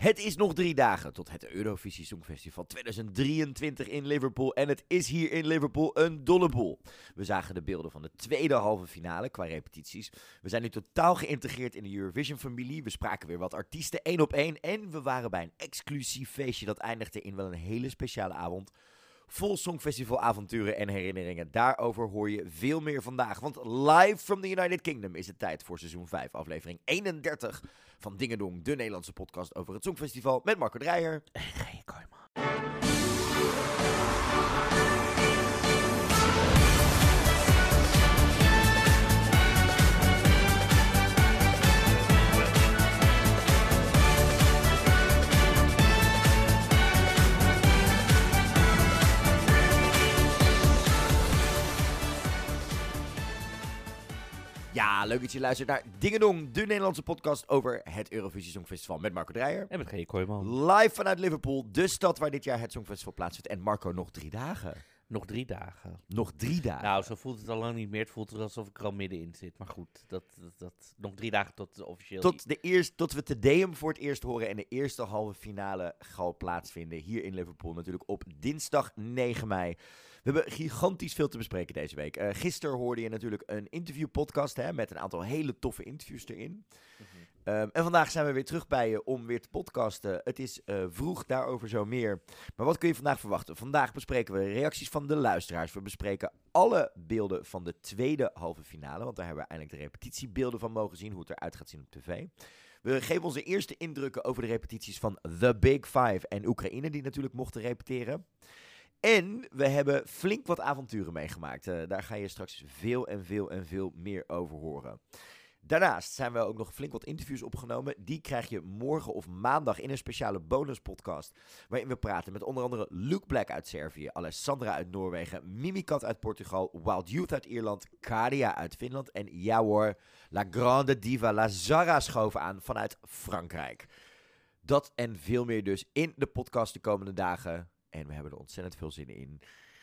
Het is nog drie dagen tot het Eurovisie Songfestival 2023 in Liverpool. En het is hier in Liverpool een dolle boel. We zagen de beelden van de tweede halve finale qua repetities. We zijn nu totaal geïntegreerd in de Eurovision-familie. We spraken weer wat artiesten één op één. En we waren bij een exclusief feestje dat eindigde in wel een hele speciale avond. Vol Songfestival-avonturen en herinneringen. Daarover hoor je veel meer vandaag. Want live from the United Kingdom is het tijd voor seizoen 5, aflevering 31 van Dingedong, de Nederlandse podcast over het Songfestival. Met Marco Dreyer. En Gij Kooijman. Ja, leuk dat je luistert naar Dingedong, de Nederlandse podcast over het Eurovisie Songfestival met Marco Dreyer. En met Gij Kooijman. Live vanuit Liverpool, de stad waar dit jaar het Songfestival plaatsvindt. En Marco, nog drie dagen. Nog drie dagen. Nog drie dagen. Nou, zo voelt het al lang niet meer. Het voelt alsof ik er al middenin zit. Maar goed, dat, dat, dat, nog drie dagen tot de officieel... Tot, de eerst, tot we Tedeum voor het eerst horen en de eerste halve finale zal plaatsvinden hier in Liverpool. Natuurlijk op dinsdag 9 mei. We hebben gigantisch veel te bespreken deze week. Eh gisteren hoorde je natuurlijk een interviewpodcast hè, met een aantal hele toffe interviews erin. Mhm. Ehm, en vandaag zijn we weer terug bij je om weer te podcasten. Het is eh, vroeg, daarover zo meer. Maar wat kun je vandaag verwachten? Vandaag bespreken we reacties van de luisteraars. We bespreken alle beelden van de tweede halve finale. Want daar hebben we eindelijk de repetitiebeelden van mogen zien. Hoe het eruit gaat zien op tv. We geven onze eerste indrukken over de repetities van The Big Five en Oekraïne, die natuurlijk mochten repeteren. En we hebben flink wat avonturen meegemaakt. Eh, daar ga je straks veel en veel en veel meer over horen. Daarnaast zijn we ook nog flink wat interviews opgenomen. Die krijg je morgen of maandag in een speciale bonuspodcast. Waarin we praten met onder andere Luke Black uit Servië, Alessandra uit Noorwegen, Mimikat uit Portugal, Wild Youth uit Ierland, Kadia uit Finland en ja hoor, La Grande Diva Lazara schoven aan vanuit Frankrijk. Dat en veel meer dus in de podcast de komende dagen. En we hebben er ontzettend veel zin in.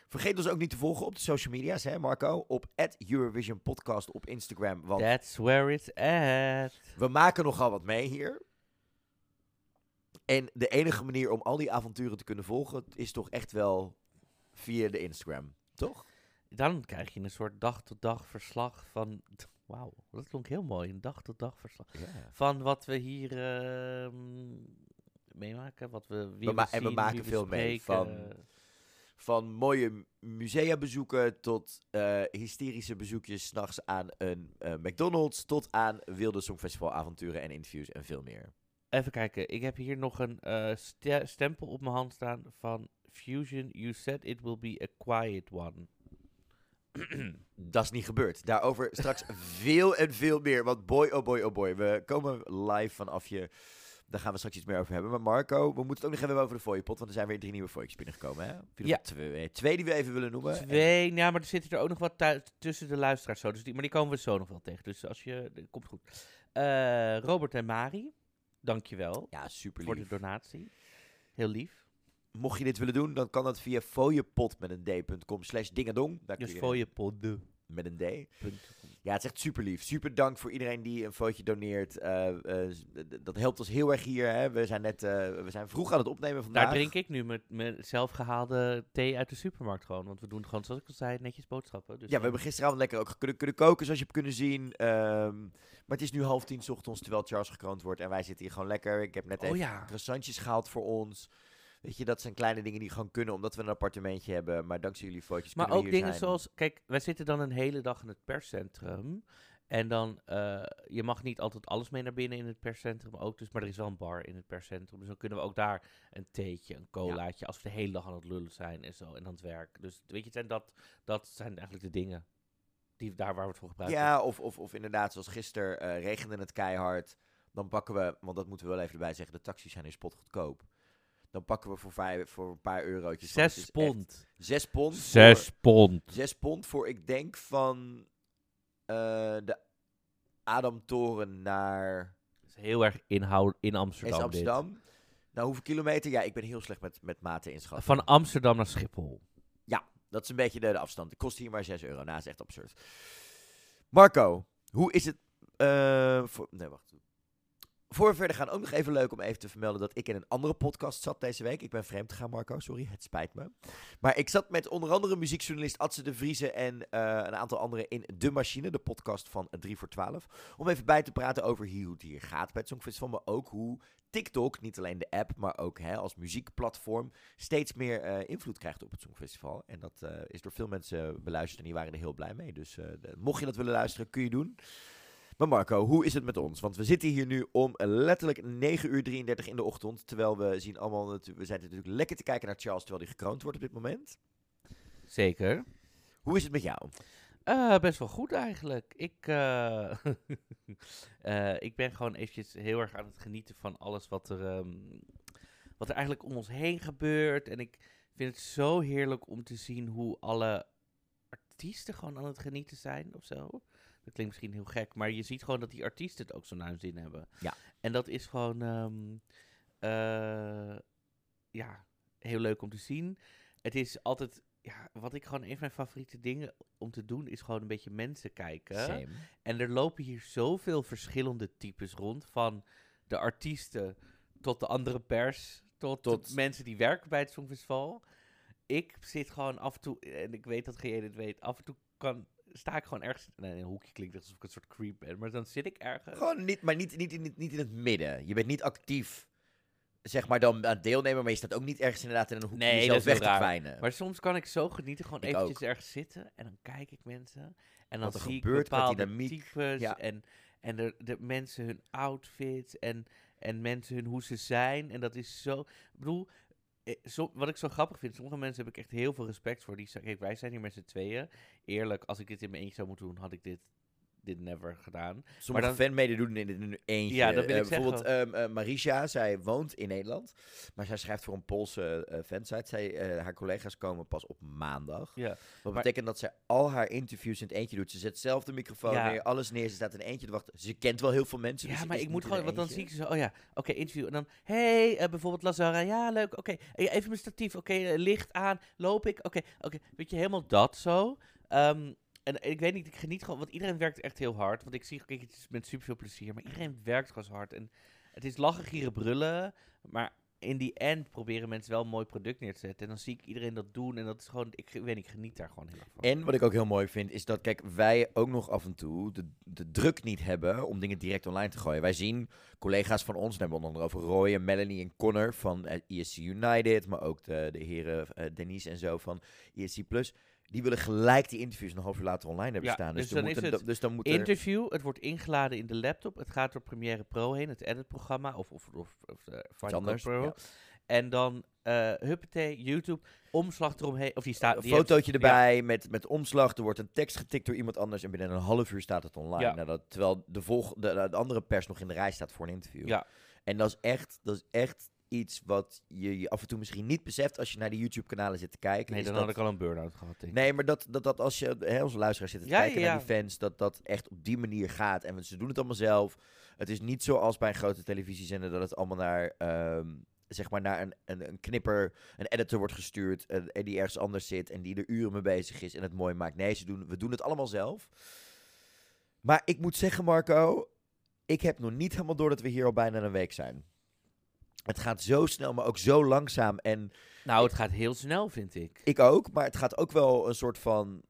Vergeet ons ook niet te volgen op de social media's, hè Marco? Op Eurovision Podcast op Instagram. Want That's where it's at. we maken nogal wat mee hier. En de enige manier om al die avonturen te kunnen volgen is toch echt wel via de Instagram, toch? Dan krijg je een soort dag-tot-dag verslag van... Wauw, dat klonk heel mooi. Een dag-tot-dag verslag. Van wat we hier ehm, meemaken. Wat we, wie We ma- we en we maken veel mee van- Van mooie museabezoeken tot eh, hysterische bezoekjes s'nachts aan een eh, McDonald's. Tot aan wilde Songfestival avonturen en interviews en veel meer. Even kijken, ik heb hier nog een eh, ste- stempel op mijn hand staan van Fusion. You said it will be a quiet one. Dat is niet gebeurd. Daarover straks veel en veel meer. Want boy, oh boy, oh boy. We komen live vanaf je. Daar gaan we straks iets meer over hebben. Maar Marco, we moeten het ook nog even hebben over de fooiepot. Want er zijn weer drie nieuwe fooitjes binnengekomen. Hè? Ja. nog Twee, twee die we even willen noemen. En- Twee, ja, maar er zitten er ook nog wat tussen de luisteraars zo. Dus die, maar die komen we zo nog wel tegen. Dus als je, dat komt goed. Eh, Robert en Mari, dankjewel ja, super voor de lief. donatie. Heel lief. Mocht je dit willen doen, dan kan dat via fooiepot met een d.com slash dingadong. Dus je podden. Met een d. Ja, het is echt super lief. Super dank voor iedereen die een fotootje doneert. Eh, eh, dat helpt ons heel erg hier. Hè. We, zijn net, eh, we zijn vroeg aan het opnemen vandaag. Daar drink ik nu met, met zelfgehaalde thee uit de supermarkt gewoon. Want we doen gewoon, zoals ik al zei, netjes boodschappen. Dus Ja, we hebben gisteravond lekker ook kunnen, kunnen koken, zoals je hebt kunnen zien. Ehm, maar het is nu half tien ochtends, terwijl Charles gekroond wordt. En wij zitten hier gewoon lekker. Ik heb net Oh even ja. croissantjes gehaald voor ons. Weet je, dat zijn kleine dingen die gewoon kunnen, omdat we een appartementje hebben. Maar dankzij jullie foto's Maar kunnen ook we hier dingen zijn. zoals, kijk, wij zitten dan een hele dag in het perscentrum. En dan, eh, je mag niet altijd alles mee naar binnen in het perscentrum ook. Dus, maar er is wel een bar in het perscentrum. Dus dan kunnen we ook daar een theetje, een colaatje, als we de hele dag aan het lullen zijn en zo. En aan het werk. Dus weet je, het zijn dat, dat zijn eigenlijk de dingen. Die, daar waar we het voor gebruiken. Ja, of, of, of inderdaad, zoals gisteren eh, regende het keihard. Dan pakken we, want dat moeten we wel even erbij zeggen, de taxis zijn in spot goedkoop. Dan pakken we voor, vijf, voor een paar eurotjes. Zes pond. Zes pond. Zes voor- pond. Zes pond voor, ik denk van eh, de Adamtoren naar Dat is heel erg inhoud in is Amsterdam. dit. Amsterdam. Nou, hoeveel kilometer? Ja, ik ben heel slecht met, met maten inschatten. Van Amsterdam naar Schiphol. Dat is een beetje de, de afstand. Het kost hier maar 6 euro. Nou, dat is echt absurd. Marco, hoe is het... eh, voor, nee, wacht. Voor we verder gaan, ook nog even leuk om even te vermelden dat ik in een andere podcast zat deze week. Ik ben vreemd gegaan, Marco, sorry, het spijt me. Maar ik zat met onder andere muziekjournalist Atze de Vriezen en eh, een aantal anderen in De Machine, de podcast van 3 voor 12. Om even bij te praten over hoe het hier gaat bij het Songfestival, maar ook hoe TikTok, niet alleen de app, maar ook hè, als muziekplatform, steeds meer eh, invloed krijgt op het Songfestival. En dat eh, is door veel mensen beluisterd en die waren er heel blij mee. Dus mocht je dat willen luisteren, kun je doen. Maar Marco, hoe is het met ons? Want we zitten hier nu om letterlijk 9 uur 33 in de ochtend. Terwijl we zien allemaal, we zijn natuurlijk lekker te kijken naar Charles terwijl hij gekroond wordt op dit moment. Zeker. Hoe is het met jou? Eh, best wel goed eigenlijk. Ik, eh, eh, ik ben gewoon eventjes heel erg aan het genieten van alles wat er, ehm, wat er eigenlijk om ons heen gebeurt. En ik vind het zo heerlijk om te zien hoe alle artiesten gewoon aan het genieten zijn of zo. Dat klinkt misschien heel gek, maar je ziet gewoon dat die artiesten het ook zo naar hun zin hebben. Ja. En dat is gewoon, ehm, eh, ja, heel leuk om te zien. Het is altijd, ja, wat ik gewoon een van mijn favoriete dingen om te doen, is gewoon een beetje mensen kijken. Same. En er lopen hier zoveel verschillende types rond. Van de artiesten tot de andere pers. Tot, Tot- mensen die werken bij het Songfestival. Ik zit gewoon af en toe, en ik weet dat geen het weet, af en toe kan, sta ik gewoon ergens. Nee, in een hoekje klinkt alsof ik een soort creep ben. Maar dan zit ik ergens. Gewoon niet, maar niet, niet, niet, niet in het midden. Je bent niet actief, zeg maar, dan aan deelnemen, maar je staat ook niet ergens inderdaad in een hoekje Nee, jezelf dat is weg te kwijnen. Maar soms kan ik zo genieten, gewoon Ik eventjes ook. ergens zitten. En dan kijk ik mensen. En dan zie gebeurt, ik bepaalde dynamiek. types. Ja. En, en de, de mensen hun outfits. En, en mensen hun hoe ze zijn. En dat is zo... Ik bedoel, eh, zo, wat ik zo grappig vind. Sommige mensen heb ik echt heel veel respect voor. Die zeggen, kijk, wij zijn hier met z'n tweeën. Eerlijk, als ik dit in mijn eentje zou moeten doen, had ik dit, dit never gedaan. Sommige dan- fanmeden doen in een eentje. Ja, dat wil Eh, ik zeggen. Bijvoorbeeld eh, Marisha, zij woont in Nederland, maar zij schrijft voor een Poolse eh, fansite. Zij, eh, haar collega's komen pas op maandag. Ja. Wat Maar- betekent dat zij al haar interviews in het eentje doet. Ze zet zelf de microfoon Ja. neer, alles neer. Ze staat in eentje te wachten. Ze kent wel heel veel mensen. dus Ja, ze maar ik moet gewoon, want dan zie ik ze zo, oh ja, oké, interview. En dan, hey, eh, bijvoorbeeld Lazara, ja, leuk, oké. Eh, even mijn statief, oké, eh, licht aan, loop ik, oké, oké. Weet je, helemaal dat zo. Ehm, en ik weet niet, ik geniet gewoon, want iedereen werkt echt heel hard. Want ik zie, kijk, het is met superveel plezier, maar iedereen werkt gewoon zo hard. En het is lachen, gieren, brullen, maar in die end proberen mensen wel een mooi product neer te zetten. En dan zie ik iedereen dat doen en dat is gewoon, ik weet niet, ik geniet daar gewoon heel erg van. En wat ik ook heel mooi vind, is dat kijk, wij ook nog af en toe de, de druk niet hebben om dingen direct online te gooien. Wij zien collega's van ons, hebben onder andere over Roy en Melanie en Connor van eh, ESC United, maar ook de, de heren eh, Denise en zo van ESC Plus. Die willen gelijk die interviews een half uur later online hebben Ja, staan. Dus, dus dan moet is het dus dan moet er- Interview, het wordt ingeladen in de laptop. Het gaat door Premiere Pro heen, het editprogramma. Of, of, of, of eh, Final Cut anders, Pro. ja. En dan uh, huppatee, YouTube, omslag eromheen. Of die staat. een heeft- fotootje erbij met, met omslag. Er wordt een tekst getikt door iemand anders en binnen een half uur staat het online. Ja. Nou, dat, terwijl de, volg, de, de andere pers nog in de rij staat voor een interview. Ja. En dat is echt, dat is echt iets wat je, je af en toe misschien niet beseft als je naar die YouTube-kanalen zit te kijken. Nee, dan dat, had ik al een burn-out gehad. Nee, maar dat, dat, dat als je, hè, onze luisteraars zitten te Ja, kijken ja, naar die fans, dat dat echt op die manier gaat. En ze doen het allemaal zelf. Het is niet zoals bij een grote televisiezender dat het allemaal naar, ehm, zeg maar, naar een, een, een knipper, een editor wordt gestuurd en, en die ergens anders zit en die er uren mee bezig is en het mooi maakt. Nee, ze doen, we doen het allemaal zelf. Maar ik moet zeggen, Marco, ik heb nog niet helemaal door dat we hier al bijna een week zijn. Het gaat zo snel, maar ook zo langzaam. En Nou, het gaat heel snel, vind ik. ik ook, maar het gaat ook wel een soort van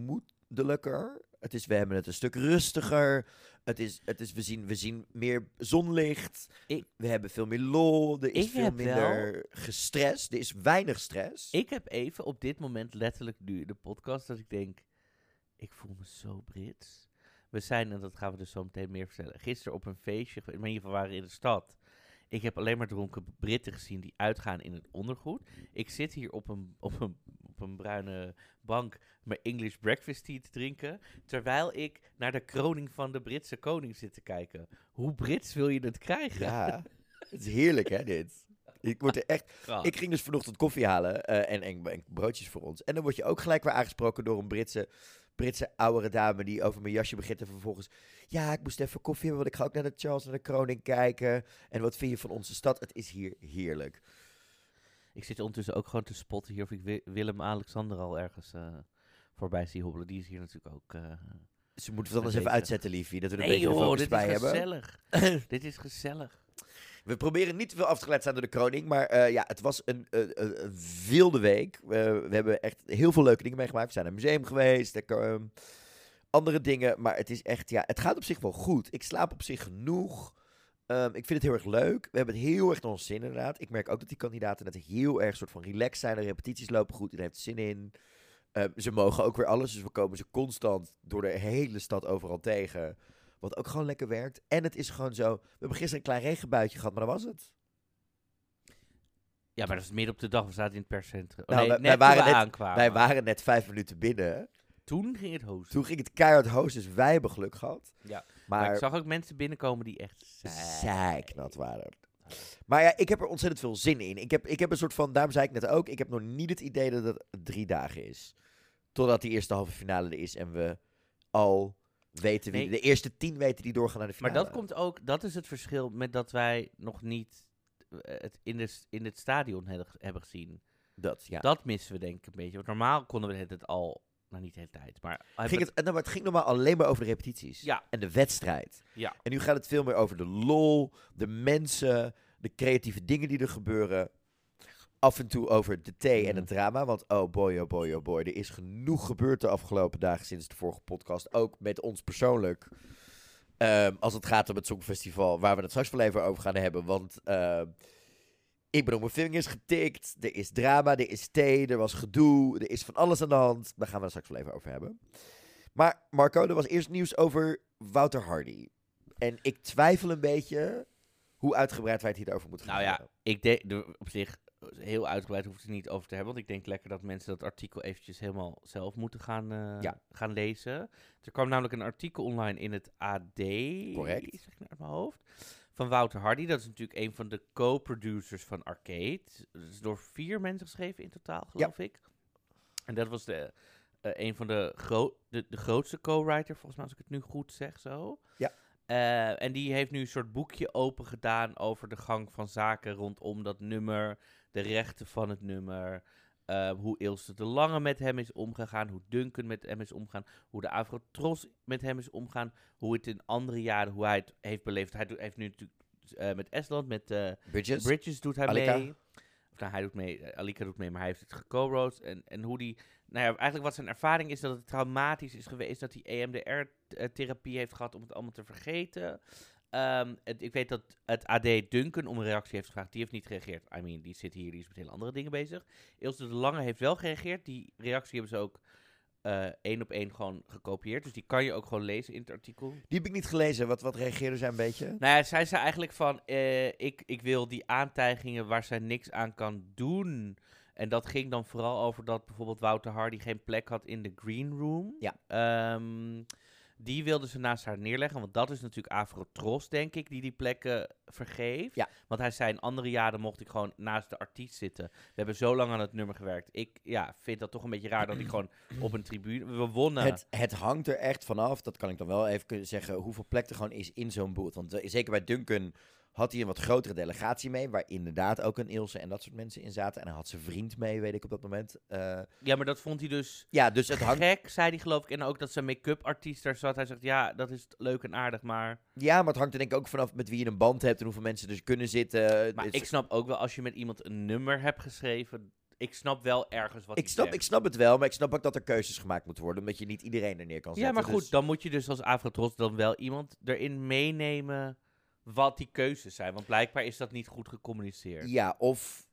gemoedelijker. Het is, we hebben het een stuk rustiger. Het is, het is, we, zien, we zien meer zonlicht. Ik- we hebben veel meer lol. Er is veel minder gestrest. Er is weinig stress. Ik heb even op dit moment letterlijk nu de podcast dat ik denk, ik voel me zo Brits. We zijn, en dat gaan we dus zo meteen meer vertellen, gisteren op een feestje, maar in ieder geval waren in de stad. Ik heb alleen maar dronken Britten gezien die uitgaan in het ondergoed. Ik zit hier op een, op een, op een bruine bank mijn English breakfast tea te drinken, terwijl ik naar de kroning van de Britse koning zit te kijken. Hoe Brits wil je het krijgen? Ja, het is heerlijk hè, dit. Ik, word er echt, ik ging dus vanochtend koffie halen eh, en, en, en broodjes voor ons. En dan word je ook gelijk weer aangesproken door een Britse Britse oudere dame die over mijn jasje begint en vervolgens... Ja, ik moest even koffie hebben, want ik ga ook naar de Charles en de Kroning kijken. En wat vind je van onze stad? Het is hier heerlijk. Ik zit ondertussen ook gewoon te spotten hier of ik Wi- Willem-Alexander al ergens eh, voorbij zie hobbelen. Die is hier natuurlijk ook... eh, Ze moeten het dan eens even uitzetten, liefie. Dat we er een beetje joh, dit bij is hebben. gezellig. dit is gezellig. We proberen niet te veel afgeleid te zijn door de kroning. Maar eh, ja, het was een, eh, een wilde week. We- hebben echt heel veel leuke dingen meegemaakt. We zijn naar een museum geweest. Ik, ehm, andere dingen. Maar het is echt, ja, het gaat op zich wel goed. Ik slaap op zich genoeg. Ehm, ik vind het heel erg leuk. We hebben het heel erg naar ons zin inderdaad. Ik merk ook dat die kandidaten net heel erg soort van relaxed zijn. De repetities lopen goed. Iedereen heeft er zin in. Ehm, ze mogen ook weer alles. Dus we komen ze constant door de hele stad overal tegen. Wat ook gewoon lekker werkt. En het is gewoon zo. We hebben gisteren een klein regenbuitje gehad, maar dat was het. Ja, maar dat is midden op de dag. We zaten in het perscentrum. Oh, Nou, nee, wij- waren net- aankwamen. Wij waren net vijf minuten binnen. Toen ging het hosten. Toen ging het keihard host, dus wij hebben geluk gehad. Ja. Maar, ik zag ook mensen binnenkomen die echt zijknat waren. Maar ja, ik heb er ontzettend veel zin in. Ik heb, ik heb een soort van, daarom zei ik net ook, ik heb nog niet het idee dat het drie dagen is. Totdat die eerste halve finale er is en we al weten wie, Nee. de eerste tien weten die doorgaan naar de Maar finale. dat komt ook, dat is het verschil met dat wij nog niet eh, het in, de, in het stadion hebben, gezien. Dat, ja. Dat missen we denk ik een beetje. Want normaal konden we het, het al, nou niet de hele tijd, maar... ging het, nou, maar het ging normaal alleen maar over de repetities. Ja. En de wedstrijd. Ja. En nu gaat het veel meer over de lol, de mensen, de creatieve dingen die er gebeuren. Af en toe over de thee en het drama. Want oh boy, oh boy, oh boy. Er is genoeg gebeurd de afgelopen dagen sinds de vorige podcast. Ook met ons persoonlijk. Ehm, als het gaat om het Songfestival. Waar we het straks wel even over gaan hebben. Want ehm, ik ben op mijn vingers getikt. Er is drama, er is thee, er was gedoe. Er is van alles aan de hand. Daar gaan we het straks wel even over hebben. Maar Marco, er was eerst nieuws over Wouter Hardy. En ik twijfel een beetje hoe uitgebreid wij het hierover moeten gaan Nou ja, hebben. ik denk op zich heel uitgebreid hoeft het niet over te hebben. Want ik denk lekker dat mensen dat artikel eventjes helemaal zelf moeten gaan, eh, Ja. gaan lezen. Er kwam namelijk een artikel online in het AD. Correct. Zeg ik nou uit mijn hoofd. Van Wouter Hardy. Dat is natuurlijk een van de co-producers van Arcade. Dat is door vier mensen geschreven in totaal, geloof ik. En dat was de, eh, een van de, gro de, de grootste co-writer, volgens mij, als ik het nu goed zeg zo. Ja. Eh, en die heeft nu een soort boekje open gedaan over de gang van zaken rondom dat nummer, de rechten van het nummer, eh, hoe Ilse de Lange met hem is omgegaan, hoe Duncan met hem is omgegaan, hoe de Avrotros met hem is omgegaan, hoe het in andere jaren, hoe hij het heeft beleefd. Hij doet- heeft nu natuurlijk eh, met Estland, met eh, Bridges. Bridges doet hij Alika. mee. Of nou, hij doet mee, eh, Alika doet mee, maar hij heeft het geco-wrote. En, en hoe die, nou ja, eigenlijk wat zijn ervaring is dat het traumatisch is geweest dat hij EMDR-therapie heeft gehad om het allemaal te vergeten. Ehm, het- ik weet dat het AD Duncan om een reactie heeft gevraagd. Die heeft niet gereageerd. I mean, die zit hier, die is met hele andere dingen bezig. Ilse de Lange heeft wel gereageerd. Die reactie hebben ze ook eh, één op één gewoon gekopieerd. Dus die kan je ook gewoon lezen in het artikel. Die heb ik niet gelezen. Wat, wat reageerde zij een beetje? Nou ja, zij zei eigenlijk van, eh, ik, ik wil die aantijgingen waar zij niks aan kan doen. En dat ging dan vooral over dat bijvoorbeeld Wouter Hardy geen plek had in de green room. Ja. Ehm, die wilden ze naast haar neerleggen, want dat is natuurlijk Avrotros, denk ik, die die plekken vergeeft. Ja. Want hij zei, in andere jaren mocht ik gewoon naast de artiest zitten. We hebben zo lang aan het nummer gewerkt. Ik ja, vind dat toch een beetje raar dat ik gewoon op een tribune... We wonnen. Het, het hangt er echt vanaf, dat kan ik dan wel even zeggen, hoeveel plek er gewoon is in zo'n boot. Want eh, zeker bij Duncan had hij een wat grotere delegatie mee, waar inderdaad ook een Ilse en dat soort mensen in zaten. En hij had zijn vriend mee, weet ik op dat moment. Eh, Ja, maar dat vond hij dus... ja, dus het hangt, gek, zei hij geloof ik. En ook dat zijn make-up artiest daar zat. Hij zegt, ja, dat is leuk en aardig, maar... ja, maar het hangt er denk ik ook vanaf met wie je een band hebt en hoeveel mensen er kunnen zitten. Maar ik snap ook wel, als je met iemand een nummer hebt geschreven... Ik snap wel ergens wat ik, snap, zegt. ik snap het wel, maar ik snap ook dat er keuzes gemaakt moeten worden, omdat je niet iedereen er neer kan Ja, zetten. maar goed, Dus- dan moet je dus als Avrotros dan wel iemand erin meenemen... wat die keuzes zijn. Want blijkbaar is dat niet goed gecommuniceerd. Ja, of.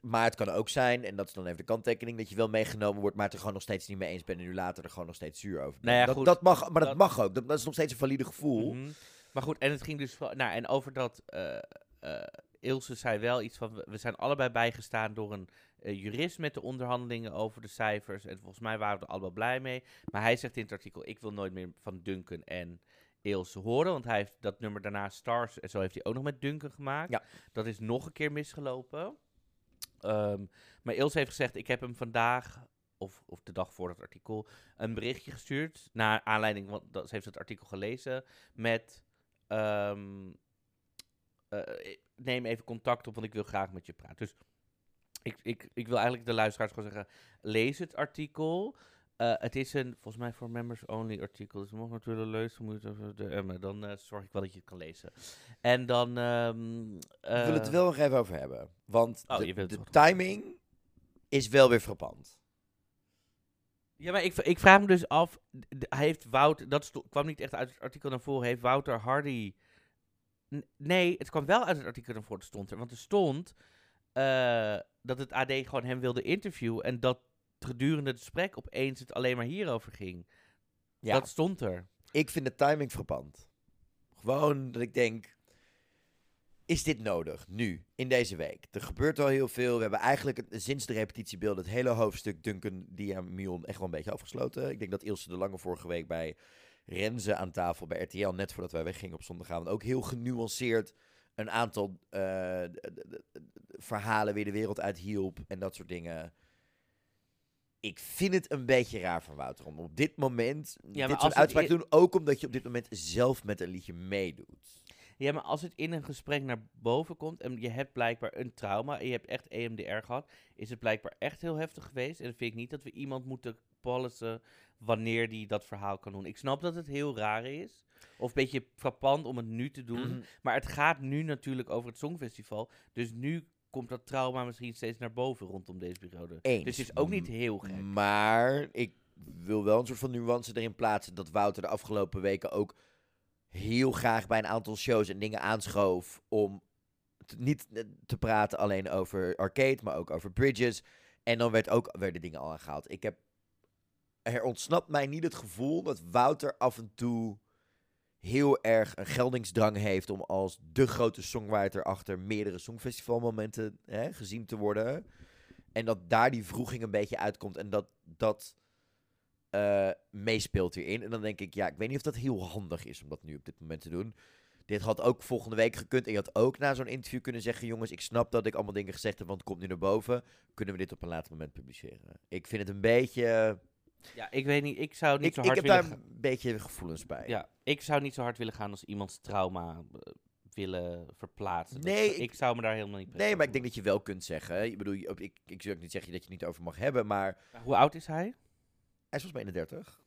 Maar het kan ook zijn, en dat is dan even de kanttekening, dat je wel meegenomen wordt, maar het er gewoon nog steeds niet mee eens bent en nu later er gewoon nog steeds zuur over bent. Nou ja, dat, goed, dat mag, maar dat, dat- mag ook. Dat, dat is nog steeds een valide gevoel. Mhm. Maar goed, en het ging dus... Nou, en over dat... eh, Ilse zei wel iets van... we- We zijn allebei bijgestaan door een eh, jurist met de onderhandelingen over de cijfers. En volgens mij waren we er allemaal blij mee. Maar hij zegt in het artikel... Ik wil nooit meer van Duncan en Ilse horen. Want hij heeft dat nummer daarna Stars... En zo heeft hij ook nog met Duncan gemaakt. Ja. Dat is nog een keer misgelopen. Ehm, maar Ilse heeft gezegd... Ik heb hem vandaag of, of de dag voor het artikel, een berichtje gestuurd. Naar aanleiding, want dat, ze heeft het artikel gelezen. Met. ehm, eh, neem even contact op, want ik wil graag met je praten. Dus ik, ik, ik wil eigenlijk de luisteraars gewoon zeggen: lees het artikel. Eh, het is een, volgens mij voor members only artikel. Dus mocht natuurlijk lezen, moet je Emma. Dan eh, zorg ik wel dat je het kan lezen. En dan. ehm, Ik wil het eh, wel nog even over hebben. Want Oh, de, timing is wel weer frappant. Ja, maar ik, ik vraag me dus af, heeft Wouter, dat kwam niet echt uit het artikel naar voren, heeft Wouter Hardy... Nee, het kwam wel uit het artikel naar voren, stond er. Want er stond eh, dat het AD gewoon hem wilde interviewen en dat gedurende het gesprek opeens het alleen maar hierover ging. Ja, Dat stond er. ik vind de timing frappant. Gewoon dat ik denk, is dit nodig nu, in deze week? Er gebeurt al heel veel. We hebben eigenlijk sinds de repetitiebeelden het hele hoofdstuk Duncan Diamion echt wel een beetje afgesloten. Ik denk dat Ilse de Lange vorige week bij Renze aan tafel bij RTL, net voordat wij weggingen op zondagavond, ook heel genuanceerd een aantal eh, verhalen weer de wereld uit hielp en dat soort dingen. Ik vind het een beetje raar van Wouter om op dit moment dit soort i- te doen. Ook omdat je op dit moment zelf met een liedje meedoet. Ja, maar als het in een gesprek naar boven komt en je hebt blijkbaar een trauma en je hebt echt EMDR gehad, is het blijkbaar echt heel heftig geweest. En dan vind ik niet dat we iemand moeten policen wanneer die dat verhaal kan doen. Ik snap dat het heel raar is, of een beetje frappant om het nu te doen, Mhm. maar het gaat nu natuurlijk over het Songfestival, dus nu komt dat trauma misschien steeds naar boven rondom deze periode. Eens. Dus het is ook niet heel gek. Maar ik wil wel een soort van nuance erin plaatsen dat Wouter de afgelopen weken ook heel graag bij een aantal shows en dingen aanschoof om te- niet te praten alleen over arcade, maar ook over bridges. En dan werd ook werden dingen al aangehaald. Ik heb er ontsnapt mij niet het gevoel dat Wouter af en toe heel erg een geldingsdrang heeft om als de grote songwriter achter meerdere songfestivalmomenten hè, gezien te worden. En dat daar die vroeging een beetje uitkomt en dat dat eh, meespeelt hierin. En dan denk ik, ja, ik weet niet of dat heel handig is om dat nu op dit moment te doen. Dit had ook volgende week gekund. En je had ook na zo'n interview kunnen zeggen: Jongens, ik snap dat ik allemaal dingen gezegd heb, want het komt nu naar boven. Kunnen we dit op een later moment publiceren? Ik vind het een beetje. Ja, ik weet niet, ik zou niet Ik, zo ik hard heb willen daar een beetje gevoelens bij. Ja, ik zou niet zo hard willen gaan als iemands trauma eh, willen verplaatsen. Dat Nee, ik- ik zou me daar helemaal niet Nee, maar ik denk dat je wel kunt zeggen. Ik bedoel, je- ik, ik zou ook niet zeggen dat je het niet over mag hebben, maar. Hoe oud is hij? hij is volgens mij 31.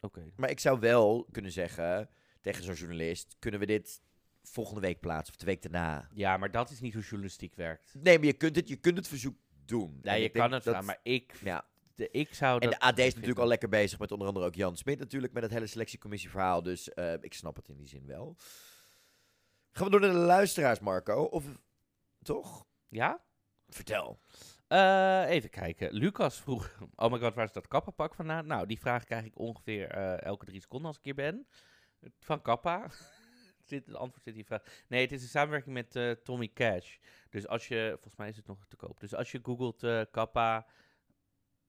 Oké. Maar ik zou wel kunnen zeggen tegen zo'n journalist: kunnen we dit volgende week plaatsen of de week daarna? Ja, maar dat is niet hoe journalistiek werkt. Nee, maar je kunt het, je kunt het verzoek doen. Ja, En je ik denk kan het dat- vragen, maar ik, Ja. De, ik zou En de AD is natuurlijk al lekker bezig met onder andere ook Jan Smit natuurlijk met het hele selectiecommissie-verhaal. Dus eh, ik snap het in die zin wel. Gaan we door naar de luisteraars, Marco? Of toch? Ja? Vertel. Eh, even kijken. Lucas vroeg, oh my god, waar is dat kappapak vandaan? Nou, die vraag krijg ik ongeveer eh, elke drie seconden als ik hier ben. Van Kappa. zit, het antwoord zit hier vraag. Nee, het is een samenwerking met Tommy Cash. Dus als je, volgens mij is het nog te koop. Dus als je googelt Kappa,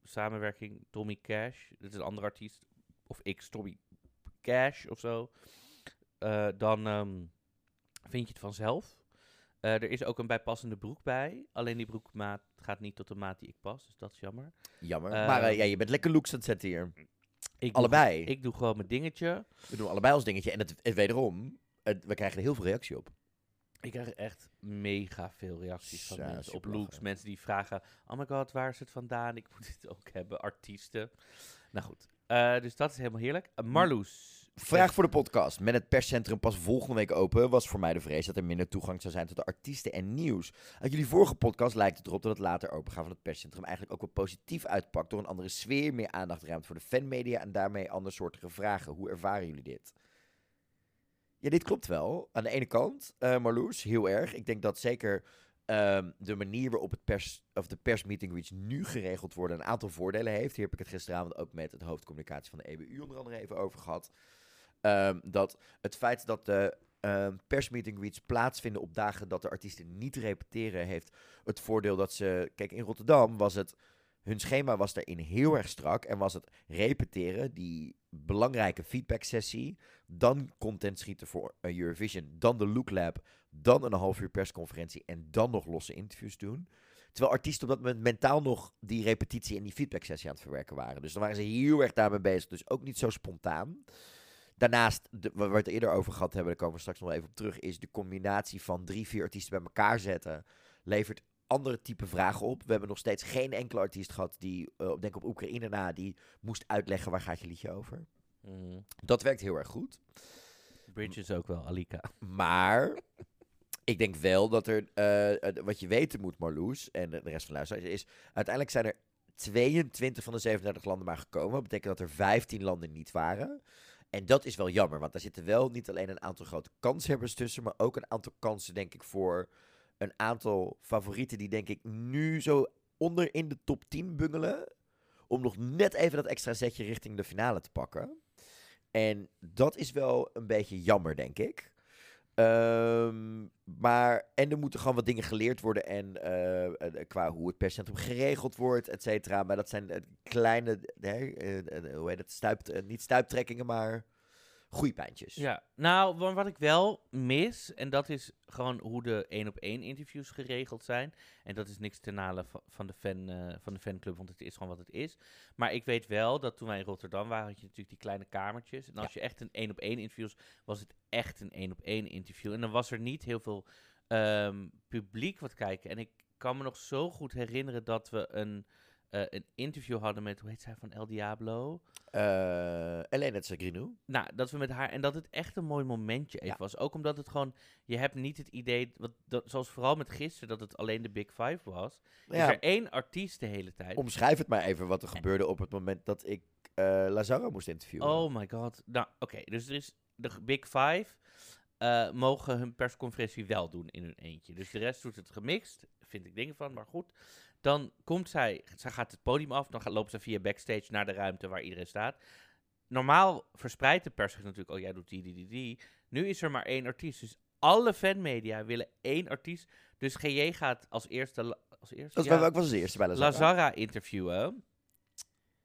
samenwerking Tommy Cash, dit is een andere artiest, of X Tommy Cash of zo, eh, dan ehm, vind je het vanzelf. Eh, er is ook een bijpassende broek bij. Alleen die broekmaat gaat niet tot de maat die ik pas. Dus dat is jammer. Jammer. Eh, maar ja, je bent lekker looks aan het zetten hier. Ik doe- Allebei. ik doe gewoon mijn dingetje. We doen allebei ons dingetje. En het, het wederom, het- we krijgen er heel veel reactie op. Ik krijg echt mega veel reacties van Ja, mensen op looks. lachen. Mensen die vragen, oh my god, waar is het vandaan? Ik moet dit ook hebben. Artiesten. Nou goed. Eh, dus dat is helemaal heerlijk. Uh, Marloes. Vraag voor de podcast. Met het perscentrum pas volgende week open, was voor mij de vrees dat er minder toegang zou zijn tot de artiesten en nieuws. Uit jullie vorige podcast lijkt het erop dat het later opengaan van het perscentrum eigenlijk ook wel positief uitpakt door een andere sfeer, meer aandacht ruimt voor de fanmedia en daarmee andersoortige vragen. Hoe ervaren jullie dit? Ja, dit klopt wel. Aan de ene kant, eh Marloes, heel erg. Ik denk dat zeker ehm, de manier waarop het pers, of de persmeeting reach nu geregeld wordt een aantal voordelen heeft. Hier heb ik het gisteravond ook met het hoofdcommunicatie van de EBU onder andere even over gehad. Ehm, dat het feit dat de ehm, persmeeting reach plaatsvinden op dagen dat de artiesten niet repeteren, heeft het voordeel dat ze. Kijk, in Rotterdam was het. Hun schema was daarin heel erg strak en was het repeteren, die belangrijke feedback sessie, dan content schieten voor Eurovision, dan de Look Lab, dan een half uur persconferentie en dan nog losse interviews doen. Terwijl artiesten op dat moment mentaal nog die repetitie en die feedback sessie aan het verwerken waren. Dus dan waren ze heel erg daarmee bezig. Dus ook niet zo spontaan. Daarnaast, de, waar we het eerder over gehad hebben, daar komen we straks nog even op terug, is de combinatie van drie, vier artiesten bij elkaar zetten, levert andere type vragen op. We hebben nog steeds geen enkele artiest gehad die, uh, denk op Oekraïne na, die moest uitleggen waar gaat je liedje over. Mhm. Dat werkt heel erg goed. Bridges ook wel, Alika. Maar ik denk wel dat er, uh, wat je weten moet, Marloes en de rest van de luisteraars, is uiteindelijk zijn er 22 van de 37 landen maar gekomen. Dat betekent dat er 15 landen niet waren. En dat is wel jammer, want daar zitten wel niet alleen een aantal grote kanshebbers tussen, maar ook een aantal kansen, denk ik, voor een aantal favorieten die, denk ik, nu zo onder in de top 10 bungelen. Om nog net even dat extra zetje richting de finale te pakken. En dat is wel een beetje jammer, denk ik. Um, maar, en er moeten gewoon wat dingen geleerd worden. En uh, qua hoe het perscentrum geregeld wordt, et cetera. Maar dat zijn uh, kleine, uh, hoe heet het, stuip, niet stuiptrekkingen, maar groeipijntjes. Ja, nou, wat ik wel mis, en dat is gewoon hoe de één op één interviews geregeld zijn. En dat is niks ten nale van de, fan, uh, van de fanclub, want het is gewoon wat het is. Maar ik weet wel dat toen wij in Rotterdam waren, had je natuurlijk die kleine kamertjes. En als je echt een één op één interviews, was het echt een één op één interview. En dan was er niet heel veel um, publiek wat kijken. En ik kan me nog zo goed herinneren dat we een uh, een interview hadden met, hoe heet zij van El Diablo? Uh, Elena Tsagrinu. Nou, dat we met haar, en dat het echt een mooi momentje even ja. was. Ook omdat het gewoon, je hebt niet het idee, wat, dat, zoals vooral met gisteren, dat het alleen de Big Five was. Ja. Is er één artiest de hele tijd. Omschrijf het maar even wat er gebeurde op het moment dat ik uh, Lazaro moest interviewen. Oh my god. Nou, oké, okay, dus er is de Big Five. Uh, mogen hun persconferentie wel doen in hun eentje. Dus de rest doet het gemixt. Vind ik dingen van, maar goed. Dan komt zij, zij gaat het podium af, dan gaat, loopt ze via backstage naar de ruimte waar iedereen staat. Normaal verspreidt de pers zich natuurlijk, oh jij doet die, die, die, die. Nu is er maar één artiest, dus alle fanmedia willen één artiest. Dus GJ gaat als eerste... Als eerste dat ja, was als eerste bij Lazara. Lazara interviewen.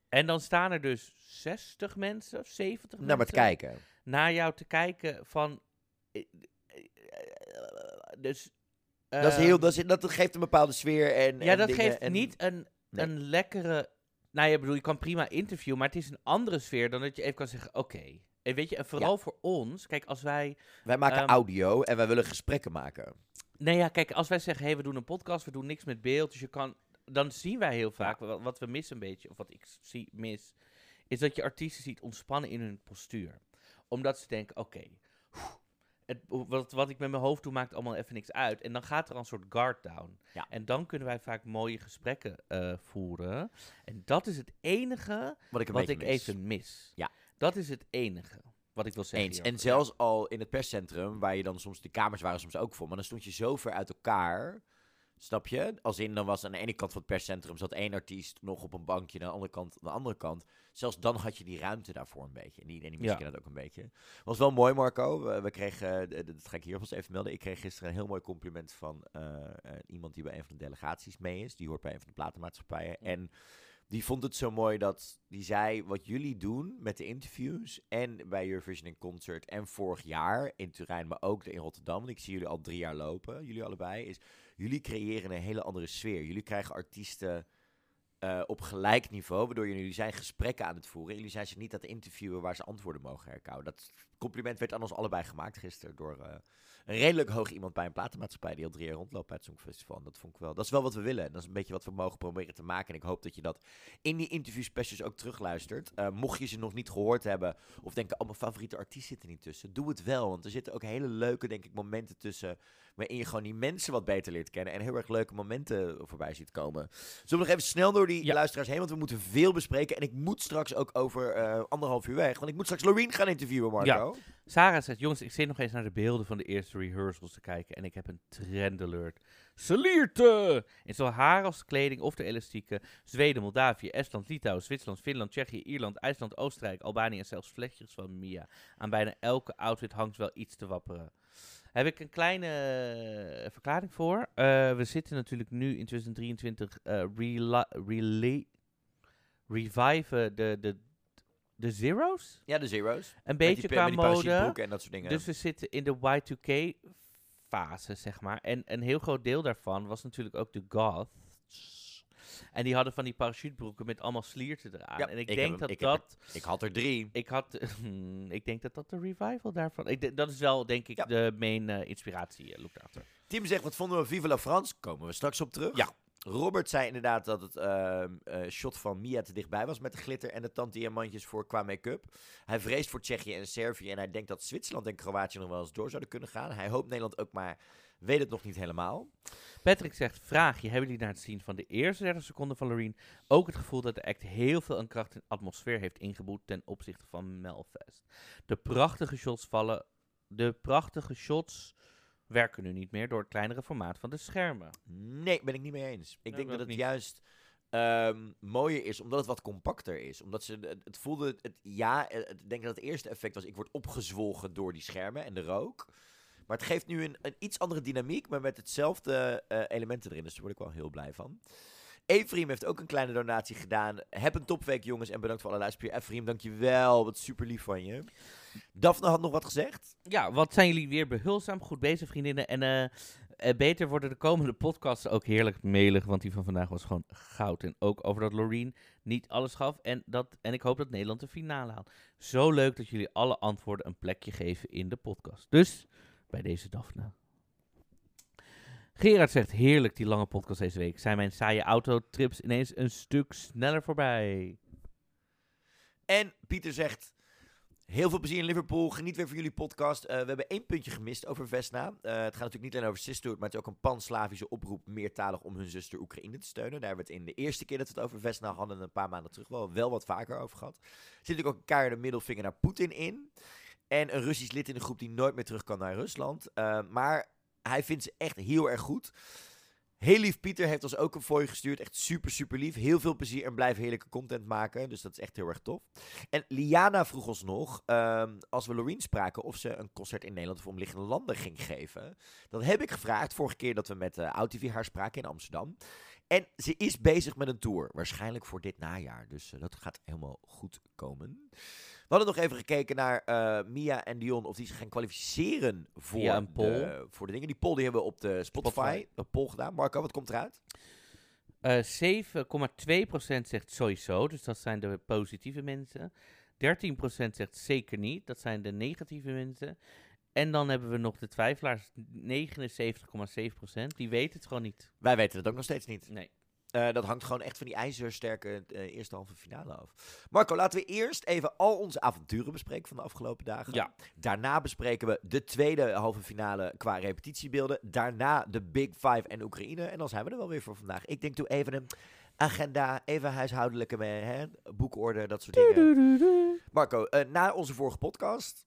En dan staan er dus 60 mensen of 70 mensen... Naar maar te kijken. Naar jou te kijken van... Dus dat, is heel, dat, is, dat geeft een bepaalde sfeer. En, ja, en dat dingen, geeft en, niet een, nee. een lekkere. Nou ja, bedoel, je kan prima interviewen, maar het is een andere sfeer dan dat je even kan zeggen: oké. Okay. En weet je, en vooral ja. voor ons, kijk, als wij. Wij maken um, audio en wij willen gesprekken maken. Nee, ja, kijk, als wij zeggen: hé, hey, we doen een podcast, we doen niks met beeld. Dus je kan. Dan zien wij heel vaak, wat, wat we missen een beetje, of wat ik zie, mis, is dat je artiesten ziet ontspannen in hun postuur. Omdat ze denken: oké, okay, het, wat, wat ik met mijn hoofd doe, maakt allemaal even niks uit. En dan gaat er een soort guard down. Ja. En dan kunnen wij vaak mooie gesprekken uh, voeren. En dat is het enige wat ik, wat ik mis. even mis. Ja. Dat is het enige wat ik wil zeggen. Eens. En zelfs al in het perscentrum, waar je dan soms, de kamers waren soms ook vol, maar dan stond je zo ver uit elkaar. Snap je? Als in, dan was aan de ene kant van het perscentrum zat één artiest nog op een bankje, aan de andere kant, aan de andere kant. Zelfs dan had je die ruimte daarvoor een beetje. En die, en die muziek ja. dat ook een beetje. Was wel mooi, Marco. We, we kregen, dat ga ik hier alvast even melden. Ik kreeg gisteren een heel mooi compliment van uh, uh, iemand die bij een van de delegaties mee is. Die hoort bij een van de platenmaatschappijen. Ja. En die vond het zo mooi dat die zei: wat jullie doen met de interviews en bij Eurovision in Concert en vorig jaar in Turijn, maar ook in Rotterdam. Want ik zie jullie al drie jaar lopen, jullie allebei. Is jullie creëren een hele andere sfeer. Jullie krijgen artiesten uh, op gelijk niveau, waardoor jullie zijn gesprekken aan het voeren. Jullie zijn ze niet aan het interviewen waar ze antwoorden mogen herkauwen. Dat compliment werd aan ons allebei gemaakt gisteren door uh, een redelijk hoog iemand bij een platenmaatschappij die al drie jaar rondloopt bij het Songfestival. Dat vond ik wel. Dat is wel wat we willen. Dat is een beetje wat we mogen proberen te maken. En ik hoop dat je dat in die interview specials ook terugluistert. Uh, mocht je ze nog niet gehoord hebben of denken, oh mijn favoriete artiest zit er niet tussen, doe het wel. Want er zitten ook hele leuke, denk ik, momenten tussen waarin je gewoon die mensen wat beter leert kennen en heel erg leuke momenten voorbij ziet komen. Zullen we nog even snel door die ja. luisteraars heen, want we moeten veel bespreken. En ik moet straks ook over uh, anderhalf uur weg, want ik moet straks Loreen gaan interviewen, Marco. Ja. Sarah zegt, jongens, ik zit nog eens naar de beelden van de eerste rehearsals te kijken en ik heb een trend alert. Salierte! In zowel haar als kleding of de elastieken. Zweden, Moldavië, Estland, Litouwen, Zwitserland, Finland, Tsjechië, Ierland, IJsland, Oostenrijk, Albanië en zelfs vlechtjes van Mia. Aan bijna elke outfit hangt wel iets te wapperen heb ik een kleine uh, verklaring voor. Uh, we zitten natuurlijk nu in 2023 uh, rela reviven de, de, de Zero's. Ja, de Zero's. Een beetje qua mode. En dat soort dingen. Dus we zitten in de Y2K fase, zeg maar. En een heel groot deel daarvan was natuurlijk ook de goth En die hadden van die parachutebroeken met allemaal slierten eraan. Ja, en ik, denk hem- dat ik dat... Ik had er drie. Ik had... ik denk dat dat de revival daarvan... Ik, dat is wel, denk ik, Ja. de main eh, inspiratie eh, look daarachter. Tim zegt, wat vonden we Vive la France? Komen we straks op terug. Ja. Robert zei inderdaad dat het ehm, eh, shot van Mia te dichtbij was met de glitter en de tanddiamantjes voor qua make-up. Hij vreest voor Tsjechië en Servië en hij denkt dat Zwitserland en Kroatië nog wel eens door zouden kunnen gaan. Hij hoopt Nederland ook, maar weet het nog niet helemaal. Patrick zegt, vraagje, hebben jullie na het zien van de eerste 30 seconden van Loreen ook het gevoel dat de act heel veel aan kracht en atmosfeer heeft ingeboet ten opzichte van Melfest? De prachtige shots vallen, de prachtige shots werken nu niet meer door het kleinere formaat van de schermen. Nee, ben ik niet mee eens. Ik Nee, denk dat het niet. juist ehm, mooier is, omdat het wat compacter is. Omdat ze, het, het voelde, het, ja, eh, ik denk dat het eerste effect was, ik word opgezwolgen door die schermen en de rook. Maar het geeft nu een, een iets andere dynamiek, maar met hetzelfde eh, elementen erin. Dus daar word ik wel heel blij van. Efriem heeft ook een kleine donatie gedaan. Heb een topweek, jongens. En bedankt voor alle luisterspier. Efriem, dankjewel. Wat super lief van je. Daphne had nog wat gezegd. Ja, wat zijn jullie weer behulpzaam, goed bezig vriendinnen. En eh, eh, beter worden de komende podcasts ook heerlijk melig, want die van vandaag was gewoon goud. En ook over dat Loreen niet alles gaf. En, dat, en ik hoop dat Nederland de finale haalt. Zo leuk dat jullie alle antwoorden een plekje geven in de podcast. Dus, bij deze Daphne. Gerard zegt, heerlijk die lange podcast deze week. Zijn mijn saaie autotrips ineens een stuk sneller voorbij. En Pieter zegt... Heel veel plezier in Liverpool. Geniet weer van jullie podcast. Eh, we hebben één puntje gemist over Vesna. Eh, het gaat natuurlijk niet alleen over Sisterhood, maar het is ook een pan-Slavische oproep meertalig om hun zuster Oekraïne te steunen. Daar hebben we het in de eerste keer dat we het over Vesna hadden, een paar maanden terug, wel, wel wat vaker over gehad. Er zit natuurlijk ook een keiharde middelvinger naar Poetin in. En een Russisch lid in de groep die nooit meer terug kan naar Rusland. Eh, maar hij vindt ze echt heel erg goed. Heel lief Pieter heeft ons ook een fooi gestuurd. Echt super, super lief. Heel veel plezier en blijf heerlijke content maken. Dus dat is echt heel erg tof. En Liana vroeg ons nog, ehm, als we Loreen spraken, of ze een concert in Nederland of omliggende landen ging geven. Dat heb ik gevraagd vorige keer dat we met uh, haar spraken in Amsterdam. En ze is bezig met een tour, waarschijnlijk voor dit najaar. Dus eh, dat gaat helemaal goed komen. We hadden nog even gekeken naar eh, Mia en Dion of die zich gaan kwalificeren voor, een poll. De, voor de dingen. Die poll die hebben we op de Spotify, Spotify. een poll gedaan. Marco, wat komt eruit? Eh 7,2% zegt sowieso, dus dat zijn de positieve mensen. 13% zegt zeker niet, dat zijn de negatieve mensen. En dan hebben we nog de twijfelaars, 79,7%, die weten het gewoon niet. Wij weten het ook nog steeds niet. Nee. Eh, dat hangt gewoon echt van die ijzersterke eh, eerste halve finale af. Marco, laten we eerst even al onze avonturen bespreken van de afgelopen dagen. Ja. Daarna bespreken we de tweede halve finale qua repetitiebeelden. Daarna de Big Five en Oekraïne. En dan zijn we er wel weer voor vandaag. Ik denk doe even een agenda, even huishoudelijke hè, boekorde, dat soort dingen. Marco, eh, na onze vorige podcast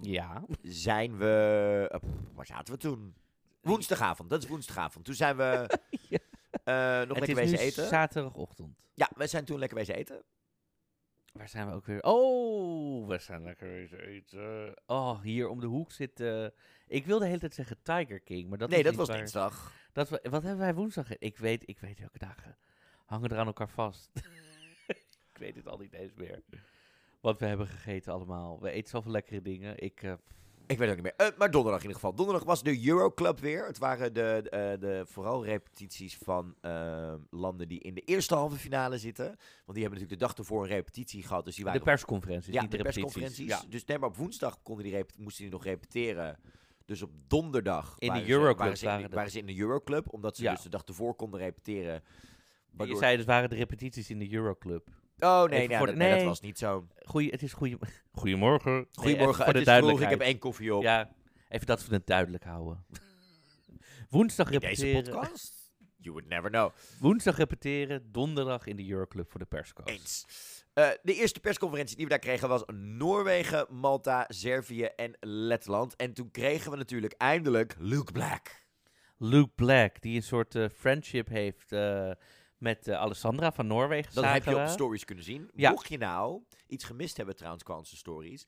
Ja. zijn we... waar zaten we toen? Woensdagavond, dat is woensdagavond. Toen zijn we Ja. Eh, nog lekker wezen eten. zaterdagochtend. Ja, wij zijn toen lekker wezen eten. Waar zijn we ook weer? Oh, we zijn lekker wezen eten. Oh, hier om de hoek zit... eh, ik wilde de hele tijd zeggen Tiger King, maar dat nee, dat niet was waar. dinsdag. Dat we, wat hebben wij woensdag? Ik weet, ik weet welke dagen. Hangen er aan elkaar vast. ik weet het al niet eens meer. Wat we hebben gegeten allemaal. We eten zoveel lekkere dingen. Ik, eh, Ik weet het ook niet meer. Eh, maar donderdag in ieder geval. Donderdag was de Euroclub weer. Het waren de, de, de vooral repetities van eh, landen die in de eerste halve finale zitten. Want die hebben natuurlijk de dag ervoor een repetitie gehad. Dus die waren de persconferenties, ja, niet de, de persconferenties. Ja. Dus nee, maar op woensdag konden die moesten die nog repeteren. Dus op donderdag In de Euroclub waren ze, in, waren de- de- waren ze in de Euroclub. Omdat ze Ja. dus de dag ervoor konden repeteren. Je Waardoor- zei het waren de repetities in de Euroclub. Oh nee, Even nee, voor dat, de- nee, dat nee. was niet zo. Goeie, het is goeie, goedemorgen. Nee, even Goedemorgen, voor het de is vroeg, ik duidelijkheid. heb één koffie op. Ja, even dat we het duidelijk houden. Woensdag in deze repeteren. podcast? You would never know. Woensdag repeteren, donderdag in de Euroclub voor de persco's. Eens. Eh, de eerste persconferentie die we daar kregen was Noorwegen, Malta, Servië en Letland. En toen kregen we natuurlijk eindelijk Luke Black. Luke Black, die een soort eh, friendship heeft eh, met eh, Alessandra van Noorwegen. Dat heb je op de stories kunnen zien. Ja. Mocht je nou iets gemist hebben trouwens qua onze stories...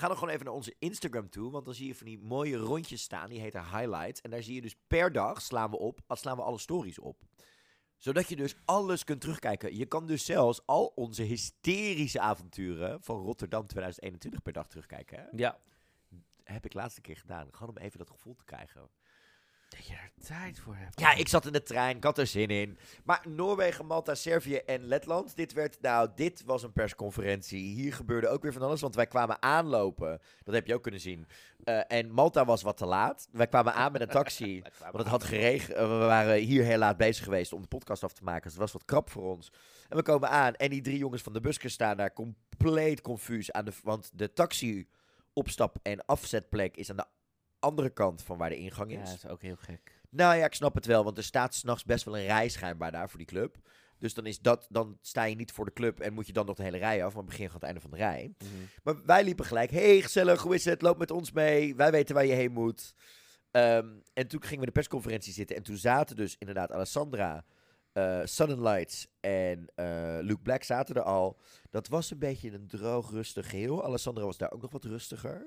Ga dan gewoon even naar onze Instagram toe, want dan zie je van die mooie rondjes staan. Die heten highlights. En daar zie je dus per dag slaan we op, slaan we alle stories op. Zodat je dus alles kunt terugkijken. Je kan dus zelfs al onze hysterische avonturen van Rotterdam 2021 per dag terugkijken. Hè? Ja, heb ik laatste keer gedaan. Gewoon om even dat gevoel te krijgen. Dat je er tijd voor hebt. Ja, ik zat in de trein, ik had er zin in. Maar Noorwegen, Malta, Servië en Letland, dit werd, nou, dit was een persconferentie. Hier gebeurde ook weer van alles, want wij kwamen aanlopen. Dat heb je ook kunnen zien. Eh, en Malta was wat te laat. Wij kwamen aan met een taxi, want het had geregend. we waren hier heel laat bezig geweest om de podcast af te maken, dus het was wat krap voor ons. En we komen aan en die drie jongens van de busker staan daar compleet confuus aan de, want de taxi opstap- en afzetplek is aan de andere kant van waar de ingang Ja, is. dat is ook heel gek. Nou ja, ik snap het wel, want er staat s'nachts best wel een rij schijnbaar daar voor die club. Dus dan, is dat, dan sta je niet voor de club en moet je dan nog de hele rij af, maar begin gaat het einde van de rij. Mhm. Maar wij liepen gelijk, hey gezellig, hoe is het? Loop met ons mee, wij weten waar je heen moet. Ehm, en toen gingen we de persconferentie zitten en toen zaten dus inderdaad Alessandra, Sudden Lights en eh, Luke Black zaten er al. Dat was een beetje een droog, rustig geheel. Alessandra was daar ook nog wat rustiger.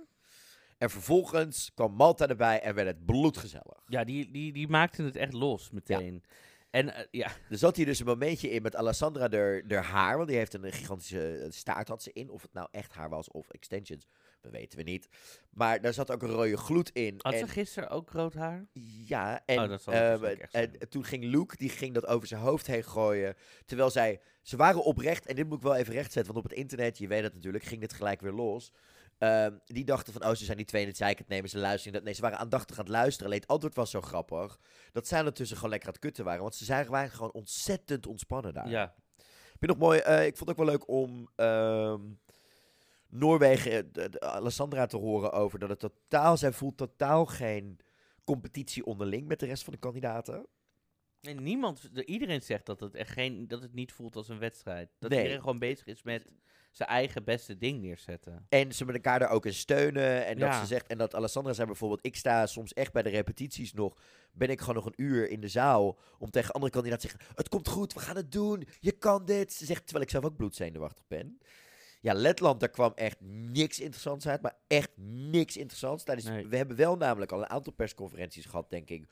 En vervolgens kwam Malta erbij en werd het bloedgezellig. Ja, die, die, die maakten het echt los meteen. En eh, ja, Er zat hier dus een momentje in met Alessandra der, der haar. Want die heeft een gigantische eh, staart had ze in. Of het nou echt haar was of extensions, dat weten we niet. Maar daar zat ook een rode gloed in. had ze en, gisteren ook rood haar? ja, en, Oh, dat ehm, dus en toen ging Luke, die ging dat over zijn hoofd heen gooien. Terwijl zij, ze waren oprecht, en dit moet ik wel even rechtzetten. Want op het internet, je weet het natuurlijk, ging dit gelijk weer los. Ehm, die dachten van, oh, ze zijn die twee in het zeikert nemen, ze luisteren niet. Nee, ze waren aandachtig aan het luisteren. Alleen het antwoord was zo grappig. Dat zij ondertussen gewoon lekker aan het kutten waren. Want ze zijn, waren gewoon ontzettend ontspannen daar. Ja. Ik nog mooi, eh, ik vond het ook wel leuk om ehm, Noorwegen, eh, de- de Alessandra te horen over dat het totaal, zij voelt totaal geen competitie onderling met de rest van de kandidaten. En niemand, de- iedereen zegt dat het, echt geen, dat het niet voelt als een wedstrijd. Dat Nee. iedereen gewoon bezig is met zijn eigen beste ding neerzetten. En ze met elkaar daar ook in steunen. En dat Ja. ze zegt, en dat Alessandra zei bijvoorbeeld, ik sta soms echt bij de repetities nog, ben ik gewoon nog een uur in de zaal om tegen andere kandidaten te zeggen, het komt goed, we gaan het doen, je kan dit. Ze zegt, terwijl ik zelf ook bloedzenuwachtig ben. Ja, Letland, daar kwam echt niks interessants uit, maar echt niks interessants. Tijdens, Nee. We hebben wel namelijk al een aantal persconferenties gehad, denk ik,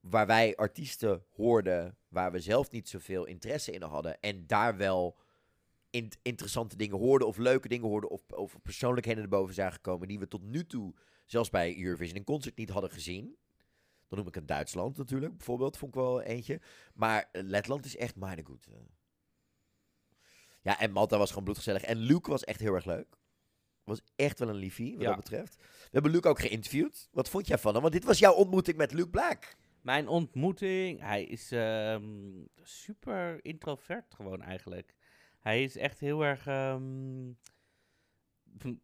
waar wij artiesten hoorden waar we zelf niet zoveel interesse in hadden. En daar wel in- interessante dingen hoorden of leuke dingen hoorden of, of persoonlijkheden erboven zijn gekomen die we tot nu toe, zelfs bij Eurovision in concert, niet hadden gezien. Dan noem ik een Duitsland natuurlijk, bijvoorbeeld, vond ik wel eentje. Maar eh, Letland is echt mijn goed. Ja, en Malta was gewoon bloedgezellig. En Luke was echt heel erg leuk. Was echt wel een liefie, wat Ja. dat betreft. We hebben Luke ook geïnterviewd. Wat vond jij van hem? Want dit was jouw ontmoeting met Luke Black. Mijn ontmoeting, hij is ehm, super introvert gewoon eigenlijk. Hij is echt heel erg ehm,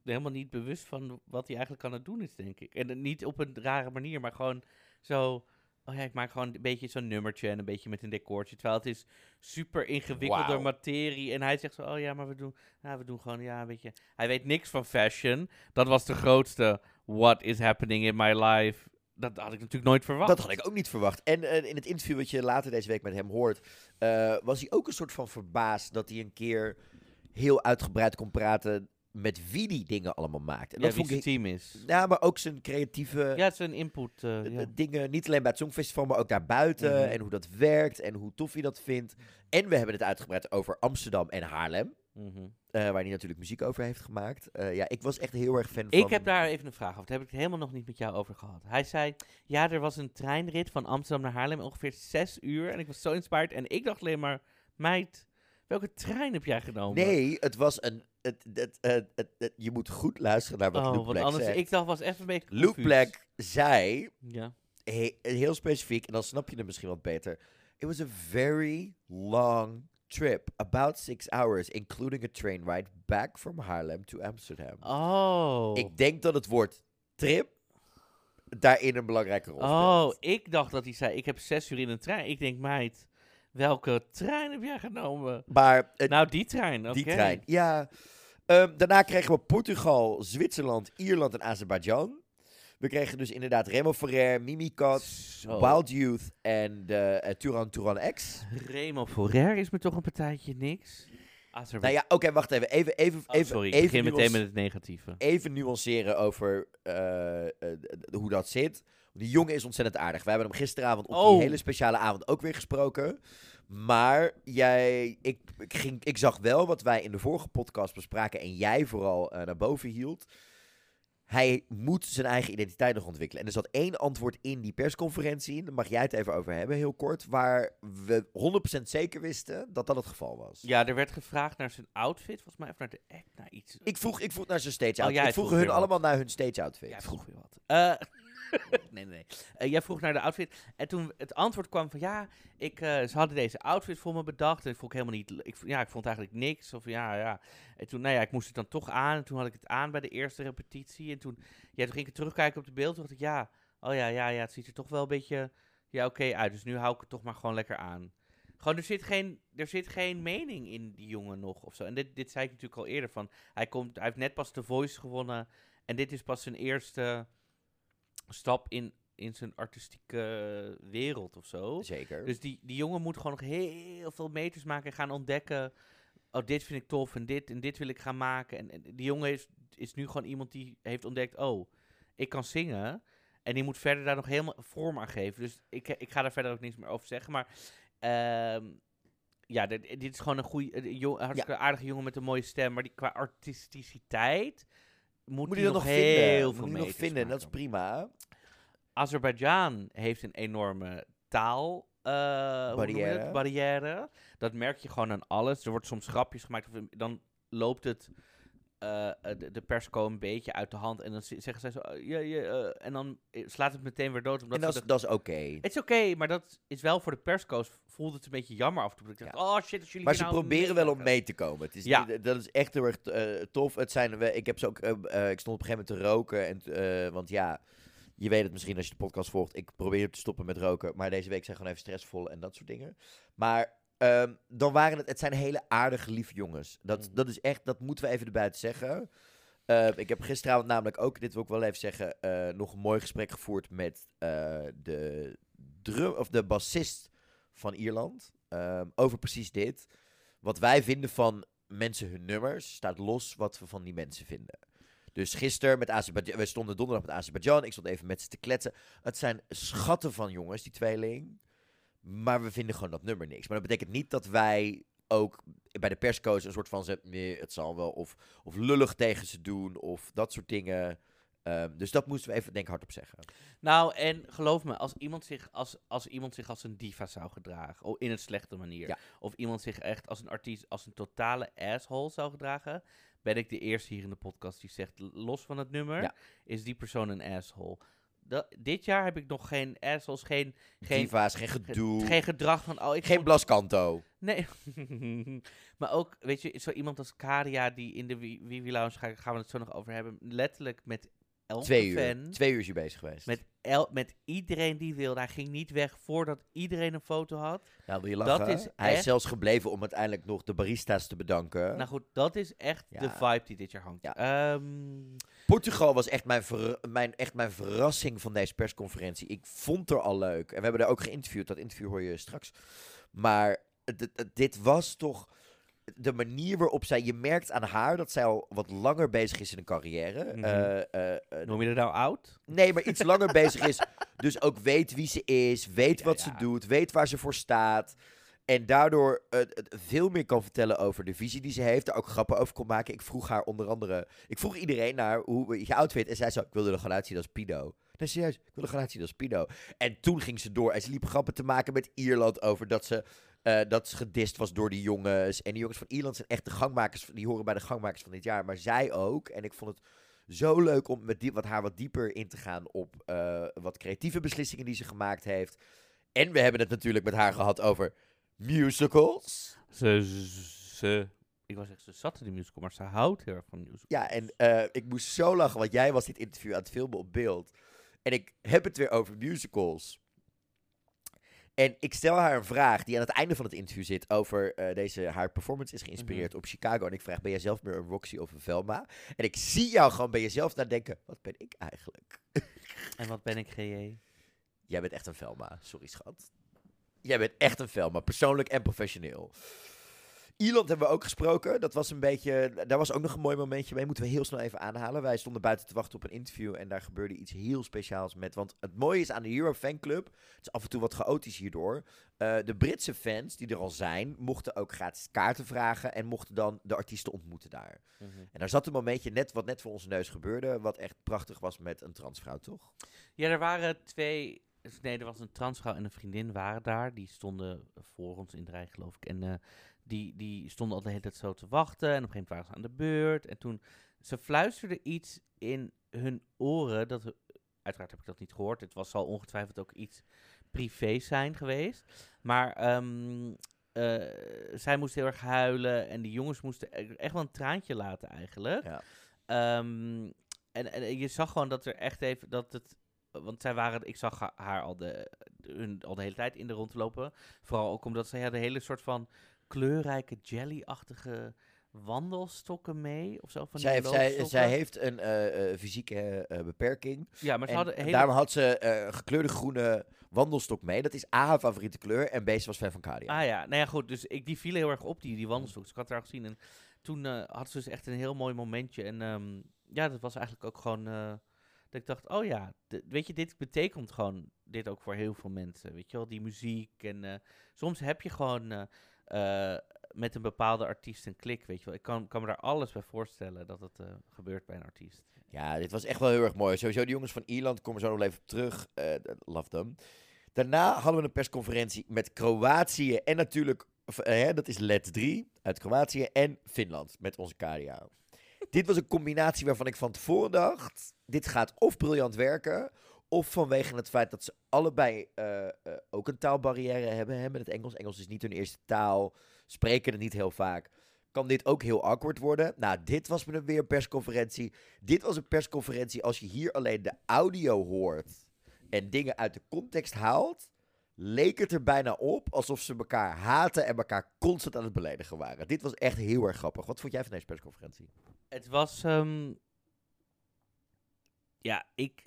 helemaal niet bewust van wat hij eigenlijk aan het doen is, denk ik. En eh, niet op een rare manier, maar gewoon zo... Oh ja, ik maak gewoon een beetje zo'n nummertje en een beetje met een decoortje. Terwijl het is super ingewikkelde Wauw. materie. En hij zegt zo, oh ja, maar we doen, ja, we doen gewoon, ja, weet je. Hij weet niks van fashion. Dat was de grootste what is happening in my life. Dat had ik natuurlijk nooit verwacht. Dat had ik ook niet verwacht. En eh, in het interview wat je later deze week met hem hoort, eh, was hij ook een soort van verbaasd dat hij een keer heel uitgebreid kon praten met wie die dingen allemaal maakt. En ja, dat wie vond zijn ik. team is. Ja, maar ook zijn creatieve Ja, een input. eh, ja. dingen, niet alleen bij het Songfestival, maar ook daarbuiten. Mhm. En hoe dat werkt en hoe tof hij dat vindt. En we hebben het uitgebreid over Amsterdam en Haarlem. Mhm. eh, waar hij natuurlijk muziek over heeft gemaakt. Eh, ja, ik was echt heel erg fan van... Ik heb daar even een vraag over. Daar heb ik het helemaal nog niet met jou over gehad. Hij zei, ja, er was een treinrit van Amsterdam naar Haarlem, ongeveer zes uur. En ik was zo inspired. En ik dacht alleen maar, meid, welke trein heb jij genomen? Nee, het was een... Het, het, het, het- het- je moet goed luisteren naar wat oh, Black anders, zegt. ik dacht, was even een beetje Luke. Black zei, Ja. he- heel specifiek, en dan snap je het misschien wat beter. It was a very long trip, about six hours, including a train ride back from Haarlem to Amsterdam. Oh. Ik denk dat het woord trip daarin een belangrijke rol oh, speelt. ik dacht dat hij zei, ik heb zes uur in een trein. Ik denk, meid, welke trein heb jij genomen? Maar nou, die trein, oké. die trein, ja. Ehm, daarna kregen we Portugal, Zwitserland, Ierland en Azerbeidzjan. We kregen dus inderdaad Remo Ferrer, Mimikat, Zo. Wild Youth en de eh, Turan Turan X. Remo Ferrer is me toch een partijtje niks? Nou ja, oké, wacht even. Even, even, Oh, even, sorry, ik even, begin meteen met het negatieve. even nuanceren over eh, eh, hoe dat zit. Die jongen is ontzettend aardig. We hebben hem gisteravond op die Oh. hele speciale avond ook weer gesproken. Maar jij, ik, ik, ging, ik zag wel wat wij in de vorige podcast bespraken en jij vooral naar boven hield. Hij moet zijn eigen identiteit nog ontwikkelen. En er zat één antwoord in die persconferentie, daar mag jij het even over hebben, heel kort, waar we 100% zeker wisten dat dat het geval was. Ja, er werd gevraagd naar zijn outfit, volgens mij, of naar de act, naar iets. Ik vroeg, ik vroeg naar zijn stage Oh, outfit. ik vroeg vroeg hun wat. allemaal naar hun stage outfit. Jij vroeg weer wat. Eh, nee, nee. Eh, jij vroeg naar de outfit. En toen het antwoord kwam van ja, ik, eh, ze hadden deze outfit voor me bedacht. En ik vond ik helemaal niet. Ik, ja, ik vond eigenlijk niks. Of ja, ja. En toen, nou ja, ik moest het dan toch aan. En toen had ik het aan bij de eerste repetitie. En toen, ja, toen ging ik terugkijken op de beeld. Toen dacht ik ja, oh ja, ja, ja, het ziet er toch wel een beetje ja, oké uit. Dus nu hou ik het toch maar gewoon lekker aan. Gewoon, er zit geen, er zit geen mening in die jongen nog of zo. En dit, dit zei ik natuurlijk al eerder van. Hij, komt, hij heeft net pas de Voice gewonnen. En dit is pas zijn eerste stap in, in zijn artistieke wereld of zo. Zeker. Dus die, die jongen moet gewoon nog heel veel meters maken en gaan ontdekken. Oh, dit vind ik tof en dit en dit wil ik gaan maken. En, en die jongen is, is nu gewoon iemand die heeft ontdekt: oh, ik kan zingen. En die moet verder daar nog helemaal vorm aan geven. Dus ik, ik ga daar verder ook niks meer over zeggen. Maar ehm, ja, dit, dit is gewoon een goede, hartstikke aardige jongen met een mooie stem. Maar die, qua artisticiteit moet, moet hij nog nog heel vinden? veel Moet nog vinden? en Dat is prima. Azerbeidzjan heeft een enorme taal. eh? Barrière. Dat merk je gewoon aan alles. Er wordt soms grapjes gemaakt. Of dan loopt het. eh, eh, de, de persco een beetje uit de hand. En dan zeggen zij zo. eh, en dan slaat het meteen weer dood. Omdat En dat is, de- dat is oké. het is oké, maar dat is wel voor de persco's. Voelde het een beetje jammer af en toe. Ik dacht, oh shit, als jullie Maar ze nou proberen wel om mee te komen. Het is Ja. dat is echt heel erg tof. Het zijn, we- ik, heb ze ook, ik stond op een gegeven moment te roken. En, want ja, je weet het misschien als je de podcast volgt. Ik probeer te stoppen met roken. Maar deze week zijn gewoon even stressvol en dat soort dingen. Maar ehm, dan waren het, het zijn hele aardige, lieve jongens. Dat, Mhm. dat is echt, dat moeten we even erbuiten zeggen. Eh, ik heb gisteravond namelijk ook, dit wil ik wel even zeggen, eh, nog een mooi gesprek gevoerd met eh, de, drum, of de bassist van Ierland. ehm, over precies dit. Wat wij vinden van mensen hun nummers, staat los wat we van die mensen vinden. Dus gisteren met Azerbeidzjan, we stonden donderdag met Azerbeidzjan, ik stond even met ze te kletsen. Het zijn schatten van jongens, die tweeling. Maar we vinden gewoon dat nummer niks. Maar dat betekent niet dat wij ook bij de persco's een soort van ze, nee, het zal wel, of, of lullig tegen ze doen, of dat soort dingen. Ehm, dus dat moesten we even, denk ik, hardop zeggen. Nou, en geloof me, als iemand zich als, als, iemand zich als een diva zou gedragen, o, in een slechte manier, Ja. of iemand zich echt als een artiest, als een totale asshole zou gedragen, ben ik de eerste hier in de podcast die zegt, los van het nummer, Ja. is die persoon een asshole. Dat, dit jaar heb ik nog geen assholes, geen, geen, Diva's, geen ge- gedoe, geen gedrag van, oh, ik geen blaskanto. Nee. maar ook, weet je, zo iemand als Karia die in de Wie Wie Wie Lounge, ga- gaan we het zo nog over hebben, letterlijk met elke Twee uur. fan... Twee uur is je bezig geweest. Met, el, met iedereen die wilde. Hij ging niet weg voordat iedereen een foto had. nou, wil je dat lachen? is Hij is zelfs gebleven om uiteindelijk nog de barista's te bedanken. Nou goed, dat is echt de vibe die dit jaar hangt. Ja. Ehm, Portugal was echt mijn, mijn, echt mijn verrassing van deze persconferentie. Ik vond er al leuk. En we hebben daar ook geïnterviewd. Dat interview hoor je straks. Maar dit was toch de manier waarop zij... Je merkt aan haar dat zij al wat langer bezig is in een carrière. Mhm. Eh, eh, eh, noem je dat nou oud? nee, maar iets langer bezig is. Dus ook weet wie ze is. Weet Ja, wat ja. ze doet. Weet waar ze voor staat. En daardoor het veel meer kan vertellen over de visie die ze heeft. Daar ook grappen over kon maken. Ik vroeg haar onder andere... Ik vroeg iedereen naar hoe je outfit. En zij zei, ik wilde er gewoon uitzien als Pido. Nee, serieus, ik wilde er gewoon uitzien als Pido. En toen ging ze door. En ze liep grappen te maken met Ierland over dat ze... eh, dat ze gedist was door die jongens. En die jongens van Ierland zijn echt de gangmakers. Die horen bij de gangmakers van dit jaar. Maar zij ook. En ik vond het zo leuk om met die, wat haar wat dieper in te gaan op eh, wat creatieve beslissingen die ze gemaakt heeft. En we hebben het natuurlijk met haar gehad over musicals. Ze, ze, ik was echt, ze zat in de musical, maar ze houdt heel erg van musical. Ja, en eh, ik moest zo lachen, want jij was dit interview aan het filmen op beeld. En ik heb het weer over musicals. En ik stel haar een vraag die aan het einde van het interview zit over eh, deze, haar performance is geïnspireerd op Chicago. En ik vraag, ben jij zelf meer een Roxy of een Velma? En ik zie jou gewoon bij jezelf nadenken, wat ben ik eigenlijk? En wat ben ik, GJ? Jij bent echt een Velma. Sorry, schat. Jij bent echt een Velma. Persoonlijk en professioneel. Ierland hebben we ook gesproken. Dat was een beetje, daar was ook nog een mooi momentje mee. Moeten we heel snel even aanhalen. Wij stonden buiten te wachten op een interview en daar gebeurde iets heel speciaals met. Want het mooie is aan de Euro Fanclub, het is af en toe wat chaotisch hierdoor. eh, de Britse fans die er al zijn, mochten ook gratis kaarten vragen en mochten dan de artiesten ontmoeten daar. En daar zat een momentje net wat net voor onze neus gebeurde, wat echt prachtig was met een transvrouw, toch? Ja, er waren twee. Nee, er was een transvrouw en een vriendin waren daar. Die stonden voor ons in de rij, geloof ik. En eh, die, die stonden al de hele tijd zo te wachten. En op een gegeven moment waren ze aan de beurt. En toen ze fluisterde iets in hun oren. Dat, uiteraard heb ik dat niet gehoord. Het was, zal ongetwijfeld ook iets privé zijn geweest. Maar ehm, eh, zij moest heel erg huilen. En die jongens moesten echt wel een traantje laten eigenlijk. Ja. Ehm, en, en je zag gewoon dat er echt even dat het. Want zij waren, ik zag ha- haar al de, de- hun al de hele tijd in de rond lopen. Vooral ook omdat zij hadden een hele soort van kleurrijke jelly-achtige wandelstokken mee. Of zo van Zij, heeft- zij, heeft een eh, eh, fysieke eh, beperking. Ja, maar ze En hele... daarom had ze gekleurde groene wandelstok mee. Dat is A, haar favoriete kleur. En B, ze was fan van Kadia. Ah ja, nou ja, goed. Dus ik, die vielen heel erg op, die, die wandelstok. Dus ik had haar gezien. En toen had ze dus echt een heel mooi momentje. En ehm, ja, dat was eigenlijk ook gewoon... dat ik dacht, oh ja, weet je, dit betekent gewoon dit ook voor heel veel mensen. Weet je wel, die muziek. En soms heb je gewoon eh, met een bepaalde artiest een klik, weet je wel. Ik kan, kan me daar alles bij voorstellen dat het eh, gebeurt bij een artiest. Ja, dit was echt wel heel erg mooi. Sowieso de jongens van Ierland, komen zo nog even terug. Eh, love them. Daarna hadden we een persconferentie met Kroatië en natuurlijk, hè, dat is LED 3 uit Kroatië en Finland met onze Kadia. dit was een combinatie waarvan ik van tevoren dacht, dit gaat of briljant werken, of vanwege het feit dat ze allebei eh, eh, ook een taalbarrière hebben hè, met het Engels. Engels is niet hun eerste taal, spreken het niet heel vaak. Kan dit ook heel awkward worden? Nou, dit was me weer een persconferentie. Dit was een persconferentie als je hier alleen de audio hoort en dingen uit de context haalt, leek het er bijna op alsof ze elkaar haten en elkaar constant aan het beledigen waren. Dit was echt heel erg grappig. Wat vond jij van deze persconferentie? Het was. ehm, ja, ik.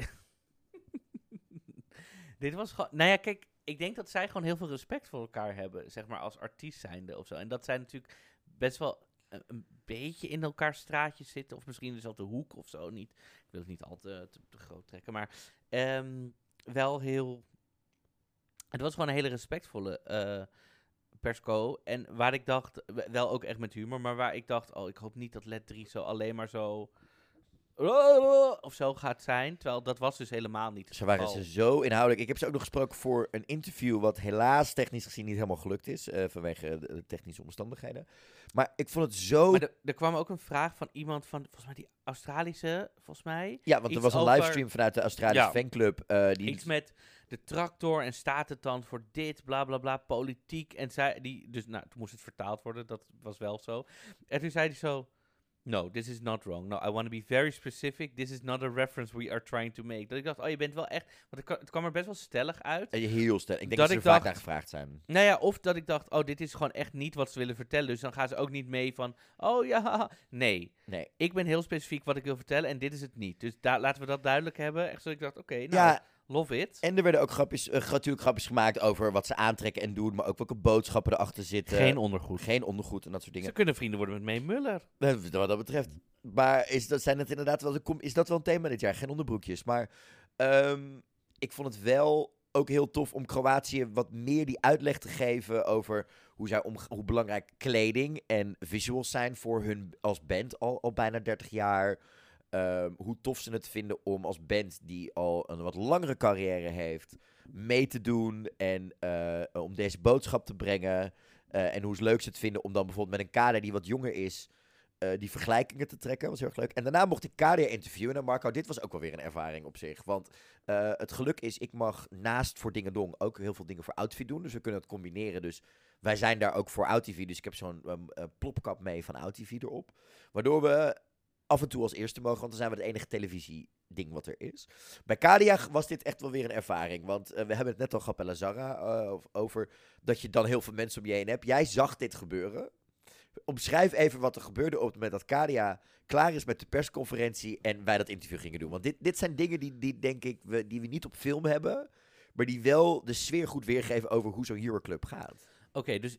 Dit was gewoon. Nou ja, kijk, ik denk dat zij gewoon heel veel respect voor elkaar hebben, zeg maar als artiest zijnde of zo. En dat zij natuurlijk best wel een, beetje in elkaar straatjes zitten, of misschien dus op de hoek of zo. Niet, ik wil het niet al te, groot trekken, maar ehm, wel heel. Het was gewoon een hele respectvolle eh, persco. En waar ik dacht, wel ook echt met humor, maar waar ik dacht, oh, ik hoop niet dat Let 3 zo alleen maar zo. Of zo gaat zijn. Terwijl dat was dus helemaal niet. Ze waren ze zo inhoudelijk. Ik heb ze ook nog gesproken voor een interview, wat helaas technisch gezien niet helemaal gelukt is, eh, vanwege de, technische omstandigheden. Maar ik vond het zo... Maar er- kwam ook een vraag van iemand van, volgens mij die Australische, volgens mij. ja, want er was een over- livestream vanuit de Australische Ja. fanclub. eh, die Iets met de tractor en staat het dan voor dit, bla bla bla, politiek. En zij, die, dus nou, toen moest het vertaald worden, dat was wel zo. En toen zei hij zo, no, this is not wrong. No, I want to be very specific. This is not a reference we are trying to make. Dat ik dacht, oh, je bent wel echt, want het, kwa- het kwam er best wel stellig uit. Eh, heel sterk. Ik denk Dat ze er vaak naar gevraagd zijn. Nou ja, of dat ik dacht, oh, dit is gewoon echt niet wat ze willen vertellen. Dus dan gaan ze ook niet mee van, oh ja, nee. Nee. Ik ben heel specifiek wat ik wil vertellen en dit is het niet. Dus daar laten we dat duidelijk hebben. Echt zo ik dacht, oké, nou, Ja, love it. en er werden ook grapjes, eh, natuurlijk grapjes gemaakt over wat ze aantrekken en doen, maar ook welke boodschappen erachter zitten. Geen ondergoed. Geen ondergoed en dat soort dingen. Ze kunnen vrienden worden met May Muller. Wat dat betreft. Maar is dat, zijn het inderdaad wel de is dat wel een thema dit jaar? Geen onderbroekjes. Maar ehm, ik vond het wel ook heel tof om Kroatië wat meer die uitleg te geven over hoe, zij om, hoe belangrijk kleding en visuals zijn voor hun als band al, al bijna 30 jaar. Ehm, hoe tof ze het vinden om als band die al een wat langere carrière heeft, mee te doen en eh, om deze boodschap te brengen. Eh, en hoe ze leuk ze het vinden om dan bijvoorbeeld met een kader die wat jonger is, eh, die vergelijkingen te trekken. was heel erg leuk. En daarna mocht ik Kadia interviewen. En Marco, dit was ook wel weer een ervaring op zich. Want het geluk is, ik mag naast voor Dingen Dong ook heel veel dingen voor OutTV doen. Dus we kunnen het combineren. Dus wij zijn daar ook voor OutTV. Dus ik heb zo'n ehm, eh, plopkap mee van OutTV erop. Waardoor we af en toe als eerste mogen, want dan zijn we het enige televisie-ding wat er is. Bij Kadia was dit echt wel weer een ervaring. Want eh, we hebben het net al gehad bij Lazara eh, over dat je dan heel veel mensen om je heen hebt. Jij zag dit gebeuren. Omschrijf even wat er gebeurde op het moment dat Kadia klaar is met de persconferentie en wij dat interview gingen doen. Want dit, dit zijn dingen die, die denk ik, we, die we niet op film hebben, maar die wel de sfeer goed weergeven over hoe zo'n Hero Club gaat. Oké, dus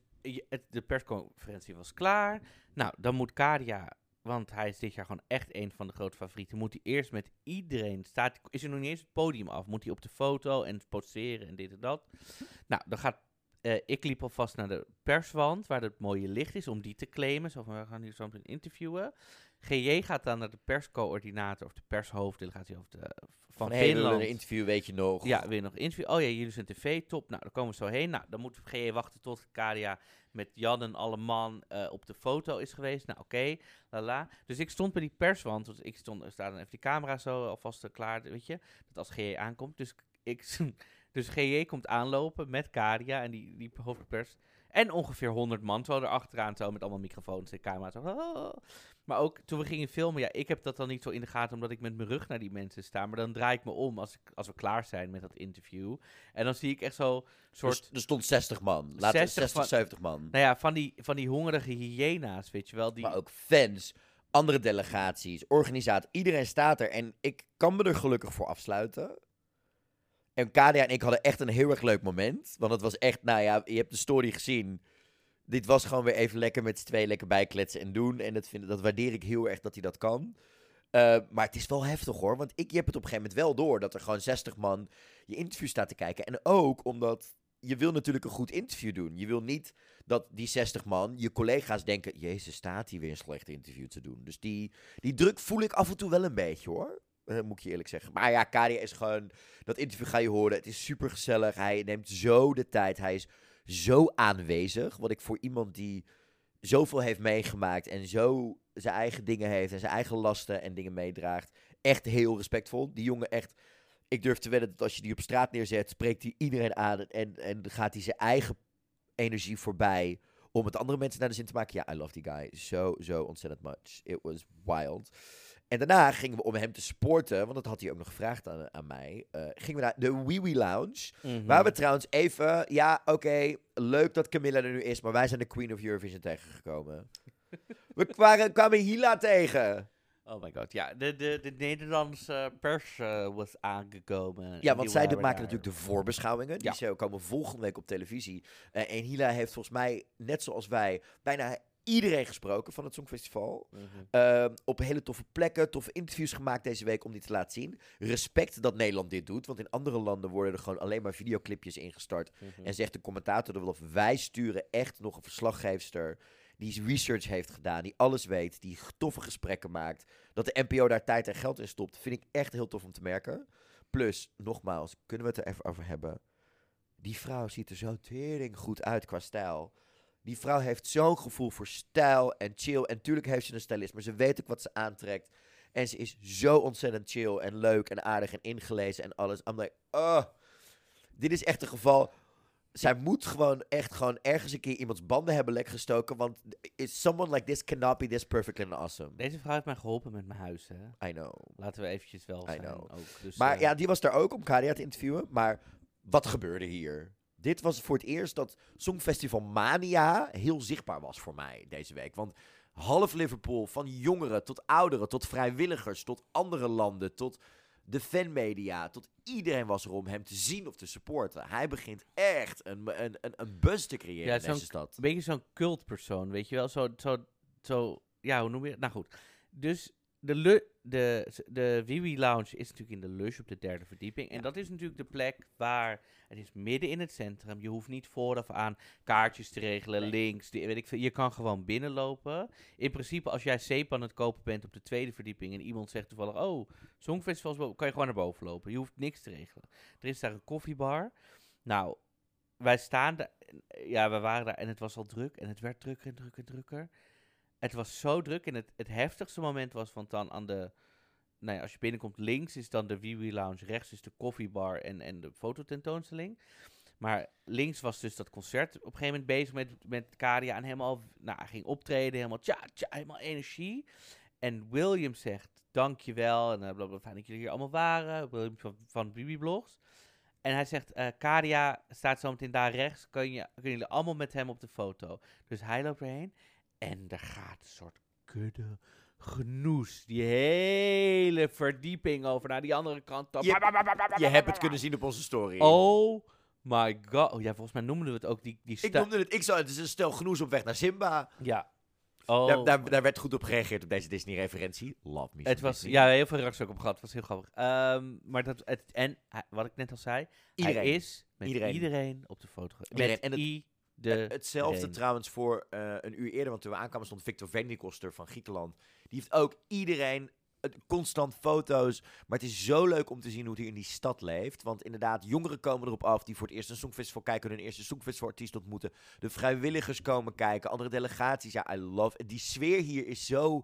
het, de persconferentie was klaar. Nou, dan moet Kadia, want hij is dit jaar gewoon echt een van de grote favorieten, moet hij eerst met iedereen, staat, is er nog niet eens het podium af, moet hij op de foto en poseren en dit en dat. Nou, dan gaat, eh, ik liep alvast naar de perswand, waar het mooie licht is, om die te claimen. Zo van, we gaan hier zo meteen interviewen. GJ gaat dan naar de perscoördinator, of de pershoofddelegatie of de, van, Van Finland. een interview, weet je nog. Ja, weer nog interview. Oh ja, jullie zijn tv, top. Nou, dan komen we zo heen. Nou, dan moet GE wachten tot Kadia met Jan en alle man eh, op de foto is geweest. Nou, oké, la la. Dus ik stond bij die perswand. Dus ik stond, er staat dan even die camera zo alvast eh, klaar, weet je. Dat als GE aankomt. Dus ik, dus GE komt aanlopen met Kadia en die, die hoofdpers. En ongeveer 100 man zo erachteraan, zo met allemaal microfoons en camera's. Zo, "Oh." Maar ook toen we gingen filmen, ja, ik heb dat dan niet zo in de gaten, omdat ik met mijn rug naar die mensen sta. Maar dan draai ik me om als, ik, als we klaar zijn met dat interview. En dan zie ik echt zo soort, Dus er stond 60 man. Laten we 60 60, van- 70 man. nou ja, van die, van die hongerige hyena's, weet je wel. Die, Maar ook fans, andere delegaties, organisatie. Iedereen staat er. En ik kan me er gelukkig voor afsluiten. En Kadia en ik hadden echt een heel erg leuk moment. Want het was echt, nou ja, je hebt de story gezien. Dit was gewoon weer even lekker met z'n tweeën lekker bijkletsen en doen. En dat, vind, dat waardeer ik heel erg dat hij dat kan. Eh, maar het is wel heftig hoor. Want ik, je hebt het op een gegeven moment wel door dat er gewoon 60 man je interview staat te kijken. En ook omdat je wil natuurlijk een goed interview doen. Je wil niet dat die 60 man, je collega's denken... Jezus, staat hier weer een slecht interview te doen. Dus die, die druk voel ik af en toe wel een beetje hoor. Eh, moet ik je eerlijk zeggen. Maar ja, Kadia is gewoon... Dat interview ga je horen. Het is super gezellig. Hij neemt zo de tijd. Hij is zo aanwezig. Wat ik voor iemand die zoveel heeft meegemaakt... en zo zijn eigen dingen heeft... en zijn eigen lasten en dingen meedraagt... echt heel respectvol. Die jongen echt... Ik durf te wedden dat als je die op straat neerzet... spreekt hij iedereen aan... en, en gaat hij zijn eigen energie voorbij... om het andere mensen naar de zin te maken. Ja, I love die guy. Zo, zo ontzettend much. It was wild. En daarna gingen we om hem te supporten, want dat had hij ook nog gevraagd aan, aan mij. eh, gingen we naar de Wee Wee Lounge. Mhm. Waar we trouwens even, ja, oké, leuk dat Camilla er nu is, maar wij zijn de Queen of Eurovision tegengekomen. we kwamen, kwamen Hila tegen. Oh my god, ja. De, de, de Nederlandse pers eh, was aangekomen. Ja, want zij maken daar. natuurlijk de voorbeschouwingen. Die Ja. komen volgende week op televisie. Eh, en Hila heeft volgens mij, net zoals wij, bijna iedereen gesproken van het Songfestival. Mhm. Ehm, op hele toffe plekken, toffe interviews gemaakt deze week om die te laten zien. Respect dat Nederland dit doet, want in andere landen worden er gewoon alleen maar videoclipjes ingestart. Mhm. En zegt de commentator er wel of wij sturen echt nog een verslaggeefster die research heeft gedaan, die alles weet, die toffe gesprekken maakt. Dat de NPO daar tijd en geld in stopt, vind ik echt heel tof om te merken. Plus, nogmaals, kunnen we het er even over hebben. Die vrouw ziet er zo tering goed uit qua stijl. Die vrouw heeft zo'n gevoel voor stijl en chill. En tuurlijk heeft ze een stylist, maar ze weet ook wat ze aantrekt. En ze is zo ontzettend chill en leuk en aardig en ingelezen en alles. I'm like, oh, dit is echt een geval. Zij moet gewoon echt gewoon ergens een keer iemands banden hebben lek gestoken. Want someone like this cannot be this perfect and awesome. Deze vrouw heeft mij geholpen met mijn huis, hè. I know. Laten we eventjes wel I zijn know. ook. Dus, Maar eh, ja, die was daar ook om Kadia te interviewen. Maar wat gebeurde hier? Dit was voor het eerst dat Songfestival Mania heel zichtbaar was voor mij deze week. Want half Liverpool, van jongeren tot ouderen, tot vrijwilligers, tot andere landen, tot de fanmedia, tot iedereen was er om hem te zien of te supporten. Hij begint echt een, een, een, een buzz te creëren Ja, in deze stad. Een beetje zo'n cultpersoon, weet je wel? Zo, zo, zo, ja, hoe noem je het? Nou goed. Dus de, de, de Wiwi Lounge is natuurlijk in de Lush op de derde verdieping. En Ja. dat is natuurlijk de plek waar, het is midden in het centrum. Je hoeft niet vooraf aan kaartjes te regelen, Nee. links, die, weet ik veel. Je kan gewoon binnenlopen. In principe, als jij zeep aan het kopen bent op de tweede verdieping en iemand zegt toevallig, oh, Songfestival is boven, kan je gewoon naar boven lopen. Je hoeft niks te regelen. Er is daar een koffiebar. Nou, wij staan daar, ja, we waren daar en het was al druk en het werd drukker en drukker en drukker. Het was zo druk en het, het heftigste moment was van dan aan de, nou ja, als je binnenkomt links is dan de Wee Lounge, rechts is de koffiebar en, en de fototentoonstelling. Maar links was dus dat concert op een gegeven moment bezig met, met Kadia en helemaal, nou, ging optreden, helemaal tja, tja, helemaal energie. En William zegt, dankjewel, en blablabla, fijn dat jullie hier allemaal waren, William van, van Bibi Blogs. En hij zegt, eh Kadia staat zo meteen daar rechts, kun je, kunnen jullie allemaal met hem op de foto. Dus hij loopt erheen en er gaat een soort kudde genoes, die hele verdieping over naar die andere kant. Je- Je hebt het kunnen zien op onze story. Oh My god. Oh ja, volgens mij noemden we het ook die, die Ik noemde het, ik zou, het is een stel genoes op weg naar Simba. Ja. Oh, Daar, daar, daar werd goed op gereageerd op deze Disney-referentie. Love me. het was, Disney. ja, heel veel reacties ook op gehad. Het was heel grappig. Ehm, maar dat, het, en wat ik net al zei, Iedereen. hij is met Iedereen. iedereen, op de foto. Met En het- Eh, Hetzelfde trouwens voor eh, een uur eerder, want toen we aankwamen stond Victor Venikoster van Griekenland. Die heeft ook iedereen constant foto's. Maar het is zo leuk om te zien hoe hier in die stad leeft. Want inderdaad, jongeren komen erop af die voor het eerst een Songfestival kijken, hun eerste Songfestival-artiest ontmoeten. De vrijwilligers komen kijken, andere delegaties. Ja, I love. Die sfeer hier is zo.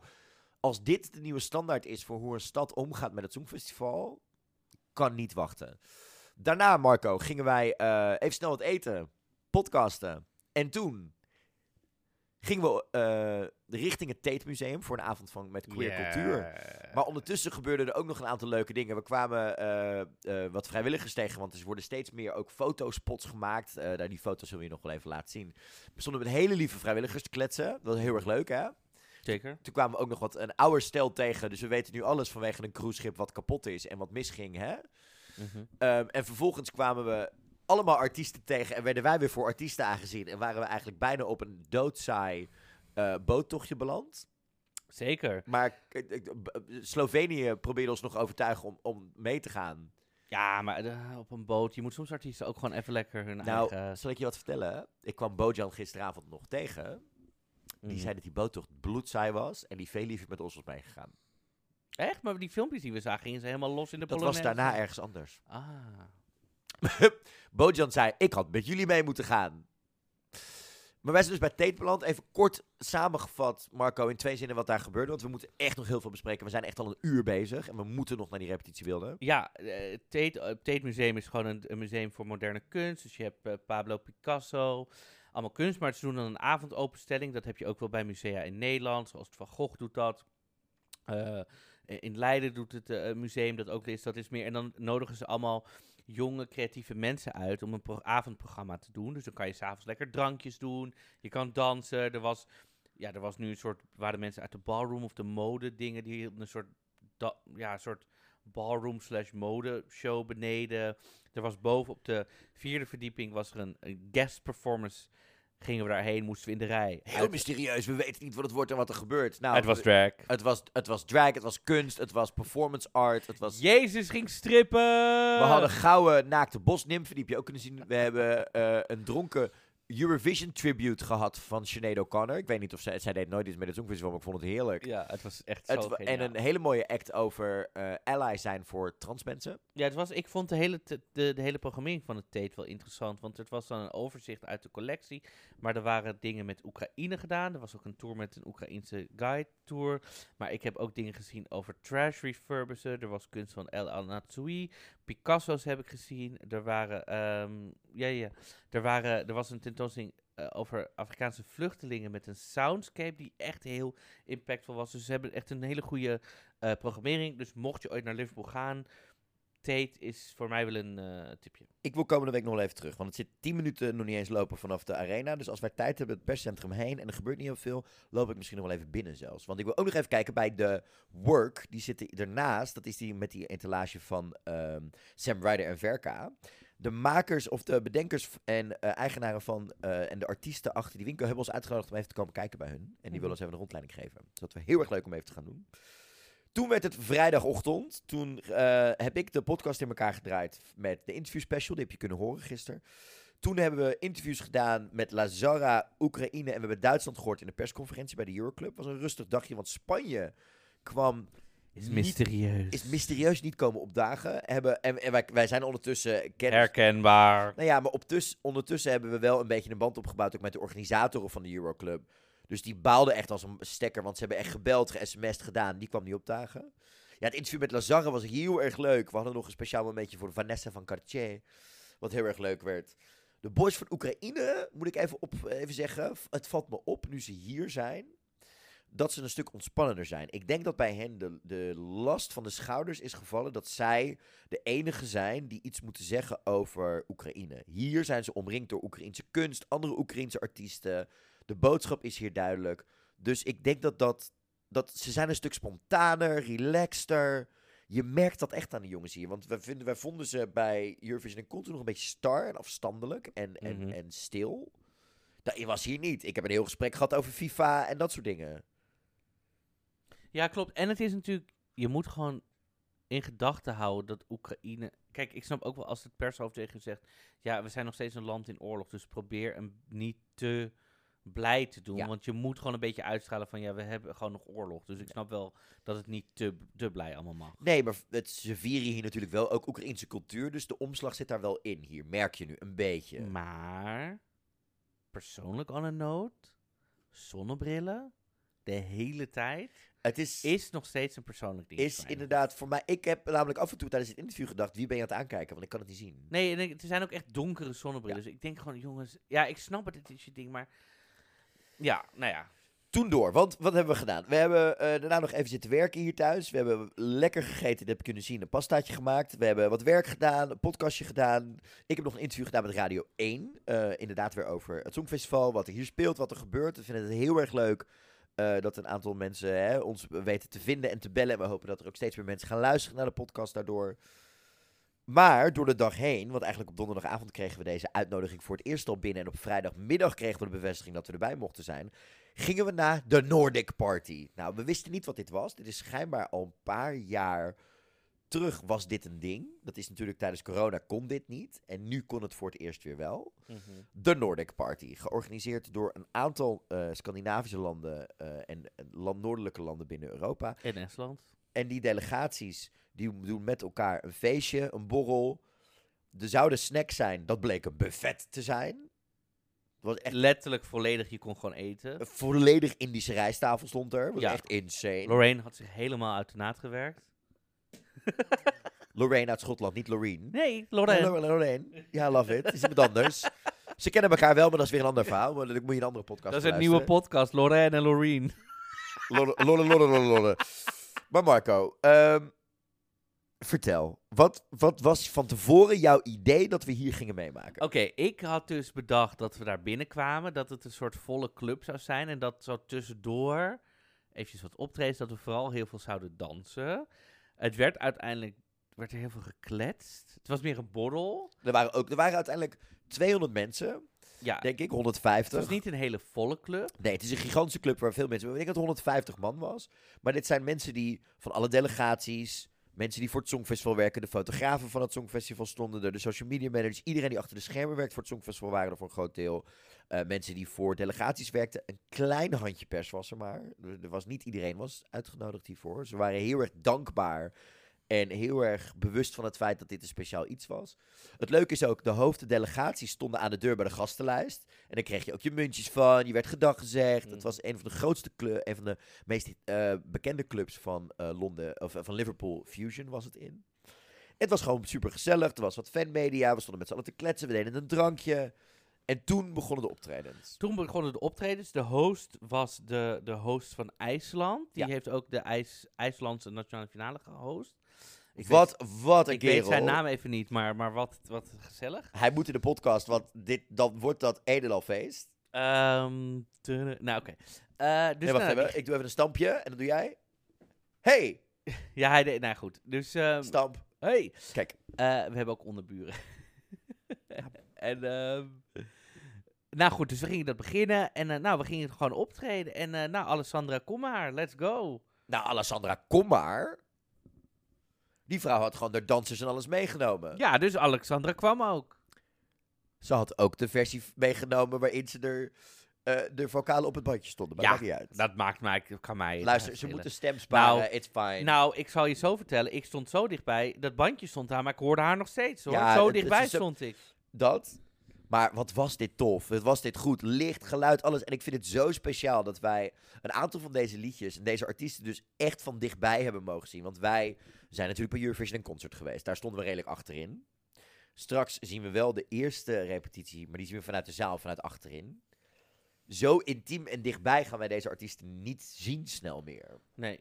Als dit de nieuwe standaard is voor hoe een stad omgaat met het Songfestival, kan niet wachten. Daarna, Marco, gingen wij eh, even snel wat eten, podcasten. En toen gingen we eh, richting het Tate Museum voor een avond van, met queer cultuur. Maar ondertussen gebeurden er ook nog een aantal leuke dingen. We kwamen eh, eh, wat vrijwilligers tegen, want er worden steeds meer ook fotospots gemaakt. Daar die foto's zullen we je nog wel even laten zien. We stonden met hele lieve vrijwilligers te kletsen. Dat was heel erg leuk, hè? Zeker. Toen kwamen we ook nog wat een ouder stel tegen. Dus we weten nu alles vanwege een cruiseschip wat kapot is en wat misging, hè? Mhm. Ehm, en vervolgens kwamen we allemaal artiesten tegen en werden wij weer voor artiesten aangezien. En waren we eigenlijk bijna op een doodsaai eh boottochtje beland. Zeker. Maar eh, eh, Slovenië probeerde ons nog overtuigen om, om mee te gaan. Ja, maar op een boot, je moet soms artiesten ook gewoon even lekker hun Nou, eigen... zal ik je wat vertellen? Ik kwam Bojan gisteravond nog tegen. Die Mhm. zei dat die boottocht bloedsaai was en die veel liever met ons was meegegaan. Echt? Maar die filmpjes die we zagen, gingen ze helemaal los in de Dat was daarna ergens anders. Ah. Bojan zei, ik had met jullie mee moeten gaan. Maar wij zijn dus bij Tate beland. Even kort samengevat, Marco, in twee zinnen wat daar gebeurde. Want we moeten echt nog heel veel bespreken. We zijn echt al een uur bezig en we moeten nog naar die repetitie wilden. Ja, eh, het Tate, het Tate Museum is gewoon een, museum voor moderne kunst. Dus je hebt eh, Pablo Picasso, allemaal kunst. Maar ze doen dan een avondopenstelling. Dat heb je ook wel bij musea in Nederland, zoals Van Gogh doet dat. Eh, in Leiden doet het eh, museum dat ook is. Dat is meer. En dan nodigen ze allemaal jonge, creatieve mensen uit om een pro- avondprogramma te doen. Dus dan kan je s'avonds lekker drankjes doen. Je kan dansen. Er was, ja, er was nu een soort, waren mensen uit de ballroom of de mode dingen, die hielden een soort, ja, een soort ballroom slash mode show beneden. Er was boven op de vierde verdieping was er een guest performance. Gingen we daarheen, moesten we in de rij. Heel Uit- mysterieus, we weten niet wat het wordt en wat er gebeurt. Nou, het was drag. het was, het was drag, het was kunst, het was performance art, het was... Jezus ging strippen! We hadden gouden naakte bosnimfen, die heb je ook kunnen zien. We hebben eh, een dronken Eurovision tribute gehad van Sinead O'Connor. Ik weet niet of zij, zij deed nooit iets met het Songfestival, maar ik vond het heerlijk. Ja, het was echt zo en een hele mooie act over eh ally zijn voor trans mensen. Ja, het was, ik vond de hele, de, de hele programmering van het Tate wel interessant. Want het was dan een overzicht uit de collectie. Maar er waren dingen met Oekraïne gedaan. Er was ook een tour met een Oekraïense guide tour. Maar ik heb ook dingen gezien over trash refurbishen. Er was kunst van El Al-Natsoui. Picasso's heb ik gezien. Er waren, ehm, ja, ja. Er, waren, er was een tentoonstelling eh, over Afrikaanse vluchtelingen met een soundscape die echt heel impactvol was. Dus ze hebben echt een hele goede eh, programmering. Dus mocht je ooit naar Liverpool gaan, Tate is voor mij wel een eh, tipje. Ik wil komende week nog wel even terug, want het zit 10 minuten nog niet eens lopen vanaf de arena. Dus als wij tijd hebben het perscentrum heen en er gebeurt niet heel veel, loop ik misschien nog wel even binnen zelfs. Want ik wil ook nog even kijken bij de Work, die zitten ernaast. Dat is die met die etalage van ehm, Sam Ryder en Verka. De makers of de bedenkers en eh, eigenaren van eh, en de artiesten achter die winkel hebben ons uitgenodigd om even te komen kijken bij hun. En die Mhm. willen ons even een rondleiding geven. Dus dat we heel erg leuk om even te gaan doen. Toen werd het vrijdagochtend. Toen eh, heb ik de podcast in elkaar gedraaid met de interview special. Die heb je kunnen horen gisteren. Toen hebben we interviews gedaan met Lazara, Oekraïne en we hebben Duitsland gehoord in de persconferentie bij de Euroclub. was een rustig dagje, want Spanje kwam Is niet- mysterieus. is mysterieus niet komen opdagen. Hebben, en en wij, wij zijn ondertussen kennis. Herkenbaar. Nou ja, maar op ondertussen hebben we wel een beetje een band opgebouwd ook met de organisatoren van de Euroclub. Dus die baalden echt als een stekker, want ze hebben echt gebeld, ge-sms'd gedaan. Die kwam niet opdagen. Ja, het interview met Lazarre was heel erg leuk. We hadden nog een speciaal momentje voor Vanessa van Cartier, wat heel erg leuk werd. De boys van Oekraïne, moet ik even, op, even zeggen, het valt me op nu ze hier zijn, dat ze een stuk ontspannender zijn. Ik denk dat bij hen de, de last van de schouders is gevallen dat zij de enige zijn die iets moeten zeggen over Oekraïne. Hier zijn ze omringd door Oekraïnse kunst, andere Oekraïnse artiesten. De boodschap is hier duidelijk. Dus ik denk dat, dat, dat ze zijn een stuk spontaner, relaxter. je merkt dat echt aan de jongens hier. Want wij, vinden, wij vonden ze bij Eurovision en Contour nog een beetje star en afstandelijk en, en, Mhm. en stil. Dat was hier niet. Ik heb een heel gesprek gehad over FIFA en dat soort dingen. Ja, klopt. En het is natuurlijk, je moet gewoon in gedachten houden dat Oekraïne. Kijk, ik snap ook wel als het pershoofd tegen je zegt: ja, we zijn nog steeds een land in oorlog, dus probeer hem niet te blij te doen. Ja. Want je moet gewoon een beetje uitstralen van ja, we hebben gewoon nog oorlog. Dus ik snap wel dat het niet te, te blij allemaal mag. Nee, maar het, ze vieren hier natuurlijk wel ook Oekraïnse cultuur. Dus de omslag zit daar wel in hier. Merk je nu een beetje. Maar, persoonlijk on een noot, zonnebrillen, de hele tijd, Het is, is nog steeds een persoonlijk ding. is inderdaad voor mij... Ik heb namelijk af en toe tijdens het interview gedacht... Wie ben je aan het aankijken? Want ik kan het niet zien. Nee, er zijn ook echt donkere zonnebrillen. Dus ik denk gewoon, jongens, ja, ik snap het, het is je ding, maar ja, nou ja. Toen door, want wat hebben we gedaan? We hebben eh, daarna nog even zitten werken hier thuis. We hebben lekker gegeten, dat heb je kunnen zien. Een pastaatje gemaakt. We hebben wat werk gedaan, een podcastje gedaan. Ik heb nog een interview gedaan met Radio 1. eh, inderdaad weer over het Songfestival, wat er hier speelt, wat er gebeurt. We vinden het heel erg leuk eh, dat een aantal mensen hè, ons weten te vinden en te bellen. En we hopen dat er ook steeds meer mensen gaan luisteren naar de podcast daardoor. Maar door de dag heen, want eigenlijk op donderdagavond kregen we deze uitnodiging voor het eerst al binnen. En op vrijdagmiddag kregen we de bevestiging dat we erbij mochten zijn. Gingen we naar de Nordic Party. Nou, we wisten niet wat dit was. Dit is schijnbaar al een paar jaar terug was dit een ding. Dat is natuurlijk tijdens corona kon dit niet. En nu kon het voor het eerst weer wel. De Nordic Party. Georganiseerd door een aantal eh, Scandinavische landen eh, en, en land, noordelijke landen binnen Europa. In Estland. En die delegaties die doen met elkaar een feestje, een borrel. Er zouden snacks zijn. Dat bleek een buffet te zijn. Het was echt Letterlijk volledig, je kon gewoon eten. een volledig Indische rijsttafel stond er. was Ja. echt insane. Lorraine had zich helemaal uit de naad gewerkt. Lorraine uit Schotland, niet Loreen. Nee, Lorraine. Lorraine. Lorraine. Ja, love it. Het is iemand anders. Ze kennen elkaar wel, maar dat is weer een ander verhaal. Maar dan moet je een andere podcast Dat is een nieuwe podcast, Lorraine en lolle, lolle, lolle, lolle. Maar Marco, ehm, vertel. Wat, wat was van tevoren jouw idee dat we hier gingen meemaken? Oké, ik had dus bedacht dat we daar binnenkwamen, dat het een soort volle club zou zijn en dat zo tussendoor eventjes wat optredens, dat we vooral heel veel zouden dansen. Het werd uiteindelijk, werd er heel veel gekletst. Het was meer een borrel. Er waren, ook, er waren uiteindelijk 200 mensen, Ja, denk ik, het 150. was niet een hele volle club. Nee, het is een gigantische club waar veel mensen... Ik denk dat het 150 man was. Maar dit zijn mensen die van alle delegaties... Mensen die voor het Songfestival werken, de fotografen van het Songfestival stonden er, de social media managers, iedereen die achter de schermen werkt voor het Songfestival waren er voor een groot deel. Eh, mensen die voor delegaties werkten, een klein handje pers was er maar. Er was niet iedereen was uitgenodigd hiervoor. Ze waren heel erg dankbaar en heel erg bewust van het feit dat dit een speciaal iets was. Het leuke is ook, de hoofddelegaties stonden aan de deur bij de gastenlijst. En dan kreeg je ook je muntjes van, je werd gedag gezegd. Het Mhm. was een van de grootste clubs, een van de meest eh, bekende clubs van eh, Londen, of eh, van Liverpool Fusion was het in. Het was gewoon super gezellig, er was wat fanmedia, we stonden met z'n allen te kletsen, we deden een drankje. En toen begonnen de optredens. Toen begonnen de optredens. De host was de, de host van IJsland. Die Ja. heeft ook de IJs, IJslandse nationale finale gehost. Ik wat, wat een weet, ik weet kerel. zijn naam even niet, maar, maar wat, wat gezellig. Hij moet in de podcast, want dit, dan wordt dat een en al feest. Ehm, nou, oké. Eh, dus nee, wacht nou, even, ik doe even een stampje en dan doe jij... Hey, Ja, hij deed, nou goed. Dus, ehm, stamp. hey. Kijk. Eh, we hebben ook onderburen. en, ehm, nou goed, dus we gingen dat beginnen. En eh, nou, we gingen gewoon optreden. En nou, Alessandra, kom maar, let's go. Nou, Alessandra, kom maar. Die vrouw had gewoon de dansers en alles meegenomen. Ja, dus Alexandra kwam ook. Ze had ook de versie meegenomen waarin ze er, eh, de vocalen op het bandje stonden. Maar Ja, maakt niet uit. Dat maakt mij, kan mij. Luister, ze moeten stem sparen. Nou, it's fine. Nou, ik zal je zo vertellen. Ik stond zo dichtbij. Dat bandje stond daar, maar ik hoorde haar nog steeds hoor. Ja, zo het- dichtbij het stond ik. Dat. Maar wat was dit tof. Wat was dit goed. Licht, geluid, alles. En ik vind het zo speciaal dat wij een aantal van deze liedjes en deze artiesten dus echt van dichtbij hebben mogen zien. Want wij zijn natuurlijk bij Eurovision en Concert geweest. Daar stonden we redelijk achterin. Straks zien we wel de eerste repetitie, maar die zien we vanuit de zaal, vanuit achterin. Zo intiem en dichtbij gaan wij deze artiesten niet zien snel meer. Nee.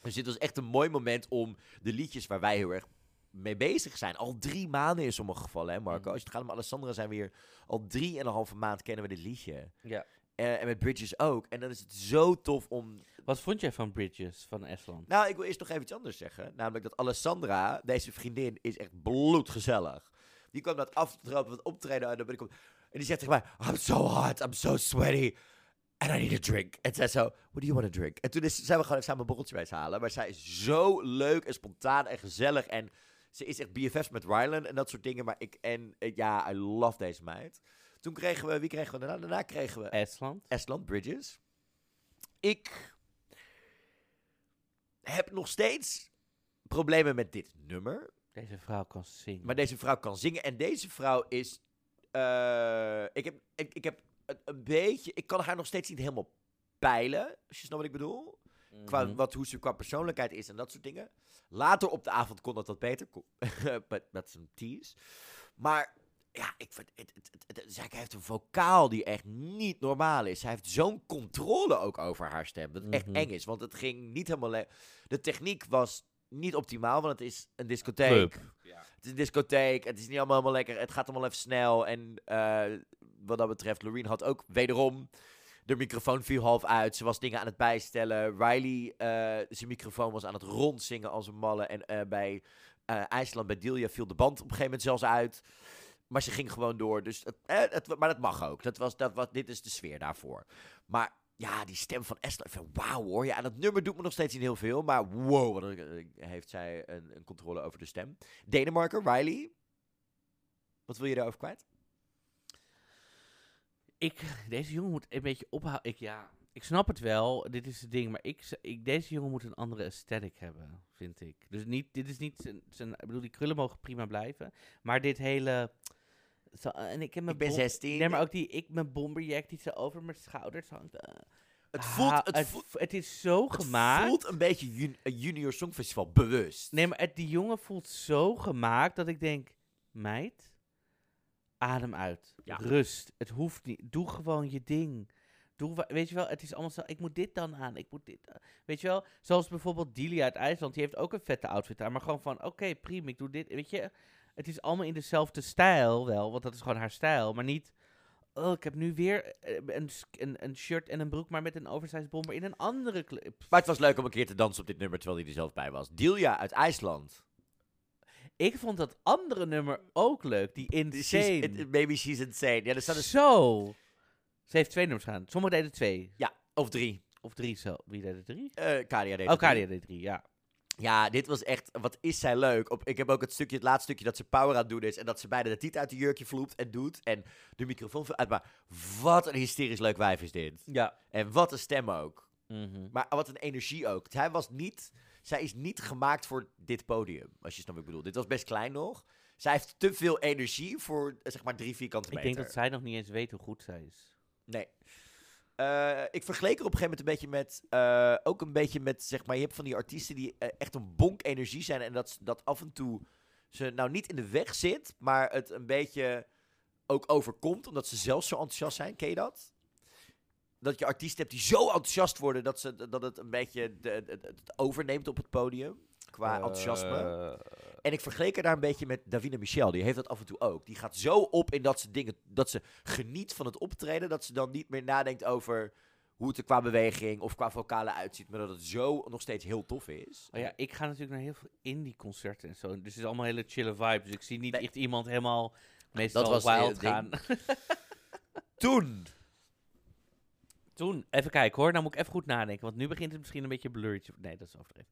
Dus dit was echt een mooi moment om de liedjes waar wij heel erg mee bezig zijn. Al drie maanden in sommige gevallen, hè Marco? Mhm. Als je het gaat om Alessandra zijn we hier al drie en een halve maand kennen we dit liedje. Ja. Eh, en met Bridges ook. En dan is het zo tof om Wat vond jij van Bridges van Estland? Nou, ik wil eerst nog even iets anders zeggen. Namelijk dat Alessandra, deze vriendin, is echt bloedgezellig. Die kwam dat af te trappen, wat optreden. En, dan ben ik op- en die zegt tegen mij, I'm so hot, I'm so sweaty. And I need a drink. En zij zo, what do you want to drink? En toen is, zijn we gewoon samen een borreltje bij halen. Maar zij is zo leuk en spontaan en gezellig. En ze is echt BFF's met Rylan en dat soort dingen. Maar ik, en eh, ja, I love deze meid. Toen kregen we, wie kregen we daarna? Daarna kregen we Estland? Estland, Bridges. Ik heb nog steeds problemen met dit nummer. Deze vrouw kan zingen. Maar deze vrouw kan zingen. En deze vrouw is. eh, ik, heb, ik, ik heb een, een beetje. Ik kan haar nog steeds niet helemaal peilen. Als je snapt wat ik bedoel. Qua Mhm. wat, hoe ze qua persoonlijkheid is en dat soort dingen. Later op de avond kon dat wat beter. Met, met zijn tease. Maar ja, ik vind, het, het, het, het- zij heeft een vocaal die echt niet normaal is. Zij heeft zo'n controle ook over haar stem. Dat het echt Mhm. eng is. Want het ging niet helemaal... le- De techniek was niet optimaal, want het is een discotheek. Club. Het is een discotheek. Het is niet allemaal helemaal lekker. Het gaat allemaal even snel. En eh, wat dat betreft, Loreen had ook wederom... De microfoon viel half uit. Ze was dingen aan het bijstellen. Riley, eh, zijn microfoon was aan het rondzingen als een malle. En eh, bij eh, IJsland, bij Delia, viel de band op een gegeven moment zelfs uit. Maar ze ging gewoon door. Dus het, eh, het, maar dat mag ook. Dat was, dat was, dit is de sfeer daarvoor. Maar ja, die stem van Esther. Wauw hoor. Ja, dat nummer doet me nog steeds niet heel veel. Maar wow, wat een- heeft zij een, een controle over de stem. Denemarken, Riley. Wat wil je daarover kwijt? Ik, deze jongen moet een beetje ophouden. Ik, ja, ik snap het wel, dit is het ding, maar ik, ik, deze jongen moet een andere aesthetic hebben, vind ik. Dus niet, dit is niet zijn, ik bedoel, die krullen mogen prima blijven, maar dit hele, zo, en ik heb mijn Ik ben bom- 16. Nee, maar ook die, ik mijn bomberjack die zo over mijn schouders hangt. eh. Het Ah, voelt, het het, voelt, het is zo het gemaakt. voelt een beetje jun- een Junior Songfestival bewust. Nee, maar het, die jongen voelt zo gemaakt dat ik denk, meid, adem uit. Ja. Rust. Het hoeft niet. Doe gewoon je ding. Doe, weet je wel, het is allemaal zo, ik moet dit dan aan, ik moet dit aan. Weet je wel, zoals bijvoorbeeld Delia uit IJsland, die heeft ook een vette outfit aan, maar gewoon van, oké, prima, ik doe dit. Weet je, het is allemaal in dezelfde stijl wel, want dat is gewoon haar stijl, maar niet... Oh, ik heb nu weer eh, een, een, een shirt en een broek, maar met een oversized bomber in een andere kleur. Maar het was leuk om een keer te dansen op dit nummer, terwijl hij er zelf bij was. Delia uit IJsland. Ik vond dat andere nummer ook leuk, die She's- Insane. it- maybe she's insane. Ja, er staat. Zo. Ze heeft twee nummers gedaan. Sommigen deden twee. Ja, of drie. Of drie zo. Wie deed er drie? Eh Kadia deed Oh. Kadia deed drie, ja. Ja, dit was echt... Wat is zij leuk. Op, ik heb ook het stukje, het laatste stukje dat ze power aan het doen is. En dat ze bijna de titel uit de jurkje vloept en doet. En de microfoon uit. Maar wat een hysterisch leuk wijf is dit. Ja. En wat een stem ook. Mhm. Maar wat een energie ook. Zij was niet... Zij is niet gemaakt voor dit podium. Als je snapt wat ik bedoel. Dit was best klein nog. Zij heeft te veel energie voor, eh, zeg maar, drie vierkante Ik meter. denk dat zij nog niet eens weet hoe goed zij is. Nee. Eh, ik vergeleek er op een gegeven moment een beetje met, eh, ook een beetje met, zeg maar, je hebt van die artiesten die eh, echt een bonk energie zijn en dat, dat af en toe ze nou niet in de weg zit, maar het een beetje ook overkomt, omdat ze zelf zo enthousiast zijn. Ken je dat? Dat je artiesten hebt die zo enthousiast worden dat, ze, dat het een beetje het overneemt op het podium, qua enthousiasme. Eh, En ik vergeleek er daar een beetje met Davina Michel. Die heeft dat af en toe ook. Die gaat zo op in dat ze dingen, dat ze geniet van het optreden, dat ze dan niet meer nadenkt over hoe het er qua beweging of qua vocale uitziet, maar dat het zo nog steeds heel tof is. oh ja, ik ga natuurlijk naar heel veel indie concerten en zo. Dus het is allemaal hele chille vibes. Dus ik zie niet Nee. echt iemand helemaal meestal Dat was wild ding. gaan. Toen, Toen, even kijken hoor. Nou moet ik even goed nadenken. Want nu begint het misschien een beetje blurry. te- Nee, dat is overdreven.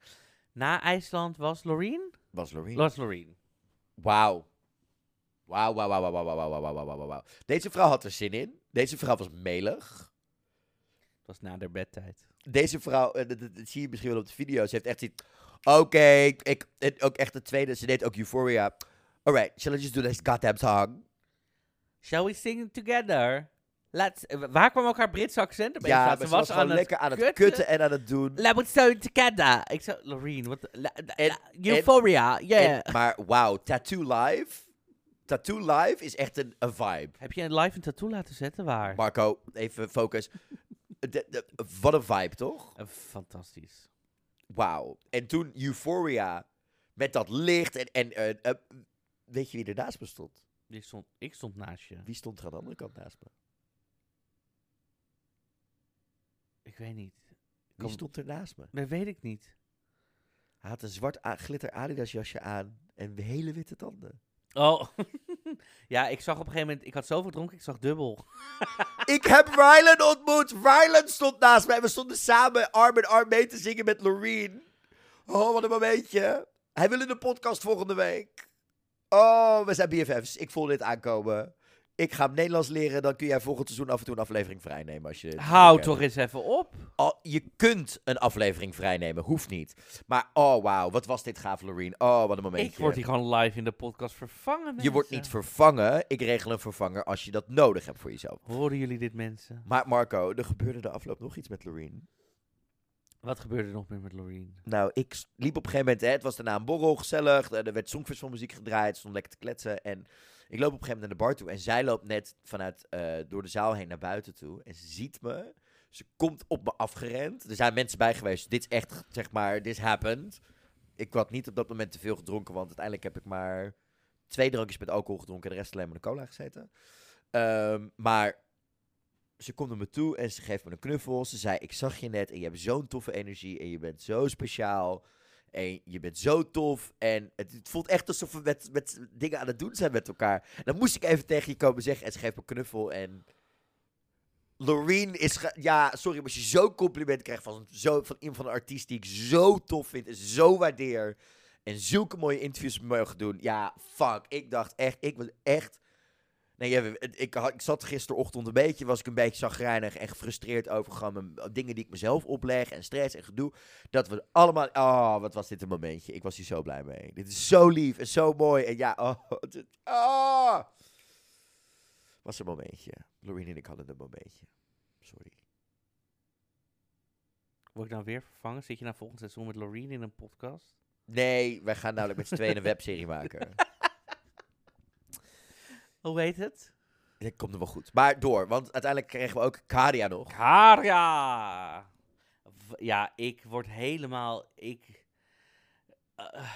Na IJsland was Loreen? was Loreen. Was Loreen. Wauw. Wauw, wauw, wauw, wauw, wauw, wauw, wauw, wauw. Deze vrouw had er zin in. Deze vrouw was melig. Het was na de bedtijd. Deze vrouw, eh, dat, dat- dat zie je misschien wel op de video. Ze heeft echt zoiets. Oké, ik, het- ook echt de tweede. Ze deed ook Euphoria. Alright, shall I just do this goddamn song? Shall we sing together? Waar kwam ook haar Britse accent opeens Ja, aan? ze was gewoon lekker aan het kutten en aan het doen. Let's sing together. Ik zei, Loreen, wat... la- la- la- Euphoria, yeah. En- maar wauw, Tattoo Live. Tattoo Live is echt een, een vibe. Heb je een live een tattoo laten zetten? Waar? Marco, even focus. De, de, wat een vibe, toch? Eh, fantastisch. Wauw. En toen Euphoria met dat licht en... en eh, eh, weet je wie ernaast me stond? Die stond, ik stond naast je. Wie stond er aan de andere kant naast me? Ik weet niet. Wie Kom- stond er naast me? Dat weet ik niet. Hij had een zwart glitter Adidas jasje aan en hele witte tanden. Oh. ja, ik zag op een gegeven moment... Ik had zoveel gedronken, ik zag dubbel. Ik heb Rylan ontmoet. Rylan stond naast mij. We stonden samen arm in arm mee te zingen met Loreen. Oh, wat een momentje. Hij wil in de podcast volgende week. Oh, we zijn BFF's. Ik voel dit aankomen. Ik ga hem Nederlands leren. Dan kun jij volgend seizoen af en toe een aflevering vrijnemen. Als je Hou toch eens even op. Al, je kunt een aflevering vrijnemen. Hoeft niet. Maar oh, wauw. Wat was dit gaaf, Loreen. Oh, wat een momentje. Ik word hier gewoon live in de podcast vervangen, Je wordt niet vervangen. Ik regel een vervanger als je dat nodig hebt voor jezelf. Horen jullie dit, mensen? Maar Marco, er gebeurde de afloop nog iets met Loreen. Wat gebeurde er nog meer met Loreen? Nou, ik liep op een gegeven moment, hè, het was daarna een borrel, gezellig. Er er werd songfestivalmuziek gedraaid, stond lekker te kletsen. En ik loop op een gegeven moment naar de bar toe. En zij loopt net vanuit, eh, door de zaal heen naar buiten toe. En ze ziet me. Ze komt op me afgerend. Er zijn mensen bij geweest. Dit is echt, zeg maar, this happened. Ik had niet op dat moment te veel gedronken, want uiteindelijk heb ik maar twee drankjes met alcohol gedronken. En de rest alleen maar de cola gezeten. Ehm, maar ze komt naar me toe en ze geeft me een knuffel. Ze zei, ik zag je net en je hebt zo'n toffe energie en je bent zo speciaal. Je bent zo tof. En het, het voelt echt alsof we met, met dingen aan het doen zijn met elkaar. Dan moest ik even tegen je komen zeggen en ze me een knuffel. En Loreen is... ja, sorry, als je zo'n compliment krijgt van, zo, van iemand van een artiest die ik zo tof vind en zo waardeer. En zulke mooie interviews mogen doen. Ja, fuck. Ik dacht echt, ik was echt... Nee, ik, had- ik zat gisterochtend een beetje, was ik een beetje zagrijnig en gefrustreerd over gewoon mijn, dingen die ik mezelf opleg en stress en gedoe. Dat we allemaal, oh, wat was dit een momentje. Ik was hier zo blij mee. Dit is zo lief en zo mooi. En ja, oh, dit, oh. Was een momentje. Loreen en ik hadden een momentje. Sorry. Word ik nou weer vervangen? Zit je nou volgend seizoen met Loreen in een podcast? Nee, wij gaan namelijk met z'n tweeën een webserie maken. Hoe heet het? Dat komt er wel goed. Maar door, want uiteindelijk kregen we ook Karia nog. Karja! V- Ja, ik word helemaal... Ik... eh,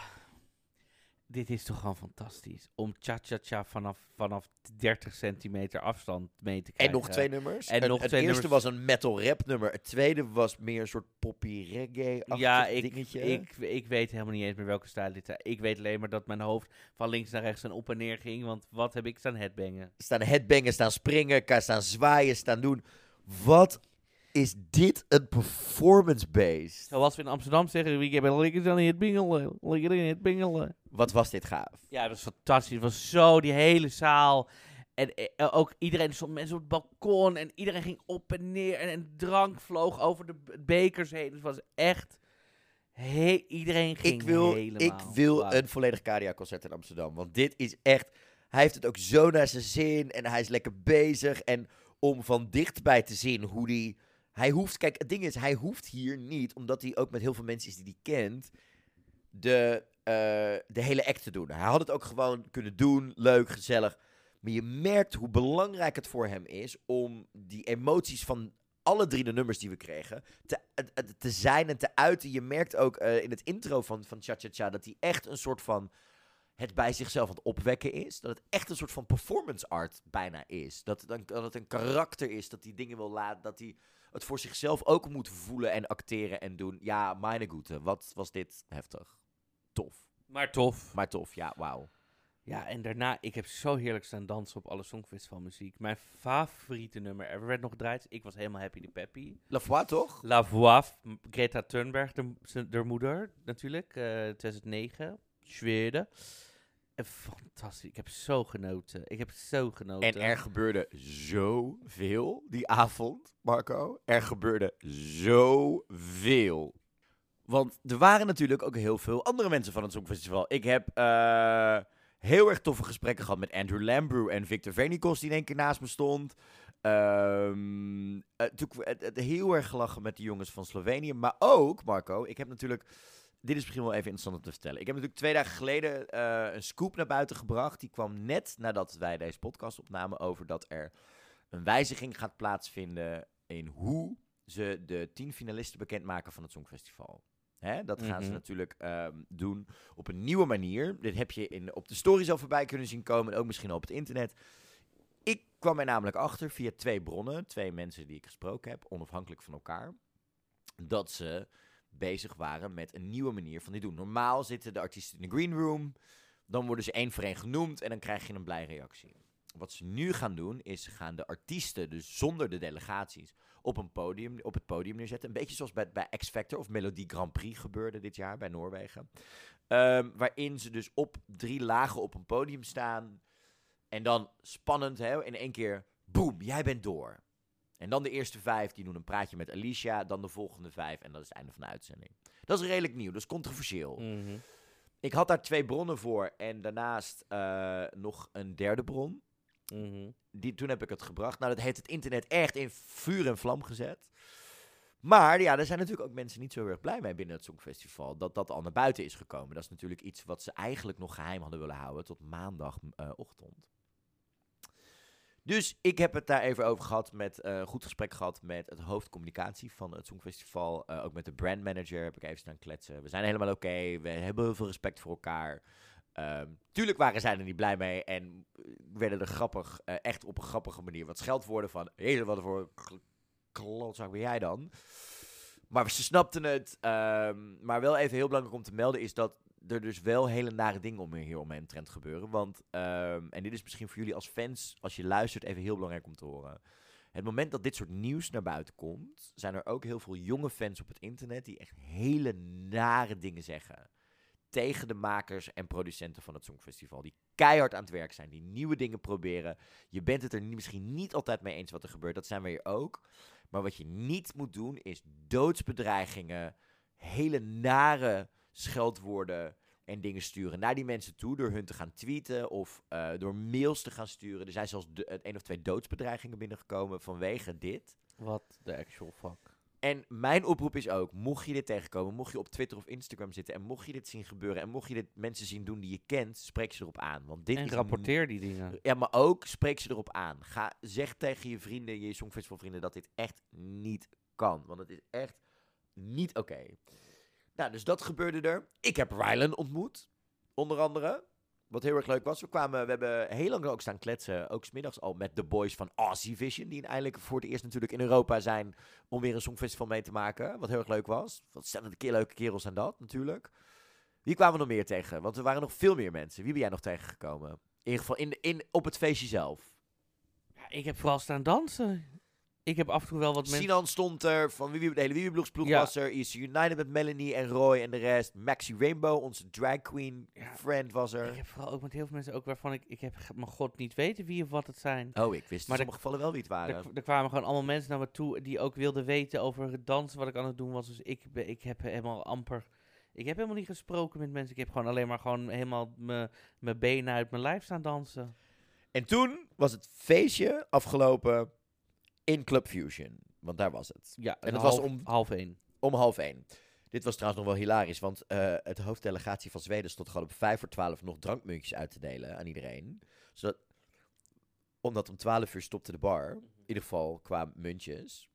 dit is toch gewoon fantastisch. Om cha-cha-cha vanaf, vanaf 30 centimeter afstand mee te En krijgen. nog twee nummers. En Een- nog het twee eerste nummers. was een metal rap nummer. Het tweede was meer een soort poppy reggae Ja, ik, dingetje. ik, ik weet helemaal niet eens meer welke stijl dit is. Ik weet alleen maar dat mijn hoofd van links naar rechts en op en neer ging. Want wat heb ik staan headbangen? Staan headbangen, staan springen, staan zwaaien, staan doen. Wat is dit een performance based? Zoals we in Amsterdam zeggen, ik heb lekker aan het bingelen. Lekker in het bingelen. Wat was dit gaaf? Ja, dat was fantastisch. Het was zo, die hele zaal. En eh, ook iedereen, er stonden mensen op het balkon. En iedereen ging op en neer. En, en drank vloog over de bekers heen. Het was echt... He iedereen ging Ik wil, helemaal... ik wil een volledig Karia-concert in Amsterdam. Want dit is echt... Hij heeft het ook zo naar zijn zin. En hij is lekker bezig. En om van dichtbij te zien hoe die... Hij hoeft... Kijk, het ding is, hij hoeft hier niet... Omdat hij ook met heel veel mensen is die hij kent... De, eh, de hele act te doen. Hij had het ook gewoon kunnen doen. Leuk, gezellig. Maar je merkt hoe belangrijk het voor hem is... Om die emoties van alle drie de nummers die we kregen... Te, het- het- te zijn en te uiten. Je merkt ook eh, in het intro van, van Cha Cha Cha... dat hij echt een soort van het bij zichzelf aan het opwekken is. Dat het echt een soort van performance art bijna is. Dat een, dat het een karakter is, dat hij dingen wil laten, dat hij het voor zichzelf ook moet voelen en acteren en doen. Ja, meine goede, wat was dit heftig. Tof. Maar tof. Maar tof, ja, wauw. Ja, en daarna, ik heb zo heerlijk staan dansen op alle Songfestivalmuziek. Mijn favoriete nummer ever werd nog gedraaid. Ik was helemaal happy de peppy. La Foi, toch? La Voix, Greta Thunberg, de, zijn- de moeder natuurlijk, eh 2009, Zweden. En fantastisch, ik heb zo genoten. Ik heb zo genoten. En er gebeurde zoveel die avond, Marco. Er gebeurde zoveel. Want er waren natuurlijk ook heel veel andere mensen van het Songfestival. Ik heb eh, heel erg toffe gesprekken gehad met Andrew Lambrew en Victor Vernikos, die in één keer naast me stond. Toen, het, het heel erg gelachen met de jongens van Slovenië. Maar ook, Marco, ik heb natuurlijk... Dit is misschien wel even interessant om te vertellen. Ik heb natuurlijk twee dagen geleden een scoop naar buiten gebracht. Die kwam net nadat wij deze podcast opnamen over dat er een wijziging gaat plaatsvinden in hoe ze de tien finalisten bekendmaken van het Songfestival. Hè, dat gaan ze Mhm. natuurlijk ehm, doen op een nieuwe manier. Dit heb je in, op de stories al voorbij kunnen zien komen en ook misschien op het internet. Ik kwam er namelijk achter via twee bronnen, twee mensen die ik gesproken heb, onafhankelijk van elkaar, dat ze bezig waren met een nieuwe manier van dit doen. Normaal zitten de artiesten in de green room, dan worden ze één voor één genoemd en dan krijg je een blij reactie. Wat ze nu gaan doen, is ze gaan de artiesten, dus zonder de delegaties, op, een podium, op het podium neerzetten. Een beetje zoals bij, bij X Factor of Melodie Grand Prix gebeurde dit jaar bij Noorwegen. Ehm, waarin ze dus op drie lagen op een podium staan. En dan spannend, hè, in één keer, boem, jij bent door. En dan de eerste vijf, die doen een praatje met Alicia. Dan de volgende vijf en dat is het einde van de uitzending. Dat is redelijk nieuw, dat is controversieel. Mhm. Ik had daar twee bronnen voor en daarnaast eh, nog een derde bron. Mhm. Die, toen heb ik het gebracht. Nou, dat heeft het internet echt in vuur en vlam gezet. Maar ja, er zijn natuurlijk ook mensen niet zo erg blij mee binnen het Songfestival. Dat dat al naar buiten is gekomen. Dat is natuurlijk iets wat ze eigenlijk nog geheim hadden willen houden tot maandagochtend. dus ik heb het daar even over gehad met eh, een goed gesprek gehad met het hoofdcommunicatie van het Songfestival. Eh, ook met de brandmanager heb ik even staan kletsen. We zijn helemaal oké. We hebben heel veel respect voor elkaar. Ehm, tuurlijk waren zij er niet blij mee en eh, werden er grappig, eh, echt op een grappige manier wat scheldwoorden van. Hé, wat voor kl- klootzak ben jij dan? Maar ze snapten het. ehm, maar wel even heel belangrijk om te melden is dat er dus wel hele nare dingen om hier omheen trend gebeuren. Want, ehm, en dit is misschien voor jullie als fans, als je luistert, even heel belangrijk om te horen. Het moment dat dit soort nieuws naar buiten komt, zijn er ook heel veel jonge fans op het internet die echt hele nare dingen zeggen tegen de makers en producenten van het Songfestival. Die keihard aan het werk zijn, die nieuwe dingen proberen. Je bent het er misschien niet altijd mee eens wat er gebeurt, dat zijn we hier ook. Maar wat je niet moet doen is doodsbedreigingen, hele nare scheldwoorden en dingen sturen naar die mensen toe door hun te gaan tweeten of eh, door mails te gaan sturen. Er zijn zelfs één of twee doodsbedreigingen binnengekomen vanwege dit. Wat de actual fuck. En mijn oproep is ook, mocht je dit tegenkomen, mocht je op Twitter of Instagram zitten en mocht je dit zien gebeuren en mocht je dit mensen zien doen die je kent, spreek ze erop aan. Want dit En is rapporteer die dingen. Ja, maar ook spreek ze erop aan. Ga, zeg tegen je vrienden, je Songfestival vrienden, dat dit echt niet kan. Want het is echt niet oké. Nou, dus dat gebeurde er. Ik heb Rylan ontmoet, onder andere. Wat heel erg leuk was. We, kwamen, we hebben heel lang ook staan kletsen, ook smiddags al, met de boys van Aussie Vision. Die eindelijk voor het eerst natuurlijk in Europa zijn om weer een Songfestival mee te maken. Wat heel erg leuk was. Wat een keer leuke kerels zijn dat, natuurlijk. Wie kwamen we nog meer tegen? Want er waren nog veel meer mensen. Wie ben jij nog tegengekomen? In ieder geval in, in, op het feestje zelf. Ja, ik heb vooral staan dansen. Ik heb af en toe wel wat mensen... Sinan stond er, van wie, de hele Wiebebloegsploeg Ja. was er. EC United met Melanie en Roy en de rest. Maxi Rainbow, onze drag queen Ja. friend, was Ik er. heb vooral ook met heel veel mensen ook waarvan ik... Ik heb mijn god niet weten wie of wat het zijn. Oh, ik wist in Maar de- sommige gevallen wel wie het waren. Er, er kwamen gewoon allemaal mensen naar me toe die ook wilden weten over het dansen wat ik aan het doen was. Dus ik, ben- ik heb helemaal amper... Ik heb helemaal niet gesproken met mensen. Ik heb gewoon alleen maar gewoon helemaal mijn benen uit mijn lijf staan dansen. En toen was het feestje afgelopen in Club Fusion. Want daar was het. Ja, En dat het was om- half één. Om half één. Dit was trouwens nog wel hilarisch, want eh, het hoofddelegatie van Zweden stond gewoon op vijf voor twaalf nog drankmuntjes uit te delen aan iedereen. Zodat, omdat om twaalf uur stopte de bar, in ieder geval qua muntjes.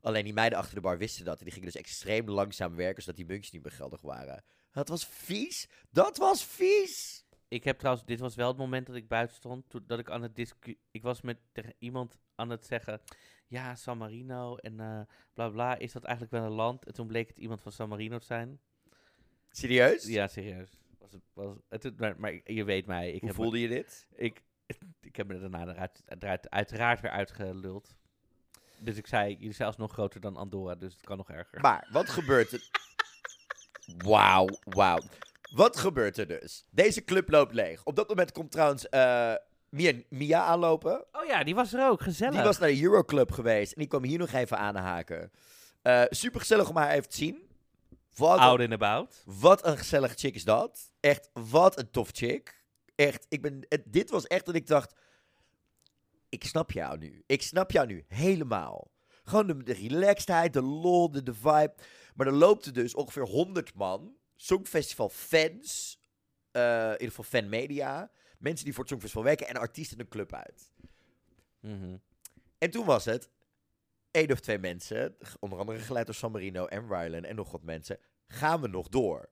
Alleen die meiden achter de bar wisten dat en die gingen dus extreem langzaam werken, zodat die muntjes niet meer geldig waren. Dat was vies. Dat was vies. Ik heb trouwens, dit was wel het moment dat ik buiten stond, toen, dat ik aan het discu... Ik was met tegen iemand aan het zeggen, ja, San Marino en eh bla bla, is dat eigenlijk wel een land? En toen bleek het iemand van San Marino te zijn. Serieus? Ja, serieus. Was het, was het, maar, maar je weet mij, ik Hoe heb, voelde je dit? ik, ik heb me er daarna eruit, eruit, uiteraard weer uitgeluld. Dus ik zei, jullie zijn alsnog groter dan Andorra, dus het kan nog erger. Maar wat gebeurt er? Wauw, wauw. Wat gebeurt er dus? Deze club loopt leeg. Op dat moment komt trouwens eh, Mia, Mia aanlopen. Oh ja, die was er ook, gezellig. Die was naar de Euroclub geweest en die kwam hier nog even aanhaken. Eh Super gezellig om haar even te zien. Wat Out een, and about. wat een gezellig chick is dat. Echt, wat een tof chick. Echt, ik ben, het, dit was echt dat ik dacht... Ik snap jou nu. Ik snap jou nu helemaal. Gewoon de, de relaxedheid, de lol, de, de vibe. Maar er loopt er dus ongeveer 100 man. Songfestival fans. eh, in ieder geval fanmedia. Mensen die voor het Songfestival werken. En artiesten de club uit. Mhm. En toen was het één of twee mensen, onder andere geleid door San Marino en Rylan en nog wat mensen, gaan we nog door?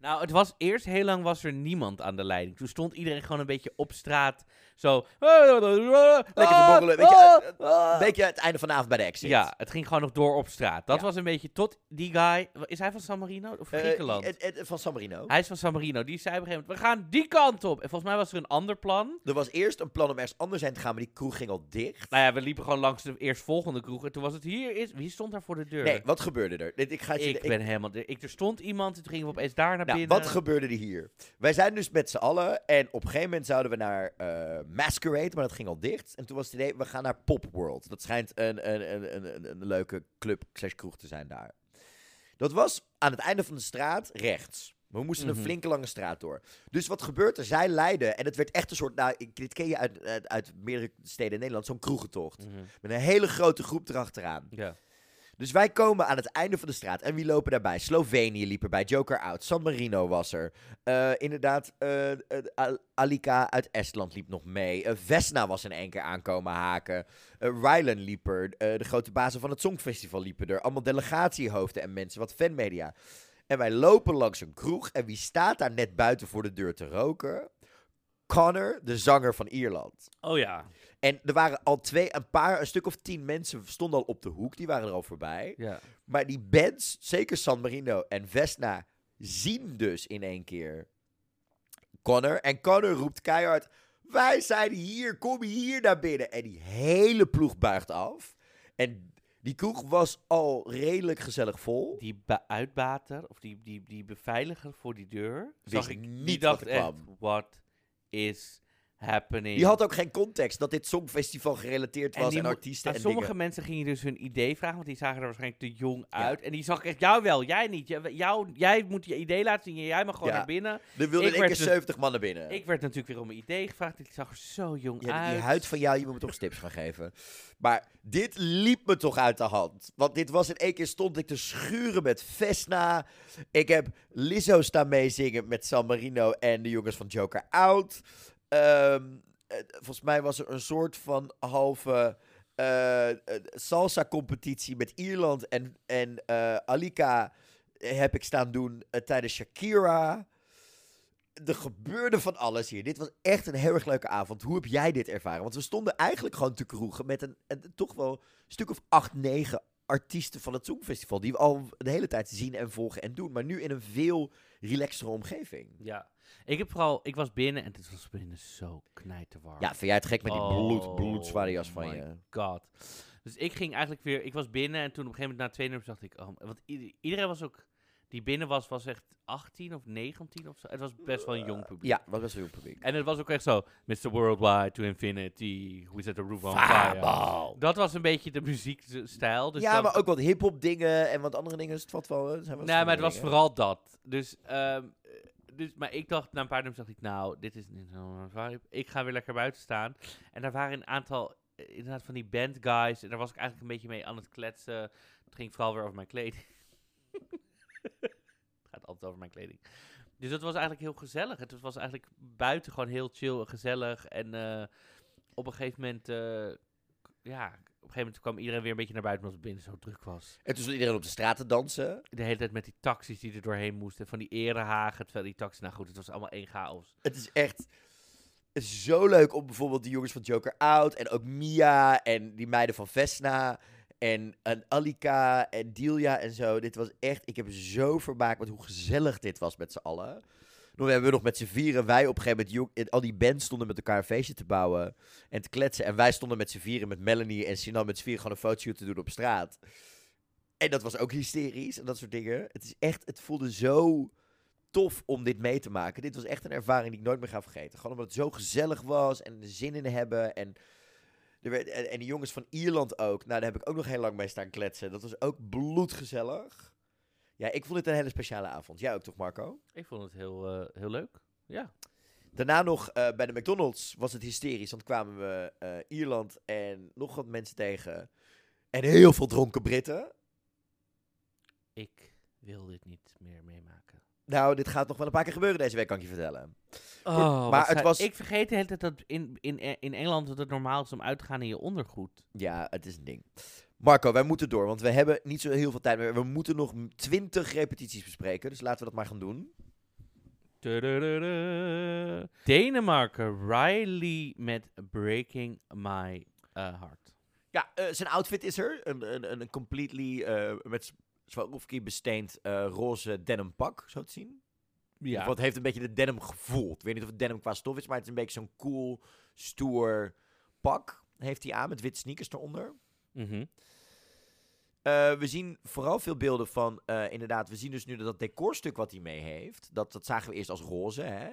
Nou, het was eerst heel lang was er niemand aan de leiding. Toen stond iedereen gewoon een beetje op straat. Zo. Lekker te boggelen. Weet je, Een beetje het einde van de avond bij de exit. Ja, het ging gewoon nog door op straat. Dat Ja. was een beetje tot die guy. Is hij van San Marino of Eh, Griekenland? van San Marino. hij is van San Marino. Die zei op een gegeven moment: we gaan die kant op. En volgens mij was er een ander plan. Er was eerst een plan om ergens anders heen te gaan, maar die kroeg ging al dicht. Nou ja, we liepen gewoon langs de eerstvolgende kroeg. En toen was het hier. Is, wie stond daar voor de deur? Nee, wat gebeurde er? Ik ga je- ik ben helemaal. Ik, er stond iemand. En toen gingen we opeens daar naar binnen. wat gebeurde er hier? Wij zijn dus met z'n allen en op een gegeven moment zouden we naar eh, Masquerade, maar dat ging al dicht. En toen was het idee, we gaan naar Pop World. Dat schijnt een, een, een, een, een, leuke club slash kroeg te zijn daar. Dat was aan het einde van de straat rechts. We moesten Mhm. een flinke lange straat door. Dus wat gebeurt er? Zij leiden, en het werd echt een soort, nou, dit ken je uit, uit, uit meerdere steden in Nederland, zo'n kroegentocht. Mhm. Met een hele grote groep erachteraan. Ja. Dus wij komen aan het einde van de straat en wie lopen daarbij? Slovenië liep erbij, Joker Out, San Marino was er. Eh, inderdaad, Al- Alika uit Estland liep nog mee. Vesna was in één keer aankomen haken. Uh, Rylan liep er. De grote bazen van het Songfestival liepen er. Allemaal delegatiehoofden en mensen, wat fanmedia. En wij lopen langs een kroeg en wie staat daar net buiten voor de deur te roken? Connor, de zanger van Ierland. Oh ja. En er waren al twee, een paar, een stuk of tien mensen stonden al op de hoek. Die waren er al voorbij. ja. Maar die bands, zeker San Marino en Vesna, zien dus in één keer Connor. En Connor roept keihard, wij zijn hier, kom hier naar binnen. En die hele ploeg buigt af. En die kroeg was al redelijk gezellig vol. Die uitbater, of die, die, die beveiliger voor die deur. Wist zag ik niet die wat echt, what is happening? Die had ook geen context dat dit Songfestival gerelateerd was en, mo- artiesten en sommige dingen. mensen gingen dus hun idee vragen, want die zagen er waarschijnlijk te jong uit. En die zag ik echt, jou wel, jij niet. Jij, jou, jij moet je idee laten zien, jij mag gewoon Ja. naar binnen. Er wilden ik werd keer dus- 70 mannen binnen. Ik werd natuurlijk weer om mijn idee gevraagd. Ik zag er zo jong Ja, uit. die huid van jou, je moet me toch tips gaan geven. Maar dit liep me toch uit de hand. Want dit was in één keer stond ik te schuren met Vesna. Ik heb Lizzo staan meezingen met San Marino en de jongens van Joker Out. Ehm, eh, volgens mij was er een soort van halve eh, eh, salsa-competitie met Ierland en, en Alika heb ik staan doen tijdens Shakira. Er gebeurde van alles hier. Dit was echt een heel erg leuke avond. Hoe heb jij dit ervaren? Want we stonden eigenlijk gewoon te kroegen met een, een toch wel een stuk of acht, negen artiesten van het Songfestival. Die we al de hele tijd zien en volgen en doen. Maar nu in een veel relaxtere omgeving. Ja. Ik heb vooral, ik was binnen en het was binnen zo knijterwarm. Ja, vind jij het gek met die bloed, Oh bloedzware jas van my je? god. Dus ik ging eigenlijk weer, ik was binnen en toen op een gegeven moment na twee nummers dacht ik, oh, want iedereen was ook, die binnen was, was echt 18 of 19 of zo. Het was best wel een jong publiek. Ja, wat was wel heel publiek. En het was ook echt zo, Mr. Worldwide to Infinity, we set the roof on fire. Dat was een beetje de muziekstijl. Dus ja, maar ook wat hip-hop dingen en wat andere dingen. Dus het valt wel. Nee, maar het was vooral dat. Dus, ehm, eh, dus, maar ik dacht, na een paar nummers dacht ik, nou, dit is niet zo'n vibe. Ik ga weer lekker buiten staan. En daar waren een aantal, eh, inderdaad, van die band guys. En daar was ik eigenlijk een beetje mee aan het kletsen. Het ging vooral weer over mijn kleding. het gaat altijd over mijn kleding. Dus dat was eigenlijk heel gezellig. Het was eigenlijk buiten gewoon heel chill en gezellig. En eh, op een gegeven moment, eh, ja, op een gegeven moment kwam iedereen weer een beetje naar buiten omdat het binnen zo druk was En toen stond iedereen op de straat te dansen. de hele tijd met die taxis die er doorheen moesten. Van die erehagen, terwijl die taxi... Nou goed, het was allemaal één chaos. Het is echt het is zo leuk om bijvoorbeeld die jongens van Joker Out en ook Mia en die meiden van Vesna en, en Alika en Delia en zo. Dit was echt, ik heb zo vermaakt met hoe gezellig dit was met z'n allen. Toen hebben we nog met z'n vieren, wij op een gegeven moment, al die bands stonden met elkaar een feestje te bouwen en te kletsen. En wij stonden met z'n vieren, met Melanie en Sinan met z'n vieren gewoon een fotoshoot te doen op straat. En dat was ook hysterisch en dat soort dingen. Het is echt, het voelde zo tof om dit mee te maken. Dit was echt een ervaring die ik nooit meer ga vergeten. Gewoon omdat het zo gezellig was en zin in hebben. En, er werd, en, en die jongens van Ierland ook. Nou, daar heb ik ook nog heel lang mee staan kletsen. Dat was ook bloedgezellig. Ja, ik vond dit een hele speciale avond. Jij ook toch, Marco? Ik vond het heel, eh, heel leuk. Ja. Daarna nog eh, bij de McDonald's was het hysterisch. Want kwamen we eh, Ierland en nog wat mensen tegen. En heel veel dronken Britten. Ik wil dit niet meer meemaken. Nou, dit gaat nog wel een paar keer gebeuren deze week, kan ik je vertellen. Oh, maar het was- Ik vergeet de hele tijd dat in, in, in Engeland dat het normaal is om uit te gaan in je ondergoed. Ja, het is een ding. Marco, wij moeten door, want we hebben niet zo heel veel tijd meer. We moeten nog twintig repetities bespreken, dus laten we dat maar gaan doen. Tudududu. Denemarken, Riley met Breaking My eh, Heart. Ja, eh, zijn outfit is er. Een, een, een completely eh, met Swarovski besteend eh, roze denim pak, zo te zien. Ja. Wat heeft een beetje de denim gevoel. Ik weet niet of het denim qua stof is, maar het is een beetje zo'n cool, stoer pak. Heeft hij aan met witte sneakers eronder. Mhm. Eh, we zien vooral veel beelden van, eh, inderdaad, we zien dus nu dat dat decorstuk wat hij mee heeft, dat, dat zagen we eerst als roze, hè?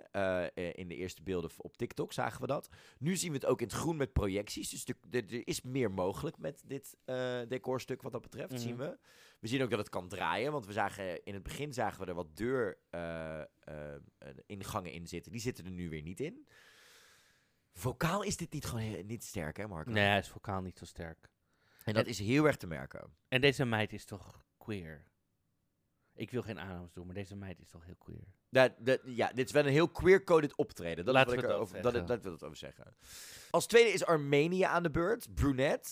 In de eerste beelden op TikTok zagen we dat. Nu zien we het ook in het groen met projecties, dus er is meer mogelijk met dit decorstuk wat dat betreft, Mhm. zien we. We zien ook dat het kan draaien, want we zagen, in het begin zagen we er wat deuringangen in zitten. Die zitten er nu weer niet in. Vocaal is dit niet gewoon heel- niet sterk, hè Marco? Nee, is vocaal niet zo sterk. En dat is heel erg te merken. En deze meid is toch queer? Ik wil geen aannames doen, maar deze meid is toch heel queer? Dat, dat, ja, dit is wel een heel queer-coded optreden. Dat Laten we ik dat erover, dat, zeggen. dat wil ik over zeggen. Als tweede is Armenië aan de beurt. Brunette.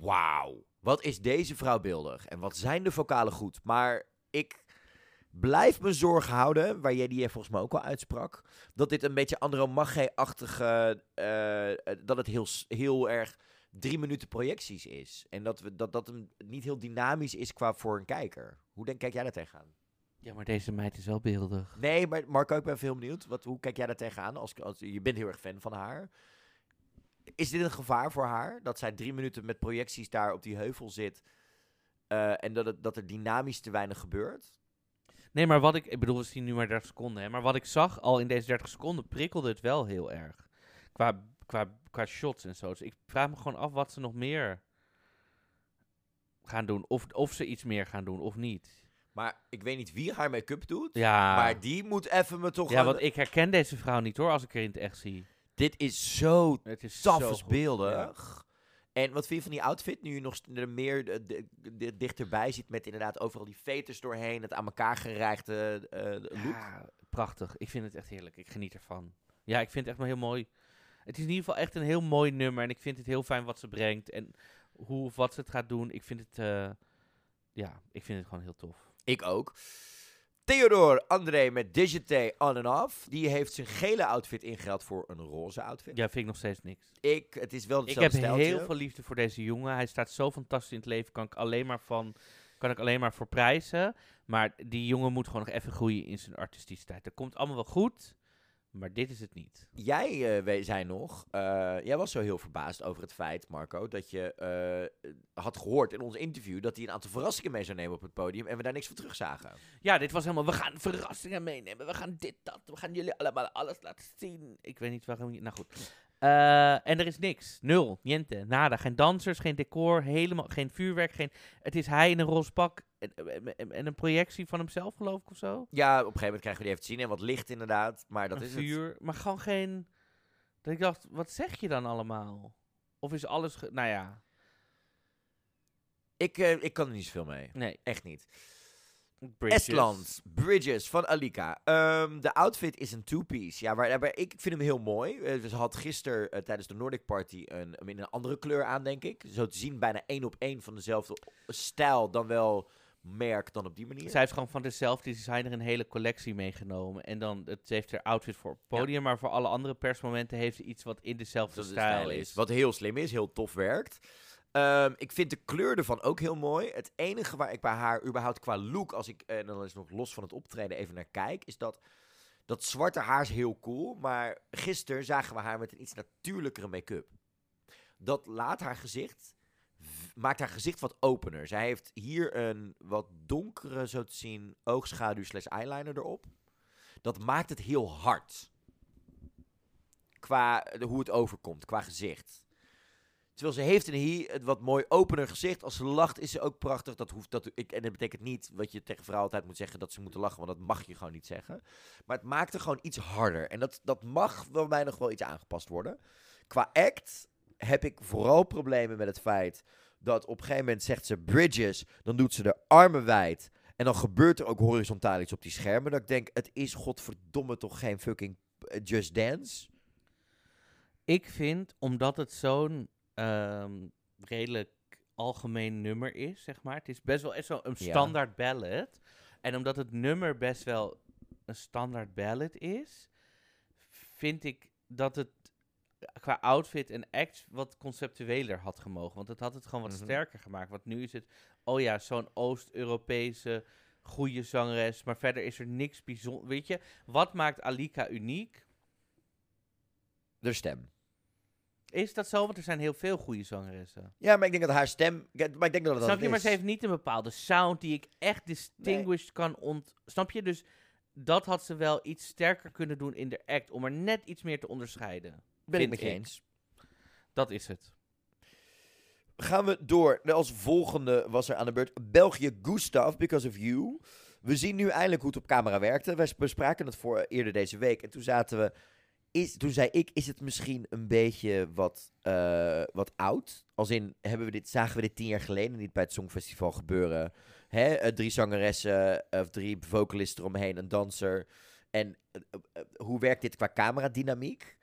Wauw. Wat is deze vrouw beeldig. En wat zijn de vocalen goed. Maar ik blijf me zorgen houden, waar jij die volgens mij ook al uitsprak, dat dit een beetje Andromache-achtige, eh, eh, dat het heel, heel erg drie minuten projecties is. En dat, we, dat dat een, niet heel dynamisch is qua voor een kijker. Hoe denk, kijk jij daar tegenaan? Ja, maar deze meid is wel beeldig. Nee, maar Marco, ik ben veel benieuwd. Wat, hoe kijk jij daar tegenaan? Als, als, je bent heel erg fan van haar. Is dit een gevaar voor haar? Dat zij drie minuten met projecties daar op die heuvel zit. eh, en dat, het, dat er dynamisch te weinig gebeurt? Nee, maar wat ik... Ik bedoel, we zien nu maar 30 seconden, hè. Maar wat ik zag al in deze 30 seconden prikkelde het wel heel erg. Qua, qua, qua shots en zo. Dus ik vraag me gewoon af wat ze nog meer gaan doen. Of, of ze iets meer gaan doen, of niet. Maar ik weet niet wie haar make-up doet. Ja, Maar die moet even me toch... ja want ik herken deze vrouw niet hoor, als ik er in het echt zie. Dit is zo goed, beeldig. En wat vind je van die outfit? Nu je nog er meer eh, di- dichterbij ziet met inderdaad overal die veters doorheen. Het aan elkaar gerijgde eh, look. Ja, prachtig. Ik vind het echt heerlijk. Ik geniet ervan. Ja, ik vind het echt maar heel mooi. Het is in ieder geval echt een heel mooi nummer. En ik vind het heel fijn wat ze brengt. En hoe of wat ze het gaat doen. Ik vind het, eh, ja, ik vind het gewoon heel tof. Ik ook. Theodor André met Digité on en off. Die heeft zijn gele outfit ingehaald voor een roze outfit. Ja, vind ik nog steeds niks. Ik, het is wel Ik heb heel veel liefde voor deze jongen. Hij staat zo fantastisch in het leven. Kan ik alleen maar van, kan ik alleen maar voor prijzen. Maar die jongen moet gewoon nog even groeien in zijn artisticiteit. Dat komt allemaal wel goed. Maar dit is het niet. Jij eh, zei nog, eh, jij was zo heel verbaasd over het feit, Marco, dat je eh, had gehoord in ons interview dat hij een aantal verrassingen mee zou nemen op het podium en we daar niks van terug zagen. Ja, dit was helemaal. We gaan verrassingen meenemen. We gaan dit, dat. We gaan jullie allemaal alles laten zien. Ik weet niet waarom. je- Nou goed. Eh, en er is niks. Nul. Niente. Nada. Geen dansers, geen decor. Helemaal geen vuurwerk. Geen... Het is hij in een roze pak. En, en- en een projectie van hemzelf, geloof ik, of zo. Ja, op een gegeven moment krijgen we die even te zien en wat licht inderdaad, maar dat een is het. vuur. Maar gewoon geen. Dat ik dacht, wat zeg je dan allemaal? Of is alles. ge- Nou ja. Ik, eh, ik kan er niet zoveel mee. Nee. Echt niet. Bridges. Estland, Bridges van Alika. Ehm, de outfit is een two-piece. Ja, waar, waar- ik vind hem heel mooi. Eh, ze had gisteren eh, tijdens de Nordic Party een, in een andere kleur aan, denk ik. Zo te zien bijna één op één van dezelfde stijl, dan wel merk dan op die manier. Zij heeft gewoon van dezelfde designer een hele collectie meegenomen. En dan het, ze heeft haar outfit voor het podium, maar voor alle andere persmomenten heeft ze iets wat in dezelfde de stijl is. Wat heel slim is, heel tof werkt. Ehm, ik vind de kleur ervan ook heel mooi. Het enige waar ik bij haar überhaupt qua look, als ik en dan is nog los van het optreden even naar kijk, is dat dat zwarte haar is heel cool. Maar gisteren zagen we haar met een iets natuurlijkere make-up. Dat laat haar gezicht, maakt haar gezicht wat opener. Zij heeft hier een wat donkere, zo te zien, oogschaduw slash eyeliner erop. Dat maakt het heel hard. Qua de- hoe het overkomt, qua gezicht. Terwijl ze heeft een hier het wat mooi opener gezicht. Als ze lacht is ze ook prachtig. Dat hoeft, dat, ik, en dat betekent niet wat je tegen vrouwen altijd moet zeggen dat ze moeten lachen. Want dat mag je gewoon niet zeggen. Maar het maakt er gewoon iets harder. En dat, dat mag bij mij nog wel iets aangepast worden. Qua act heb ik vooral problemen met het feit dat op een gegeven moment zegt ze bridges. Dan doet ze de armen wijd. En dan gebeurt er ook horizontaal iets op die schermen. Dat ik denk, het is godverdomme toch geen fucking eh, Just Dance. Ik vind, omdat het zo'n ehm, redelijk algemeen nummer is, zeg maar. Het is best wel echt zo een Ja. standaard ballad. En omdat het nummer best wel een standaard ballad is, vind ik dat het qua outfit en act wat conceptueler had gemogen. Want het had het gewoon wat Mhm. sterker gemaakt. Want nu is het, oh ja, zo'n Oost-Europese goede zangeres. Maar verder is er niks bijzonder. Weet je, wat maakt Alika uniek? De stem. Is dat zo? Want er zijn heel veel goede zangeressen. Ja, maar ik denk dat haar stem... Maar ik denk dat dat Snap het je? Maar ze heeft niet een bepaalde sound die ik echt distinguished kan ont... Snap je? Dus dat had ze wel iets sterker kunnen doen in de act. Om er net iets meer te onderscheiden. Ben ik vind met je ik. eens. Dat is het. Gaan we door. Als volgende was er aan de beurt België Gustav, Because of You. We zien nu eindelijk hoe het op camera werkte. Wij bespraken het voor eerder deze week. En toen zaten we... Is, toen zei ik, is het misschien een beetje wat, eh, wat oud? Als in, hebben we dit, zagen we dit tien jaar geleden niet bij het Songfestival gebeuren? Hè? eh, drie zangeressen, of drie vocalisten eromheen, een danser. En eh, eh, hoe werkt dit qua cameradynamiek?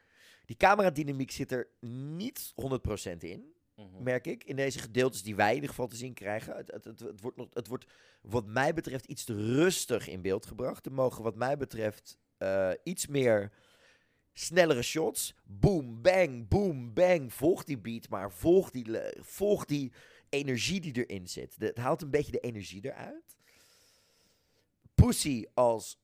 Die cameradynamiek zit er niet 100% in merk ik, in deze gedeeltes die wij in ieder geval te zien krijgen. Het, het, het, het wordt, nog, het wordt wat mij betreft iets te rustig in beeld gebracht. Er mogen wat mij betreft eh, iets meer snellere shots. Boom, bang, boom, bang. Volg die beat maar. Volg die, volg die energie die erin zit. Het haalt een beetje de energie eruit. Pussy als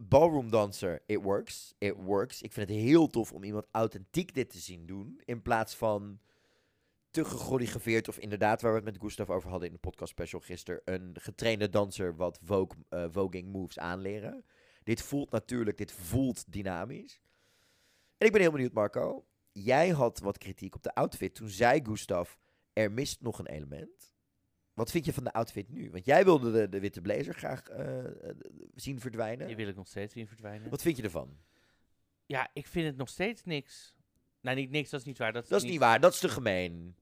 ballroomdanser, it works. It works. Ik vind het heel tof om iemand authentiek dit te zien doen. In plaats van te gechoreografeerd. Of inderdaad, waar we het met Gustav over hadden in de podcast special gisteren. Een getrainde danser wat vogue, eh, voging moves aanleren. Dit voelt natuurlijk, dit voelt dynamisch. En ik ben heel benieuwd, Marco. Jij had wat kritiek op de outfit. Toen zei Gustav, er mist nog een element. Wat vind je van de outfit nu? Want jij wilde de, de witte blazer graag eh, eh, zien verdwijnen. Die wil ik nog steeds zien verdwijnen. Wat vind je ervan? Ja, ik vind het nog steeds niks. Nou, niet niks, dat is niet waar. Dat, Dat is niet waar, dat is te gemeen.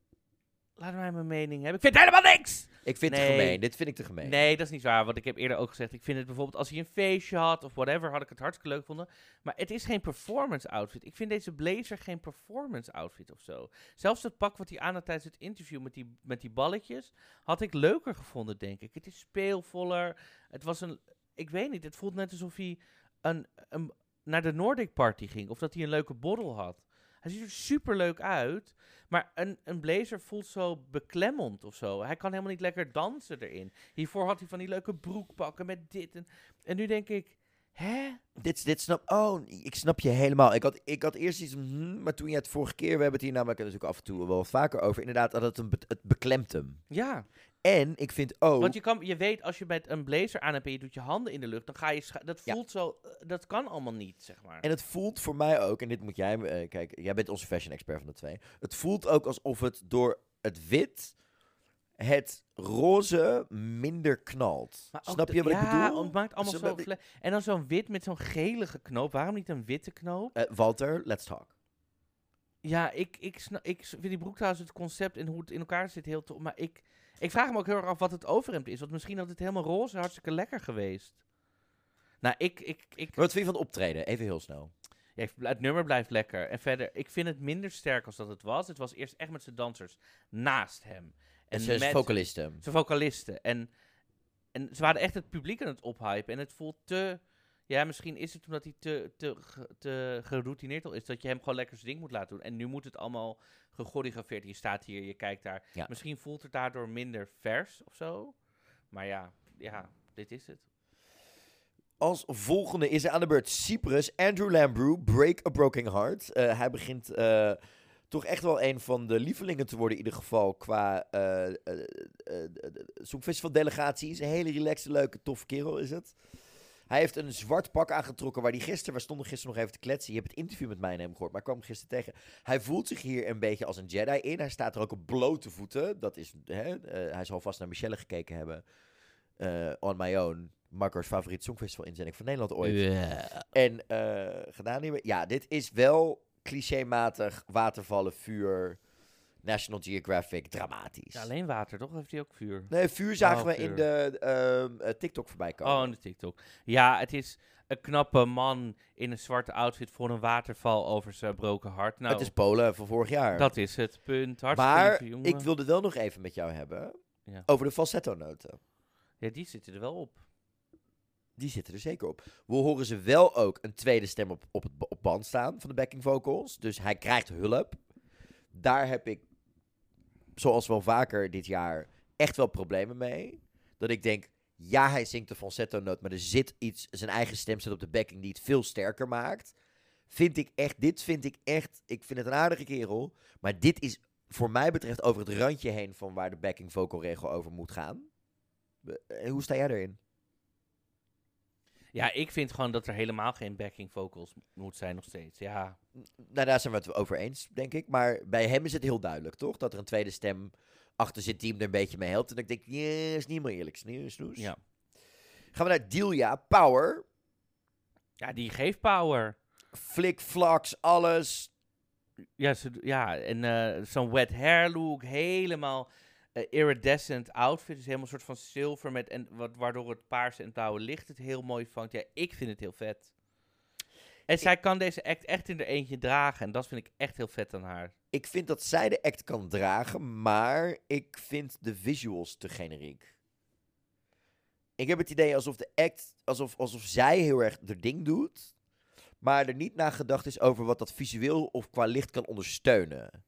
Laat mij mijn mening hebben. Ik vind helemaal niks! Ik vind het Nee. te gemeen. Dit vind ik te gemeen. Nee, dat is niet waar. Want ik heb eerder ook gezegd, ik vind het bijvoorbeeld als hij een feestje had of whatever, had ik het hartstikke leuk gevonden. Maar het is geen performance outfit. Ik vind deze blazer geen performance outfit of zo. Zelfs het pak wat hij aan had tijdens het interview met die, met die balletjes, had ik leuker gevonden, denk ik. Het is speelvoller. Het was een, ik weet niet, het voelt net alsof hij een, een, naar de Nordic Party ging. Of dat hij een leuke borrel had. Hij ziet er super leuk uit. Maar een, een blazer voelt zo beklemmend of zo. Hij kan helemaal niet lekker dansen erin. Hiervoor had hij van die leuke broekpakken met dit. En, en nu denk ik, hè? Dit, dit snap... Oh, ik snap je helemaal. Ik had, ik had eerst iets... hmm, maar toen je het vorige keer... We hebben het hier namelijk natuurlijk af en toe wel vaker over. Inderdaad, dat het, een, het beklemt hem. Ja, En ik vind ook... want je, kan, je weet als je met een blazer aan hebt en je doet je handen in de lucht, dan ga je... Dat Ja. voelt zo... eh, Dat kan allemaal niet, zeg maar. En het voelt voor mij ook... En dit moet jij... eh kijk, jij bent onze fashion expert van de twee. Het voelt ook alsof het door het wit... Het roze minder knalt. Snap de- je wat ik ja, bedoel? het maakt allemaal zo... vle- En dan zo'n wit met zo'n gelige knoop. Waarom niet een witte knoop? Eh, Walter, let's talk. Ja, ik, ik, ik vind die broek trouwens het concept en hoe het in elkaar zit heel tof. Maar ik, ik vraag me ook heel erg af wat het overhemd is. Want misschien had het helemaal roze hartstikke lekker geweest. Nou, ik, ik, ik, Maar wat vind je van het optreden? Even heel snel. ja, het nummer blijft lekker. En verder, ik vind het minder sterk als dat het was. Het was eerst echt met zijn dansers naast hem. En ze met vocalisten. zijn vocalisten. En, en ze waren echt het publiek aan het ophypen. En het voelt te... Ja, misschien is het omdat hij te, te, te geroutineerd al is. Dat je hem gewoon lekker zijn ding moet laten doen. En nu moet het allemaal gechoreografeerd. Je staat hier, je kijkt daar. Ja. Misschien voelt het daardoor minder vers of zo. Maar ja, ja, dit is het. Als volgende is er aan de beurt Cyprus. Andrew Lambrew, Break a Broken Heart. Eh, hij begint eh, toch echt wel een van de lievelingen te worden in ieder geval qua eh, eh, Songfestival delegaties. Een hele relaxte, leuke, toffe kerel is het. Hij heeft een zwart pak aangetrokken waar hij gisteren, we stonden gisteren nog even te kletsen. Je hebt het interview met mij en hem gehoord, maar ik kwam gisteren tegen. Hij voelt zich hier een beetje als een Jedi in. Hij staat er ook op blote voeten. Dat is, hè, eh, hij zal vast naar Michelle gekeken hebben. Eh, on my own. Marco's favoriet Songfestival inzending van Nederland ooit. En eh, gedaan hebben. Ja, dit is wel clichématig watervallen, vuur, National Geographic, dramatisch. Ja, alleen water, toch? Heeft hij ook vuur? Nee, vuur zagen Oh, we vuur. in de ehm, eh, TikTok voorbij komen. Oh, in de TikTok. Ja, het is een knappe man in een zwarte outfit voor een waterval over zijn broken hart. Nou, het is Polen van vorig jaar. dat is het punt. Hartstikke maar lieve jongen. ik wilde wel nog even met jou hebben Ja. over de falsetto-noten. Ja, die zitten er wel op. Die zitten er zeker op. We horen ze wel ook een tweede stem op, op het op band staan van de backing vocals. Dus hij krijgt hulp. Daar heb ik, zoals wel vaker dit jaar, echt wel problemen mee. Dat ik denk, ja, hij zingt de falsetto noot, maar er zit iets, zijn eigen stem zit op de backing die het veel sterker maakt. Vind ik echt, dit vind ik echt, ik vind het een aardige kerel. Maar dit is voor mij betreft over het randje heen van waar de backing vocal regel over moet gaan. Eh, Hoe sta jij erin? Ja, ik vind gewoon dat er helemaal geen backing vocals moet zijn nog steeds. Ja, Nou, daar zijn we het over eens, denk ik. Maar bij hem is het heel duidelijk, toch? Dat er een tweede stem achter zit die hem er een beetje mee helpt. En ik denk, ja, is niet meer eerlijk. Snoes. ja. Gaan we naar Delia. Power. ja die geeft power. Flick, flax, alles. Ja, ze, ja en eh, zo'n wet hair look, helemaal eh, iridescent outfit. Dus helemaal een soort van zilver met, en wat, waardoor het paarse en blauwe licht het heel mooi vangt. Ja, ik vind het heel vet. En zij kan deze act echt in er eentje dragen. En dat vind ik echt heel vet aan haar. Ik vind dat zij de act kan dragen, maar ik vind de visuals te generiek. Ik heb het idee alsof de act, alsof, alsof zij heel erg haar ding doet, maar er niet nagedacht is over wat dat visueel of qua licht kan ondersteunen.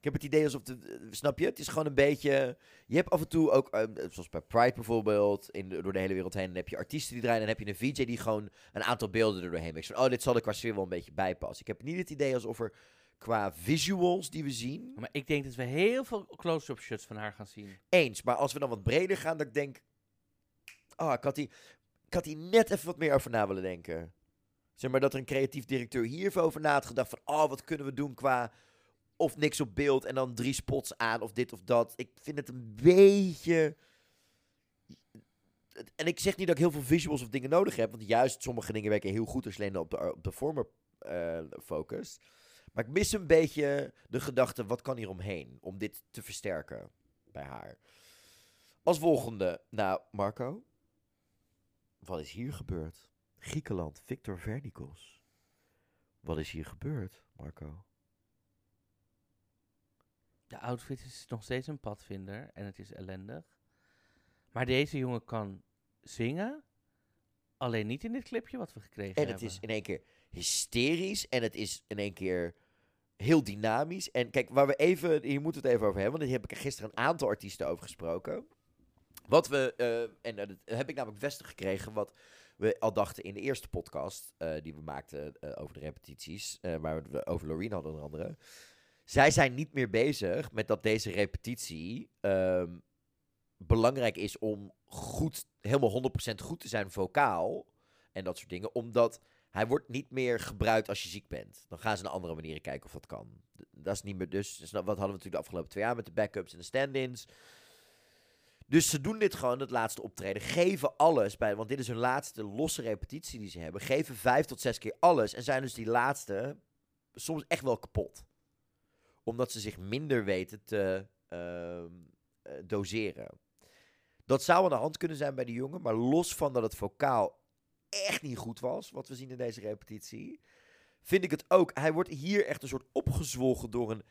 Ik heb het idee alsof, de, eh, snap je? Het is gewoon een beetje, je hebt af en toe ook, eh, zoals bij Pride bijvoorbeeld, in door de hele wereld heen, dan heb je artiesten die draaien en dan heb je een VJ die gewoon een aantal beelden er doorheen. Van, oh, dit zal er qua sfeer wel een beetje bijpassen. Ik heb niet het idee alsof er qua visuals die we zien, Maar ik denk dat we heel veel close-up shots van haar gaan zien. eens. Maar als we dan wat breder gaan, dat ik denk, oh, ik had die, ik had hier net even wat meer over na willen denken. Zeg maar dat er een creatief directeur hier even over na had gedacht van, oh, wat kunnen we doen qua of niks op beeld en dan drie spots aan of dit of dat. Ik vind het een beetje... En ik zeg niet dat ik heel veel visuals of dingen nodig heb, want juist sommige dingen werken heel goed als je alleen op de, op de former eh, focust. Maar ik mis een beetje de gedachte, wat kan hier omheen om dit te versterken bij haar. Als volgende, nou Marco, wat is hier gebeurd? Griekenland, Victor Vernikos. Wat is hier gebeurd, Marco? De outfit is nog steeds een padvinder en het is ellendig. Maar deze jongen kan zingen. Alleen niet in dit clipje wat we gekregen En hebben. het is in één keer hysterisch en het is in één keer heel dynamisch. En kijk, waar we even, hier moeten we het even over hebben, want hier heb ik er gisteren een aantal artiesten over gesproken. Wat we, eh, en eh, dat heb ik namelijk bevestigd gekregen, wat we al dachten in de eerste podcast eh, die we maakten over de repetities, waar we over Loreen hadden onder andere. Zij zijn niet meer bezig met dat deze repetitie ehm, belangrijk is om goed, helemaal 100% goed te zijn vocaal en dat soort dingen, omdat hij wordt niet meer gebruikt als je ziek bent. Dan gaan ze naar andere manieren kijken of dat kan. Dat is niet meer dus. dus wat hadden we natuurlijk de afgelopen twee jaar met de backups en de stand-ins. Dus ze doen dit gewoon, het laatste optreden. Geven alles bij, want dit is hun laatste losse repetitie die ze hebben. Geven vijf tot zes keer alles. En zijn dus die laatste soms echt wel kapot. Omdat ze zich minder weten te ehm, eh, doseren. Dat zou aan de hand kunnen zijn bij die jongen. Maar los van dat het vocaal echt niet goed was, wat we zien in deze repetitie, vind ik het ook. Hij wordt hier echt een soort opgezwolgen door een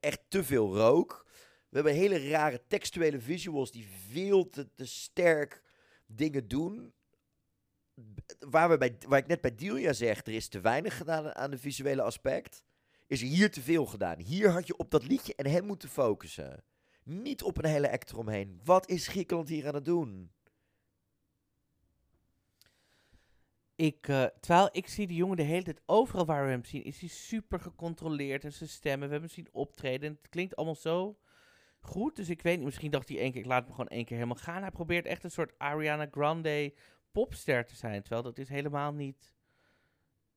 echt te veel rook. We hebben hele rare textuele visuals die veel te, te sterk dingen doen. Waar, we bij, waar ik net bij Delia zeg, er is te weinig gedaan aan de visuele aspect, is er hier te veel gedaan. Hier had je op dat liedje en hem moeten focussen. Niet op een hele act eromheen. Wat is Griekenland hier aan het doen? Ik, eh, terwijl ik zie die jongen de hele tijd overal waar we hem zien, is hij super gecontroleerd en zijn stemmen. We hebben hem zien optreden en het klinkt allemaal zo goed. Dus ik weet niet, misschien dacht hij één keer, ik laat hem gewoon één keer helemaal gaan. Hij probeert echt een soort Ariana Grande popster te zijn, terwijl dat is helemaal niet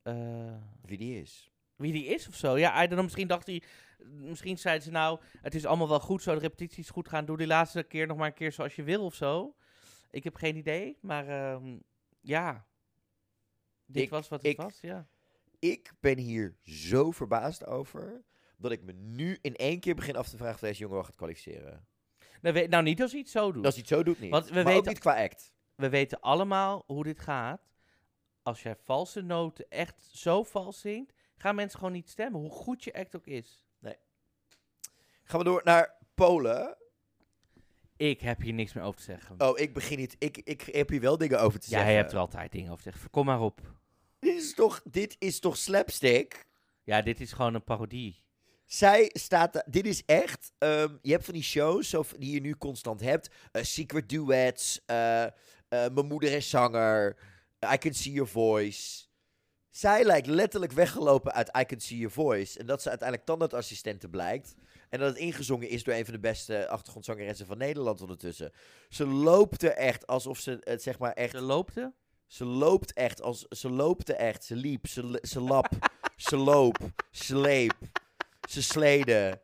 eh, Wie die is. Wie die is of zo. Ja, I don't know, misschien dacht hij, misschien zei ze nou, het is allemaal wel goed zo, de repetities goed gaan, doe die laatste keer nog maar een keer zoals je wil of zo. Ik heb geen idee, maar ehm, ja, dit Ik- was wat het ik- was, ja. Ik ben hier zo verbaasd over, dat ik me nu in één keer begin af te vragen of deze jongen wel gaat kwalificeren. Nou, we- nou, niet als hij het zo doet. Als hij het zo doet niet. Want we maar ook weten- niet qua act. We weten allemaal hoe dit gaat. Als jij valse noten echt zo vals zingt, gaan mensen gewoon niet stemmen, hoe goed je act ook is. Gaan we door naar Polen. Ik heb hier niks meer over te zeggen. Oh, ik begin niet. Ik, ik heb hier wel dingen over te Jij zeggen. hebt er altijd dingen over te zeggen. Kom maar op. Dit is toch, dit is toch slapstick? Ja, dit is gewoon een parodie. Zij staat, dit is echt, ehm, je hebt van die shows zo, v- die je nu constant hebt. eh, secret duets, eh, eh, Mijn moeder is zanger, I Can See Your Voice. Zij lijkt letterlijk weggelopen uit I Can See Your Voice. En dat ze uiteindelijk tandartsassistente blijkt. En dat het ingezongen is door een van de beste achtergrondzangeressen van Nederland ondertussen. Ze loopt er echt alsof ze het zeg maar echt... De loopte? Ze loopt echt als. Ze loopte echt. Ze liep. Ze, ze lap. ze loop. Sleep. Ze sleden.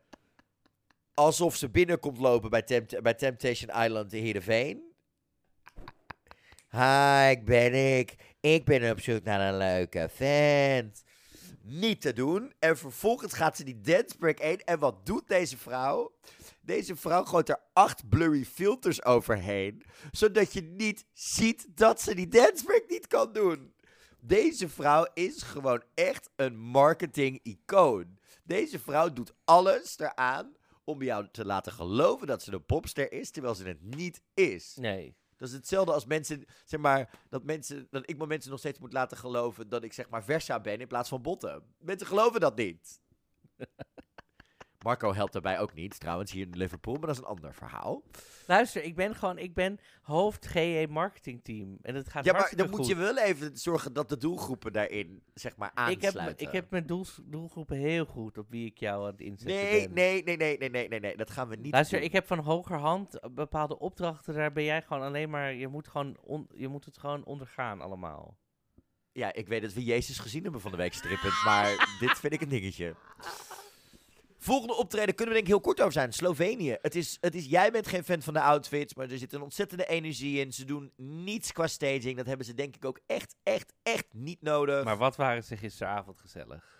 Alsof ze binnenkomt lopen bij, Tempt- bij Temptation Island in Heerenveen. Hi, ben ik. Ik ben op zoek naar een leuke vent. Niet te doen. En vervolgens gaat ze die dance break in. En wat doet deze vrouw? Deze vrouw gooit er acht blurry filters overheen. Zodat je niet ziet dat ze die dance break niet kan doen. Deze vrouw is gewoon echt een marketing-icoon. Deze vrouw doet alles eraan om jou te laten geloven dat ze een popster is, terwijl ze het niet is. Nee. Dat is hetzelfde als mensen, zeg maar, dat, mensen, dat ik maar mensen nog steeds moet laten geloven dat ik zeg maar Versa ben in plaats van Botten. Mensen geloven dat niet. Marco helpt daarbij ook niet, trouwens, hier in Liverpool, maar dat is een ander verhaal. Luister, ik ben gewoon, ik ben hoofd GE marketingteam. En het gaat Ja, maar dan moet je wel even zorgen dat de doelgroepen daarin, zeg maar, ik heb, aansluiten. ik heb mijn doels, doelgroepen heel goed op wie ik jou aan het inzetten Nee, ben. nee, nee, nee, nee, nee, nee, nee, dat gaan we niet Luister, doen. ik heb van hogerhand bepaalde opdrachten. Daar ben jij gewoon alleen maar. Je moet, gewoon on- je moet het gewoon ondergaan, allemaal. Ja, ik weet dat we Jezus gezien hebben van de week strippend, maar dit vind ik een dingetje. Volgende optreden kunnen we denk ik heel kort over zijn. Slovenië. Het is, het is, jij bent geen fan van de outfits, maar er zit een ontzettende energie in. Ze doen niets qua staging. Dat hebben ze denk ik ook echt, echt, echt niet nodig. Maar wat waren ze gisteravond gezellig?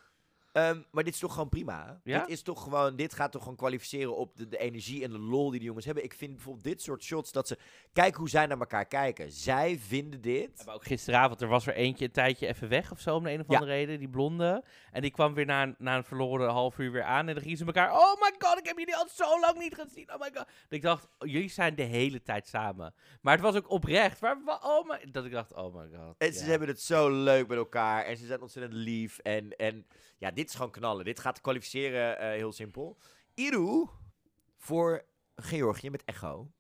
Ehm, maar dit is toch gewoon prima? Ja? Dit, is toch gewoon, dit gaat toch gewoon kwalificeren op de, de energie en de lol die de jongens hebben. Ik vind bijvoorbeeld dit soort shots dat ze... Kijk hoe zij naar elkaar kijken. Zij vinden dit... Maar ook gisteravond, er was er eentje een tijdje even weg of zo, om de een of Ja. andere reden, die blonde. En die kwam weer na, een- na een verloren half uur weer aan en dan gingen ze elkaar, oh my god, ik heb jullie al zo lang niet gezien, oh my god. Ik dacht, oh, jullie zijn de hele tijd samen. Maar het was ook oprecht, maar, wa- oh my, dat ik dacht, oh my god. En ze hebben het zo leuk met elkaar. En ze zijn ontzettend lief. En, en ja, dit is gewoon knallen. Dit gaat kwalificeren eh, heel simpel. Iru voor Georgië met Echo.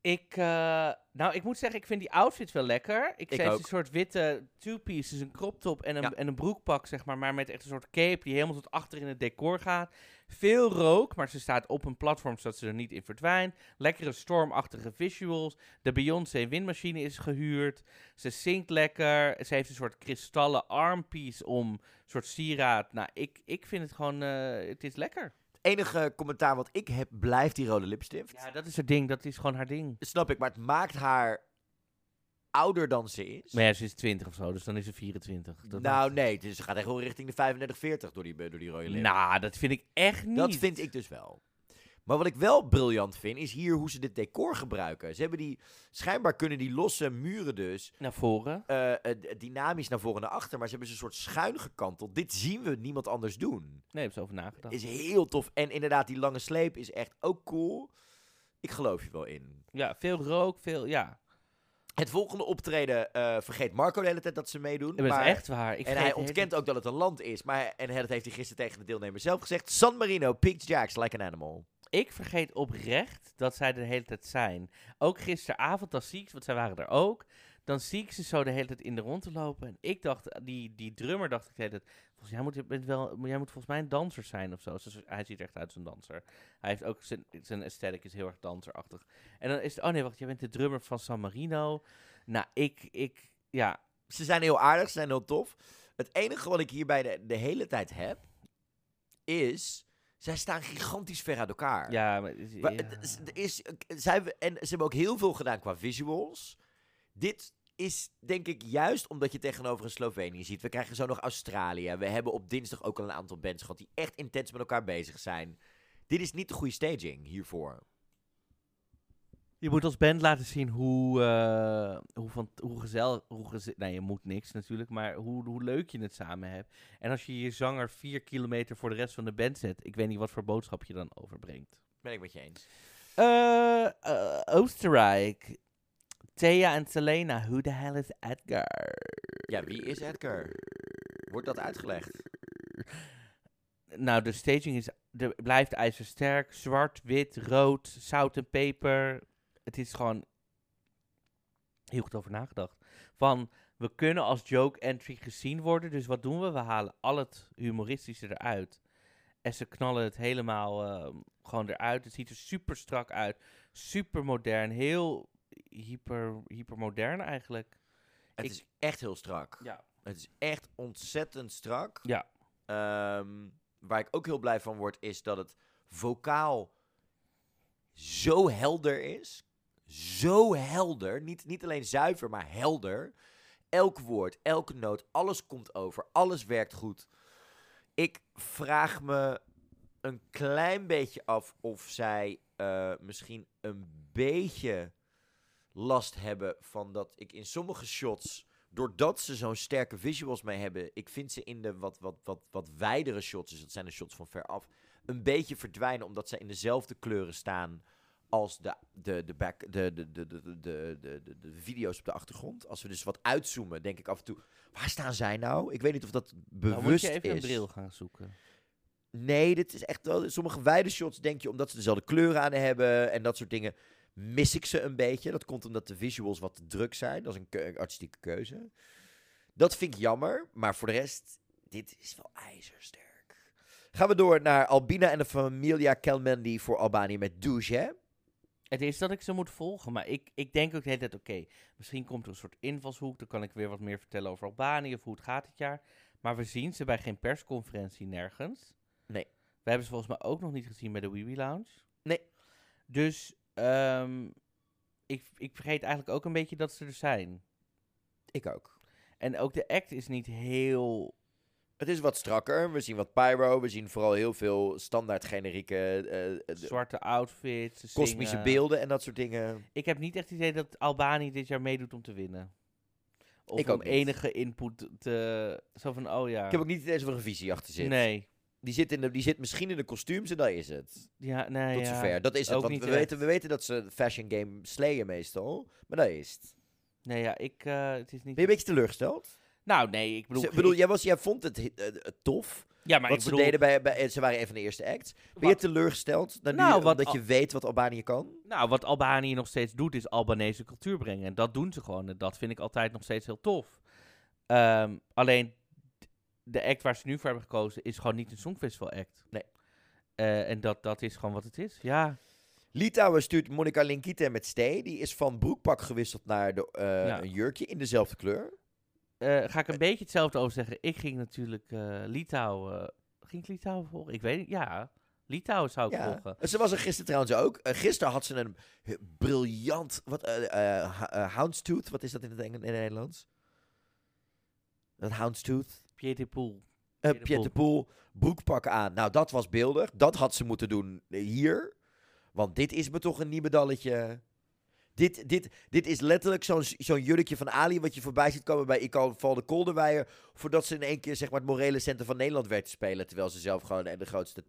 Ik, eh, nou, ik moet zeggen, ik vind die outfits wel lekker. Ik, Ik zei, een soort witte two-pieces, een crop top en een, Ja. en een broekpak, zeg maar, maar met echt een soort cape die helemaal tot achter in het decor gaat. Veel rook, maar ze staat op een platform zodat ze er niet in verdwijnt. Lekkere stormachtige visuals. De Beyoncé windmachine is gehuurd. Ze zingt lekker. Ze heeft een soort kristallen armpiece om, een soort sieraad. Nou, ik, ik vind het gewoon, eh, het is lekker. Het enige commentaar wat ik heb, blijft die rode lipstift. Ja, dat is haar ding, dat is gewoon haar ding. Snap ik, maar het maakt haar ouder dan ze is. Maar ja, ze is 20 of zo, dus dan is ze 24. Dat nou, nee. Dus ze gaat echt wel richting de 35, 40 door die, door die rode lip. Nou, dat vind ik echt niet. Dat vind ik dus wel. Maar wat ik wel briljant vind, is hier hoe ze dit decor gebruiken. Ze hebben die, schijnbaar kunnen die losse muren dus Naar voren. eh, eh, d- dynamisch naar voren en naar achter. Maar ze hebben ze een soort schuin gekanteld. Dit zien we niemand anders doen. Nee, heb ze over nagedacht. Is heel tof. En inderdaad, die lange sleep is echt ook cool. Ik geloof je wel in. Ja, veel rook, veel, ja. Het volgende optreden eh, vergeet Marco de hele tijd dat ze meedoen. Dat is maar- echt waar. Ik en hij ontkent ook dat het een land is. Maar, en dat heeft hij gisteren tegen de deelnemers zelf gezegd. San Marino, Peaks Jacks, like an animal. Ik vergeet oprecht dat zij de hele tijd zijn. Ook gisteravond, ik ze, want zij waren er ook. Dan zie ik ze zo de hele tijd in de rond te lopen. En ik dacht, die, die drummer dacht ik de hele tijd... Volgens, jij, moet, je bent wel, jij moet volgens mij een danser zijn of zo. Hij ziet er echt uit als een danser. Hij heeft ook zijn, zijn aesthetic is heel erg danserachtig. En dan is het, oh nee, wacht, jij bent de drummer van San Marino. Nou, ik, ik, ja, Ze zijn heel aardig, ze zijn heel tof. Het enige wat ik hierbij de, de hele tijd heb, is... Zij staan gigantisch ver uit elkaar. ja, maar, ja. is, is, zij, we- en ze hebben ook heel veel gedaan qua visuals. Dit is denk ik juist omdat je tegenover een Slovenië ziet. We krijgen zo nog Australië. We hebben op dinsdag ook al een aantal bands gehad die echt intens met elkaar bezig zijn. Dit is niet de goede staging hiervoor. Je moet als band laten zien hoe, eh, hoe, van, hoe gezellig... Hoe nee, je moet niks natuurlijk, maar hoe, hoe leuk je het samen hebt. En als je je zanger vier kilometer voor de rest van de band zet... Ik weet niet wat voor boodschap je dan overbrengt. Ben ik met je eens. Eh, eh, Oostenrijk. Thea en Selena. Who the hell is Edgar? Ja, wie is Edgar? Wordt dat uitgelegd? Nou, de staging is, de, blijft ijzersterk. Zwart, wit, rood, zout en peper. Het is gewoon heel goed over nagedacht. Van, we kunnen als joke entry gezien worden. Dus wat doen we? We halen al het humoristische eruit. En ze knallen het helemaal ehm, gewoon eruit. Het ziet er super strak uit. Super modern. Heel hyper, hyper modern eigenlijk. Het Ik- is echt heel strak. Ja. Het is echt ontzettend strak. Ja. Ehm, waar ik ook heel blij van word, is dat het vocaal zo helder is. Zo helder. Niet, niet alleen zuiver, maar helder. Elk woord, elke noot, alles komt over. Alles werkt goed. Ik vraag me een klein beetje af of zij eh, misschien een beetje last hebben van dat ik in sommige shots, doordat ze zo'n sterke visuals mee hebben, ik vind ze in de wat, wat, wat, wat wijdere shots, dus dat zijn de shots van ver af, een beetje verdwijnen omdat ze in dezelfde kleuren staan als de, de, de, back, de, de, de, de, de, de, de video's op de achtergrond. Als we dus wat uitzoomen, denk ik af en toe, waar staan zij nou? Ik weet niet of dat bewust nou, moet je even een bril gaan zoeken. Nee, dit is echt wel. Sommige wijde shots denk je omdat ze dezelfde kleuren aan hebben en dat soort dingen. Mis ik ze een beetje. Dat komt omdat de visuals wat te druk zijn. Dat is een keu- artistieke keuze. Dat vind ik jammer. Maar voor de rest, dit is wel ijzersterk. Gaan we door naar Albina en de Familia Kelmendi voor Albanië met douche, hè? Het is dat ik ze moet volgen, maar ik, ik denk ook de hele tijd, oké, misschien komt er een soort invalshoek, dan kan ik weer wat meer vertellen over Albanië of hoe het gaat dit jaar. Maar we zien ze bij geen persconferentie nergens. Nee. We hebben ze volgens mij ook nog niet gezien bij de Wiwi Lounge. Nee. Dus ehm, ik, ik vergeet eigenlijk ook een beetje dat ze er zijn. Ik ook. En ook de act is niet heel... Het is wat strakker. We zien wat pyro. We zien vooral heel veel standaard generieke eh, eh, Zwarte outfits, kosmische zingen. beelden en dat soort dingen. Ik heb niet echt het idee dat Albanië dit jaar meedoet om te winnen. Of Ik om enige input te... Zo van, oh ja. Ik heb ook niet eens of er een visie achter zit. Nee. Die zit, in de, die zit misschien in de kostuums en dat is het. Ja, nee, Tot ja. zover. Dat is het. ook Want niet we echt. weten, we weten dat ze fashion game slayen meestal. Maar dat is het. Nee, ja, ik... eh, het is niet... Ben je een beetje teleurgesteld? Nou, nee, ik bedoel... Ze- bedoel jij, was, jij vond het eh, eh, tof. ja, maar wat ik ze bedoel... deden bij, bij... Ze waren een van de eerste acts. Ben je teleurgesteld? Dan Nou, nu, wat omdat je weet wat Albanië kan? Nou, wat Albanië nog steeds doet, is Albanese cultuur brengen. En dat doen ze gewoon. En dat vind ik altijd nog steeds heel tof. Ehm, alleen, de act waar ze nu voor hebben gekozen, is gewoon niet een Songfestival act. Nee. Eh, en dat, dat is gewoon wat het is. Ja. Litouwen stuurt Monica Linkite met Stee. Die is van broekpak gewisseld naar de, eh, Ja. een jurkje in dezelfde kleur. Eh, ga ik een beetje hetzelfde over zeggen. Ik ging natuurlijk Litouwen... ging ik Litouwen volgen? Ik weet het, ja. Litouwen zou ik Ja. volgen. Ze was er gisteren trouwens ook. Gisteren had ze een briljant... Wat, houndstooth, wat is dat in het, Engel- in het Nederlands? Dat houndstooth? Pieter Poel. Uh, Pieter Piet de Poel, broekpak aan. Nou, dat was beeldig. Dat had ze moeten doen eh, hier. Want dit is me toch een niemedalletje. Dit, dit, dit is letterlijk zo'n zo'n jurkje van Ali... wat je voorbij ziet komen bij val de Kolderweijer... voordat ze in één keer zeg maar, het morele centrum van Nederland werd te spelen... terwijl ze zelf gewoon de grootste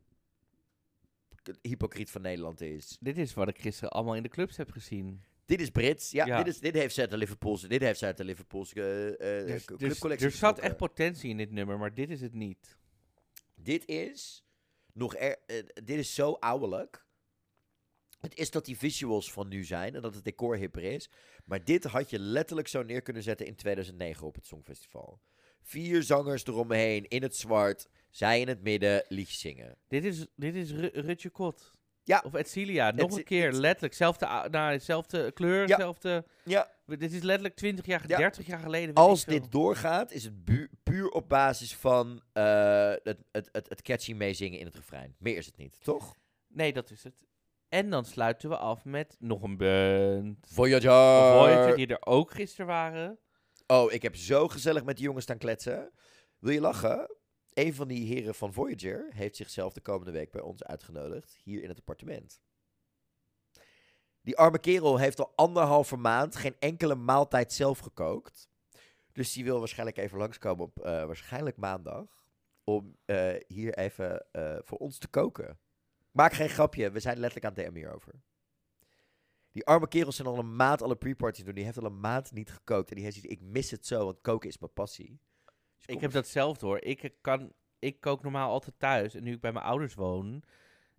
hypocriet van Nederland is. Dit is wat ik gisteren allemaal in de clubs heb gezien. Dit is Brits. Ja, Ja. Dit, is, dit heeft ze uit de Liverpoolse, dit heeft ze uit de Liverpoolse eh, eh, Dus, dus, clubcollectie er zat echt potentie in dit nummer, maar dit is het niet. Dit is nog er, eh, dit is zo ouderlijk. Het is dat die visuals van nu zijn en dat het decor hipper is. Maar dit had je letterlijk zo neer kunnen zetten in 2009 op het Songfestival. Vier zangers eromheen in het zwart. Zij in het midden liedjes zingen. Dit is, dit is Ru- Rutje Kot. Ja. Of Edcilia, nog een keer, letterlijk. Zelfde, nou, zelfde kleur, Ja. zelfde... Ja, Dit is letterlijk 20 jaar, Ja. 30 jaar geleden. als dit doorgaat is het puur op basis van eh, het, het, het, het catchy meezingen in het refrein. Meer is het niet, toch? Nee, dat is het. En dan sluiten we af met nog een band. Voyager! Voyager, die er ook gisteren waren. Oh, ik heb zo gezellig met die jongens staan kletsen. Wil je lachen? Een van die heren van Voyager heeft zichzelf de komende week bij ons uitgenodigd. Hier in het appartement. Die arme kerel heeft al anderhalve maand geen enkele maaltijd zelf gekookt. Dus die wil waarschijnlijk even langskomen op eh, waarschijnlijk maandag. Om eh, hier even eh, voor ons te koken. Maak geen grapje, we zijn letterlijk aan het DM hierover. Die arme kerels zijn al een maand alle pre-parties doen. Die heeft al een maand niet gekookt. En die heeft zoiets, ik mis het zo, want koken is mijn passie. Dus Ik heb dat zelf door. Ik, kan, ik kook normaal altijd thuis. En nu ik bij mijn ouders woon,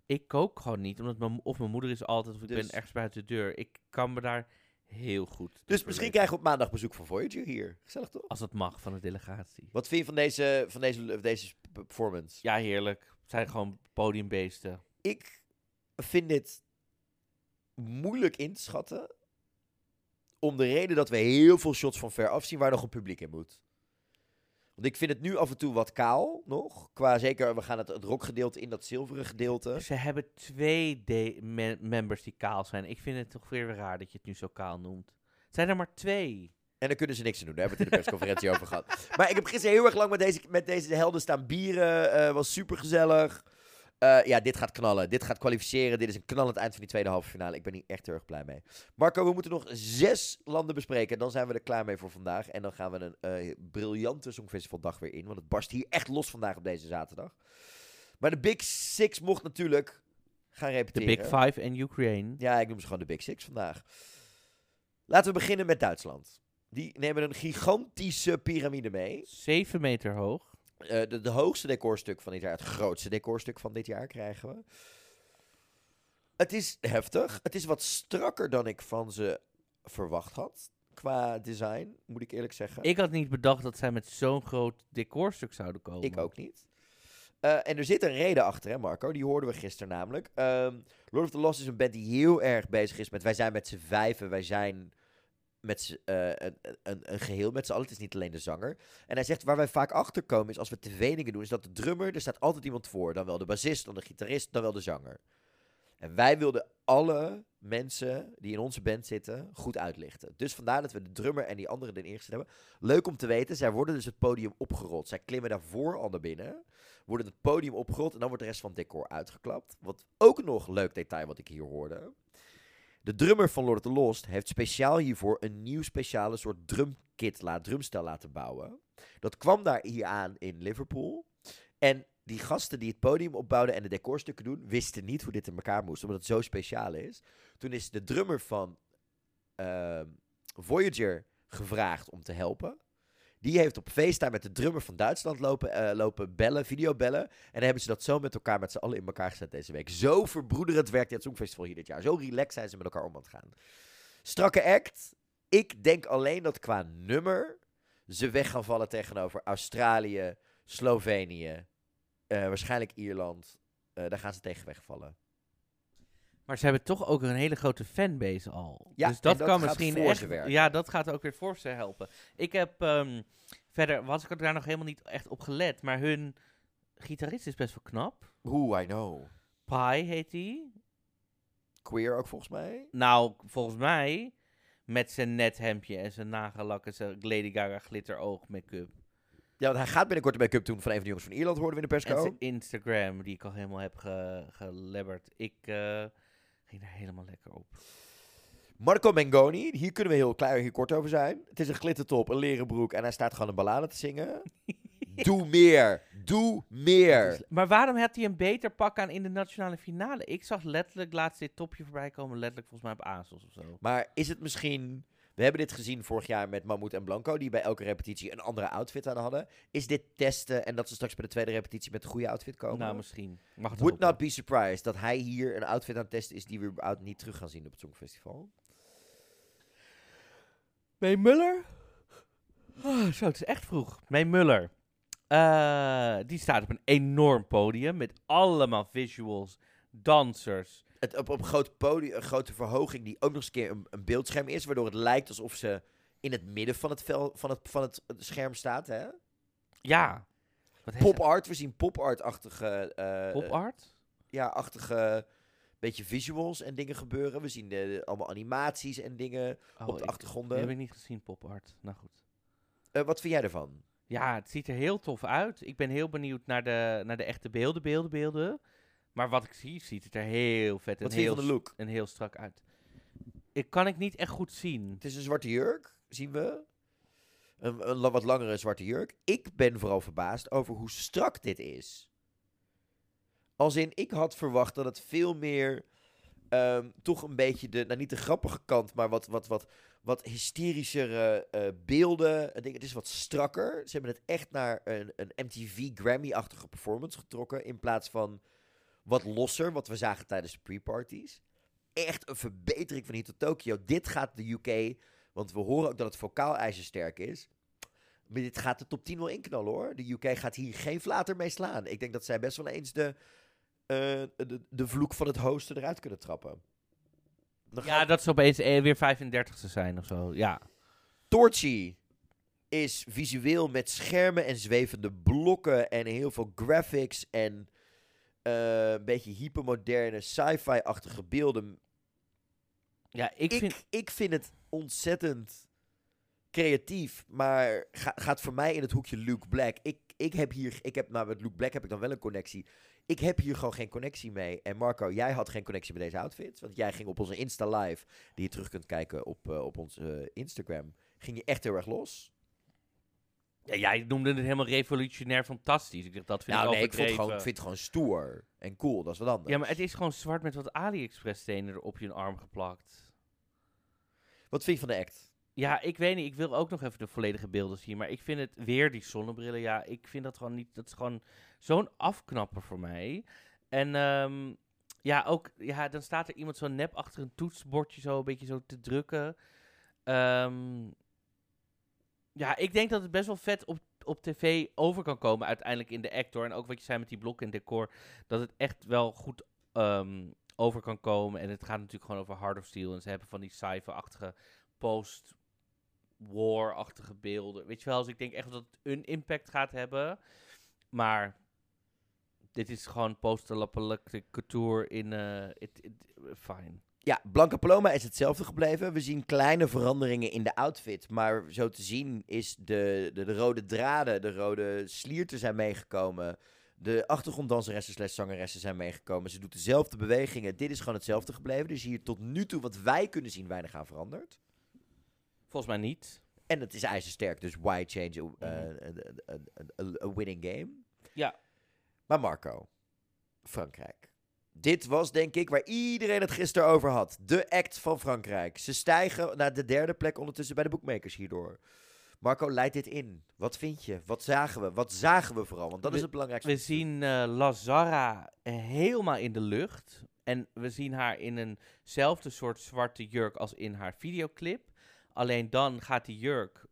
ik kook gewoon niet. Omdat mijn, of mijn moeder is altijd, of ik Dus- ben ergens buiten de deur. Ik kan me daar heel goed Dus misschien krijgen we op maandag bezoek van Voyager hier. Gezellig toch? Als het mag van de delegatie. Wat vind je van deze, van deze, deze performance? Ja, heerlijk. Het zijn gewoon podiumbeesten. Ik vind dit moeilijk in te schatten. Om de reden dat we heel veel shots van ver af zien waar nog een publiek in moet. Want ik vind het nu af en toe wat kaal nog. Qua zeker, we gaan het, het rockgedeelte in, dat zilveren gedeelte. Ze hebben twee de- me- members die kaal zijn. Ik vind het toch weer raar dat je het nu zo kaal noemt. Het zijn er maar twee. En daar kunnen ze niks aan doen. Daar hebben we het in de persconferentie over gehad. Maar ik heb gisteren heel erg lang met deze, met deze helden staan bieren. eh, was super gezellig. Ja, dit gaat knallen. Dit gaat kwalificeren. Dit is een knallend eind van die tweede halve finale. Ik ben hier echt heel erg blij mee. Marco, we moeten nog zes landen bespreken. Dan zijn we er klaar mee voor vandaag. En dan gaan we een eh, briljante Songfestivaldag weer in. Want het barst hier echt los vandaag op deze zaterdag. Maar de Big Six mocht natuurlijk gaan De repeteren. Big Five en Ukraine. Ja, ik noem ze gewoon de Big Six vandaag. Laten we beginnen met Duitsland. Die nemen een gigantische piramide mee. Zeven meter hoog. De, de hoogste decorstuk van dit jaar, het grootste decorstuk van dit jaar krijgen we. Het is heftig. Het is wat strakker dan ik van ze verwacht had. Qua design, moet ik eerlijk zeggen. Ik had niet bedacht dat zij met zo'n groot decorstuk zouden komen. Ik ook niet. Eh, en er zit een reden achter, hè Marco? Die hoorden we gisteren namelijk. Ehm, Lord of the Lost is een band die heel erg bezig is met... Wij zijn met z'n vijven, wij zijn met eh, een, een, een geheel met z'n allen. Het is niet alleen de zanger. En hij zegt, waar wij vaak achter komen is als we dingen doen... is dat de drummer, er staat altijd iemand voor. Dan wel de bassist, dan de gitarist, dan wel de zanger. En wij wilden alle mensen die in onze band zitten goed uitlichten. Dus vandaar dat we de drummer en die anderen erin gezet hebben. Leuk om te weten, zij worden dus het podium opgerold. Zij klimmen daarvoor al naar binnen, worden het podium opgerold en dan wordt de rest van het decor uitgeklapt. Wat ook nog leuk detail wat ik hier hoorde. De drummer van Lord of the Lost heeft speciaal hiervoor een nieuw speciale soort drumkit, drumstel laten bouwen. Dat kwam daar hier aan in Liverpool. En die gasten die het podium opbouwden en de decorstukken doen, wisten niet hoe dit in elkaar moest, omdat het zo speciaal is. Toen is de drummer van ehm, Voyager gevraagd om te helpen. Die heeft op FaceTime met de drummer van Duitsland lopen, eh, lopen bellen, videobellen. En dan hebben ze dat zo met elkaar, met z'n allen in elkaar gezet deze week. Zo verbroederend werkt het Songfestival hier dit jaar. Zo relaxed zijn ze met elkaar om aan het gaan. Strakke act. Ik denk alleen dat qua nummer ze weg gaan vallen tegenover Australië, Slovenië, eh, waarschijnlijk Ierland. Eh, daar gaan ze tegen wegvallen. Maar ze hebben toch ook een hele grote fanbase al. Ja, dus en dat, dat kan gaat misschien echt... Ja, dat gaat ook weer voor ze helpen. Ik heb... ehm, verder was ik er daar nog helemaal niet echt op gelet. Maar hun gitarist is best wel knap. Oeh, I know. Pi heet hij. Queer ook volgens mij. Nou, volgens mij... Met zijn net hemdje en zijn nagellak en zijn Lady Gaga glitteroog make-up. Ja, want hij gaat binnenkort de make-up doen van een van de jongens van Ierland, hoorden we in de En persco. zijn Instagram, die ik al helemaal heb ge gelebberd. Ik eh, ging daar helemaal lekker op. Marco Mengoni, hier kunnen we heel klein hier kort over zijn. Het is een glittertop, een leren broek en hij staat gewoon een ballade te zingen. Doe meer, doe meer. Maar waarom had hij een beter pak aan in de nationale finale? Ik zag letterlijk laatst dit topje voorbij komen, letterlijk volgens mij op ASOS of zo. Maar is het misschien... We hebben dit gezien vorig jaar met Mammoet en Blanco, die bij elke repetitie een andere outfit aan hadden. Is dit testen en dat ze straks bij de tweede repetitie met een goede outfit komen? Nou, misschien. Mag het Would not be surprised dat hij hier een outfit aan het testen is die we überhaupt niet terug gaan zien op het Songfestival. May Muller? Oh, zo, het is echt vroeg. May Muller. Eh, die staat op een enorm podium met allemaal visuals, dansers. Het, op, op een groot podium, een grote verhoging die ook nog eens een keer een, een beeldscherm is, waardoor het lijkt alsof ze in het midden van het, vel, van het, van het scherm staat. Hè? Ja. Pop art, we zien pop art-achtige... eh, Pop art? ja, achtige beetje visuals en dingen gebeuren. We zien de, allemaal animaties en dingen Oh, op de ik- achtergronden. Die heb ik niet gezien, pop art. Nou goed. Eh, wat vind jij ervan? Ja, het ziet er heel tof uit. Ik ben heel benieuwd naar de, naar de echte beelden, beelden, beelden. Maar wat ik zie, ziet het er heel vet en heel, look? en heel strak uit. Ik kan ik niet echt goed zien. Het is een zwarte jurk, zien we. Een, een wat langere zwarte jurk. Ik ben vooral verbaasd over hoe strak dit is. Als in, ik had verwacht dat het veel meer ehm, toch een beetje de, nou niet de grappige kant, maar wat, wat, wat, wat hysterischere eh, beelden. Ik denk, het is wat strakker. Ze hebben het echt naar een, een MTV Grammy-achtige performance getrokken. In plaats van wat losser, wat we zagen tijdens de pre-parties. Echt een verbetering van hier tot Tokio. Dit gaat de UK, want we horen ook dat het vocaal ijzersterk is. Maar dit gaat de top 10 wel inknallen hoor. De UK gaat hier geen flater mee slaan. Ik denk dat zij best wel eens de, eh, de, de vloek van het hosten eruit kunnen trappen. Dan Ja, gaat- dat ze opeens eh, weer 35ste zijn of zo. Ja. Torchy is visueel met schermen en zwevende blokken en heel veel graphics en eh, een beetje hypermoderne sci-fi-achtige beelden. Ja, ik, vind... ik vind het ontzettend creatief, maar ga- gaat voor mij in het hoekje Luke Black. Ik, ik heb hier, ik heb, nou met Luke Black heb ik dan wel een connectie. Ik heb hier gewoon geen connectie mee. En Marco, jij had geen connectie met deze outfits, want jij ging op onze Insta Live, die je terug kunt kijken op, eh, op ons eh, Instagram, ging je echt heel erg los. Ja, jij noemde het helemaal revolutionair fantastisch. Ik dacht, dat vind nou ik nee, ik, overdreven. gewoon, ik vind het gewoon stoer en cool, dat is wat anders. Ja, maar het is gewoon zwart met wat AliExpress stenen er op je arm geplakt. Wat vind je van de act? Ja, ik weet niet. Ik wil ook nog even de volledige beelden zien. Maar ik vind het weer die zonnebrillen. Ja, ik vind dat gewoon niet. Dat is gewoon zo'n afknapper voor mij. En ehm, ja, ook. Ja, dan staat er iemand zo nep achter een toetsbordje zo een beetje zo te drukken. Ehm, ja, ik denk dat het best wel vet op, op tv over kan komen uiteindelijk in de actor. En ook wat je zei met die blokken en decor. Dat het echt wel goed ehm, over kan komen. En het gaat natuurlijk gewoon over Heart of Steel. En ze hebben van die sci-fi-achtige post-war-achtige beelden. Weet je wel, dus ik denk echt dat het een impact gaat hebben. Maar dit is gewoon post-apocalyptic couture in... it, fine. Ja, Blanca Paloma is hetzelfde gebleven. We zien kleine veranderingen in de outfit. Maar zo te zien is de, de, de rode draden, de rode slierten zijn meegekomen. De achtergronddanseressen slash zangeressen zijn meegekomen. Ze doet dezelfde bewegingen. Dit is gewoon hetzelfde gebleven. Dus hier tot nu toe wat wij kunnen zien weinig aan veranderd. Volgens mij niet. En het is ijzersterk, dus why change a, Mhm. a- a- a- a winning game? Ja. Maar Marco, Frankrijk. Dit was denk ik waar iedereen het gisteren over had. De act van Frankrijk. Ze stijgen naar de derde plek ondertussen bij de bookmakers hierdoor. Marco, leid dit in. Wat vind je? Wat zagen we? Wat zagen we vooral? Want dat We- is het belangrijkste. We zien eh Lazara helemaal in de lucht. En we zien haar in eenzelfde soort zwarte jurk als in haar videoclip. Alleen dan gaat die jurk.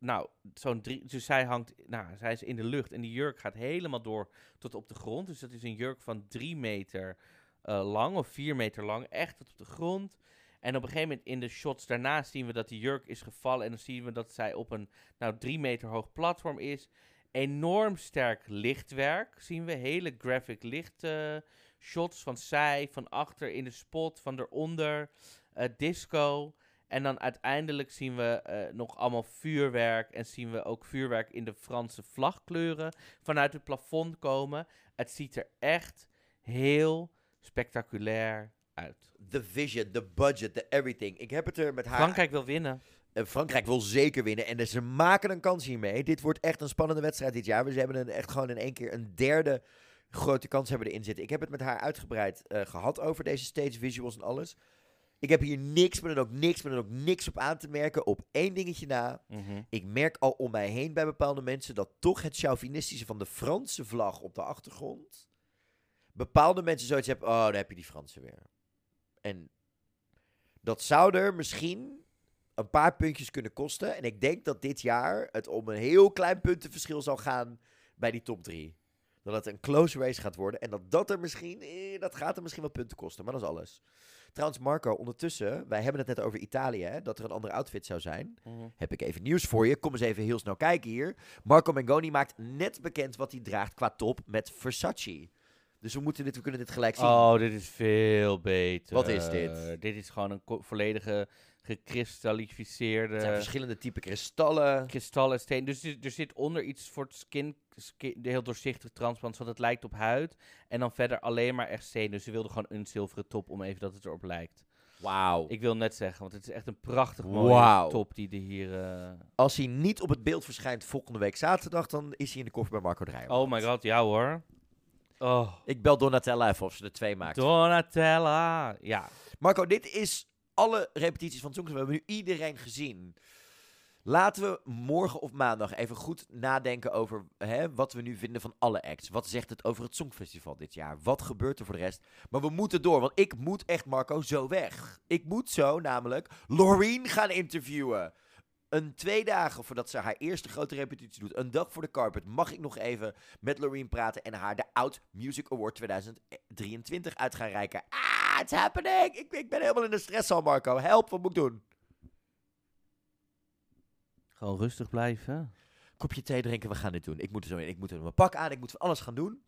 Nou, zo'n drie. Dus zij hangt. Nou, zij is in de lucht. En die jurk gaat helemaal door tot op de grond. Dus dat is een jurk van drie meter eh, lang of vier meter lang. Echt tot op de grond. En op een gegeven moment in de shots daarna zien we dat die jurk is gevallen. En dan zien we dat zij op een nou, drie meter hoog platform is enorm sterk lichtwerk. Zien we hele graphic licht eh, shots van zij, van achter in de spot, van eronder, eh, disco. En dan uiteindelijk zien we eh, nog allemaal vuurwerk. En zien we ook vuurwerk in de Franse vlagkleuren vanuit het plafond komen. Het ziet er echt heel spectaculair uit. De vision, de budget, de everything. Ik heb het er met haar... Frankrijk wil winnen. Eh, Frankrijk wil zeker winnen. En ze maken een kans hiermee. Dit wordt echt een spannende wedstrijd dit jaar. We hebben een, echt gewoon in één keer een derde grote kans hebben erin zitten. Ik heb het met haar uitgebreid eh, gehad over deze stage visuals en alles. Ik heb hier niks, maar dan ook niks, maar dan ook niks op aan te merken. Op één dingetje na. Mhm. Ik merk al om mij heen bij bepaalde mensen dat toch het chauvinistische van de Franse vlag op de achtergrond. Bepaalde mensen zoiets hebben. Oh, daar heb je die Fransen weer. En dat zou er misschien een paar puntjes kunnen kosten. En ik denk dat dit jaar het om een heel klein puntenverschil zal gaan bij die top drie. Dat het een close race gaat worden. En dat dat er misschien, eh, dat gaat er misschien wel punten kosten. Maar dat is alles. Trouwens, Marco, ondertussen, wij hebben het net over Italië, hè, dat er een andere outfit zou zijn. Mhm. Heb ik even nieuws voor je. Kom eens even heel snel kijken hier. Marco Mengoni maakt net bekend wat hij draagt qua top met Versace. Dus we, moeten dit, we kunnen dit gelijk zien. Oh, dit is veel beter. Wat is dit? Dit is gewoon een volledige gekristallificeerde Het zijn verschillende typen kristallen. kristallen steen. Dus er, zit onder iets voor het skin heel doorzichtig transparant, zodat het lijkt op huid. En dan verder alleen maar echt steen. Dus ze wilden gewoon een zilveren top om even dat het erop lijkt. Wauw. Ik wil net zeggen, want het is echt een prachtig mooie top die er hier... eh, Als hij niet op het beeld verschijnt volgende week zaterdag, dan is hij in de koffer bij Marco Dreyer. Oh my god, ja hoor. Oh, Ik bel Donatella even of ze er twee maakt. Donatella. Ja. Marco, dit is alle repetities van Songfestival. We hebben nu iedereen gezien. Laten we morgen of maandag even goed nadenken over hè, wat we nu vinden van alle acts. Wat zegt het over het Songfestival dit jaar? Wat gebeurt er voor de rest? Maar we moeten door, want ik moet echt, Marco, zo weg. Ik moet zo namelijk Loreen gaan interviewen. Een twee dagen voordat ze haar eerste grote repetitie doet, een dag voor de carpet, mag ik nog even met Loreen praten en haar de Out Music Award 2023 uit gaan reiken. Ah, it's happening! Ik, ik ben helemaal in de stress al, Marco. Help, wat moet ik doen? Gewoon rustig blijven. kopje thee drinken, we gaan dit doen. Ik moet er zo in, ik moet er mijn pak aan, ik moet van alles gaan doen.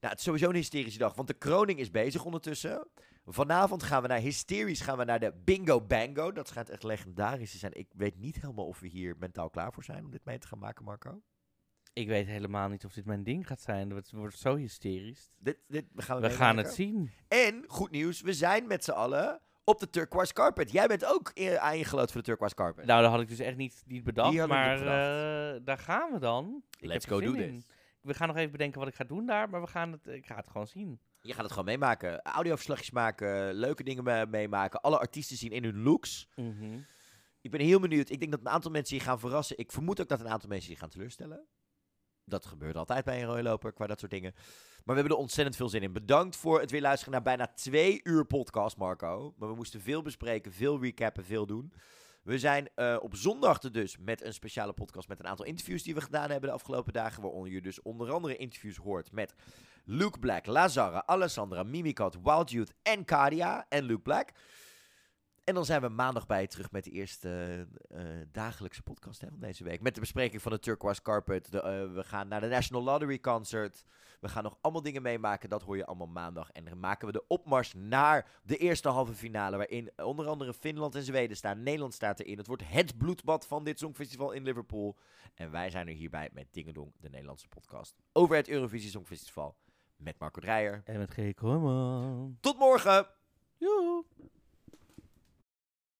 Nou, het is sowieso een hysterische dag, want de kroning is bezig ondertussen. Vanavond gaan we naar hysterisch, gaan we naar de Bingo Bango. Dat schijnt echt legendarisch te zijn. Ik weet niet helemaal of we hier mentaal klaar voor zijn om dit mee te gaan maken, Marco. Ik weet helemaal niet of dit mijn ding gaat zijn. Het wordt zo hysterisch. Dit, dit, we gaan, We gaan het zien. En, goed nieuws, we zijn met z'n allen op de Turquoise Carpet. Jij bent ook aangeloot voor de Turquoise Carpet. Nou, dat had ik dus echt niet, niet bedacht. Maar niet bedacht. eh, daar gaan we dan. Let's go do in. this. We gaan nog even bedenken wat ik ga doen daar. Maar we gaan het, ik ga het gewoon zien. Je gaat het gewoon meemaken. Audioverslagjes maken, leuke dingen me- meemaken. Alle artiesten zien in hun looks. Mhm. Ik ben heel benieuwd. Ik denk dat een aantal mensen je gaan verrassen. Ik vermoed ook dat een aantal mensen je gaan teleurstellen. Dat gebeurt altijd bij een rooiloper qua dat soort dingen. Maar we hebben er ontzettend veel zin in. Bedankt voor het weer luisteren naar bijna twee uur podcast, Marco. Maar we moesten veel bespreken, veel recappen, veel doen. We zijn eh, op zondag dus met een speciale podcast met een aantal interviews die we gedaan hebben de afgelopen dagen. Waaronder je dus onder andere interviews hoort met Luke Black, Lazara, Alessandra, Mimikat, Wild Youth en Kadia en Luke Black. En dan zijn we maandag bij je terug met de eerste eh, dagelijkse podcast hè, van deze week. Met de bespreking van de Turquoise Carpet. De, eh, we gaan naar de National Lottery Concert. We gaan nog allemaal dingen meemaken. Dat hoor je allemaal maandag. En dan maken we de opmars naar de eerste halve finale. Waarin onder andere Finland en Zweden staan. Nederland staat erin. Het wordt het bloedbad van dit Songfestival in Liverpool. En wij zijn er hierbij met Dingedong, de Nederlandse podcast. Over het Eurovisie Songfestival. Met Marco Dreyer. En met G. Korman. Tot morgen! Joe.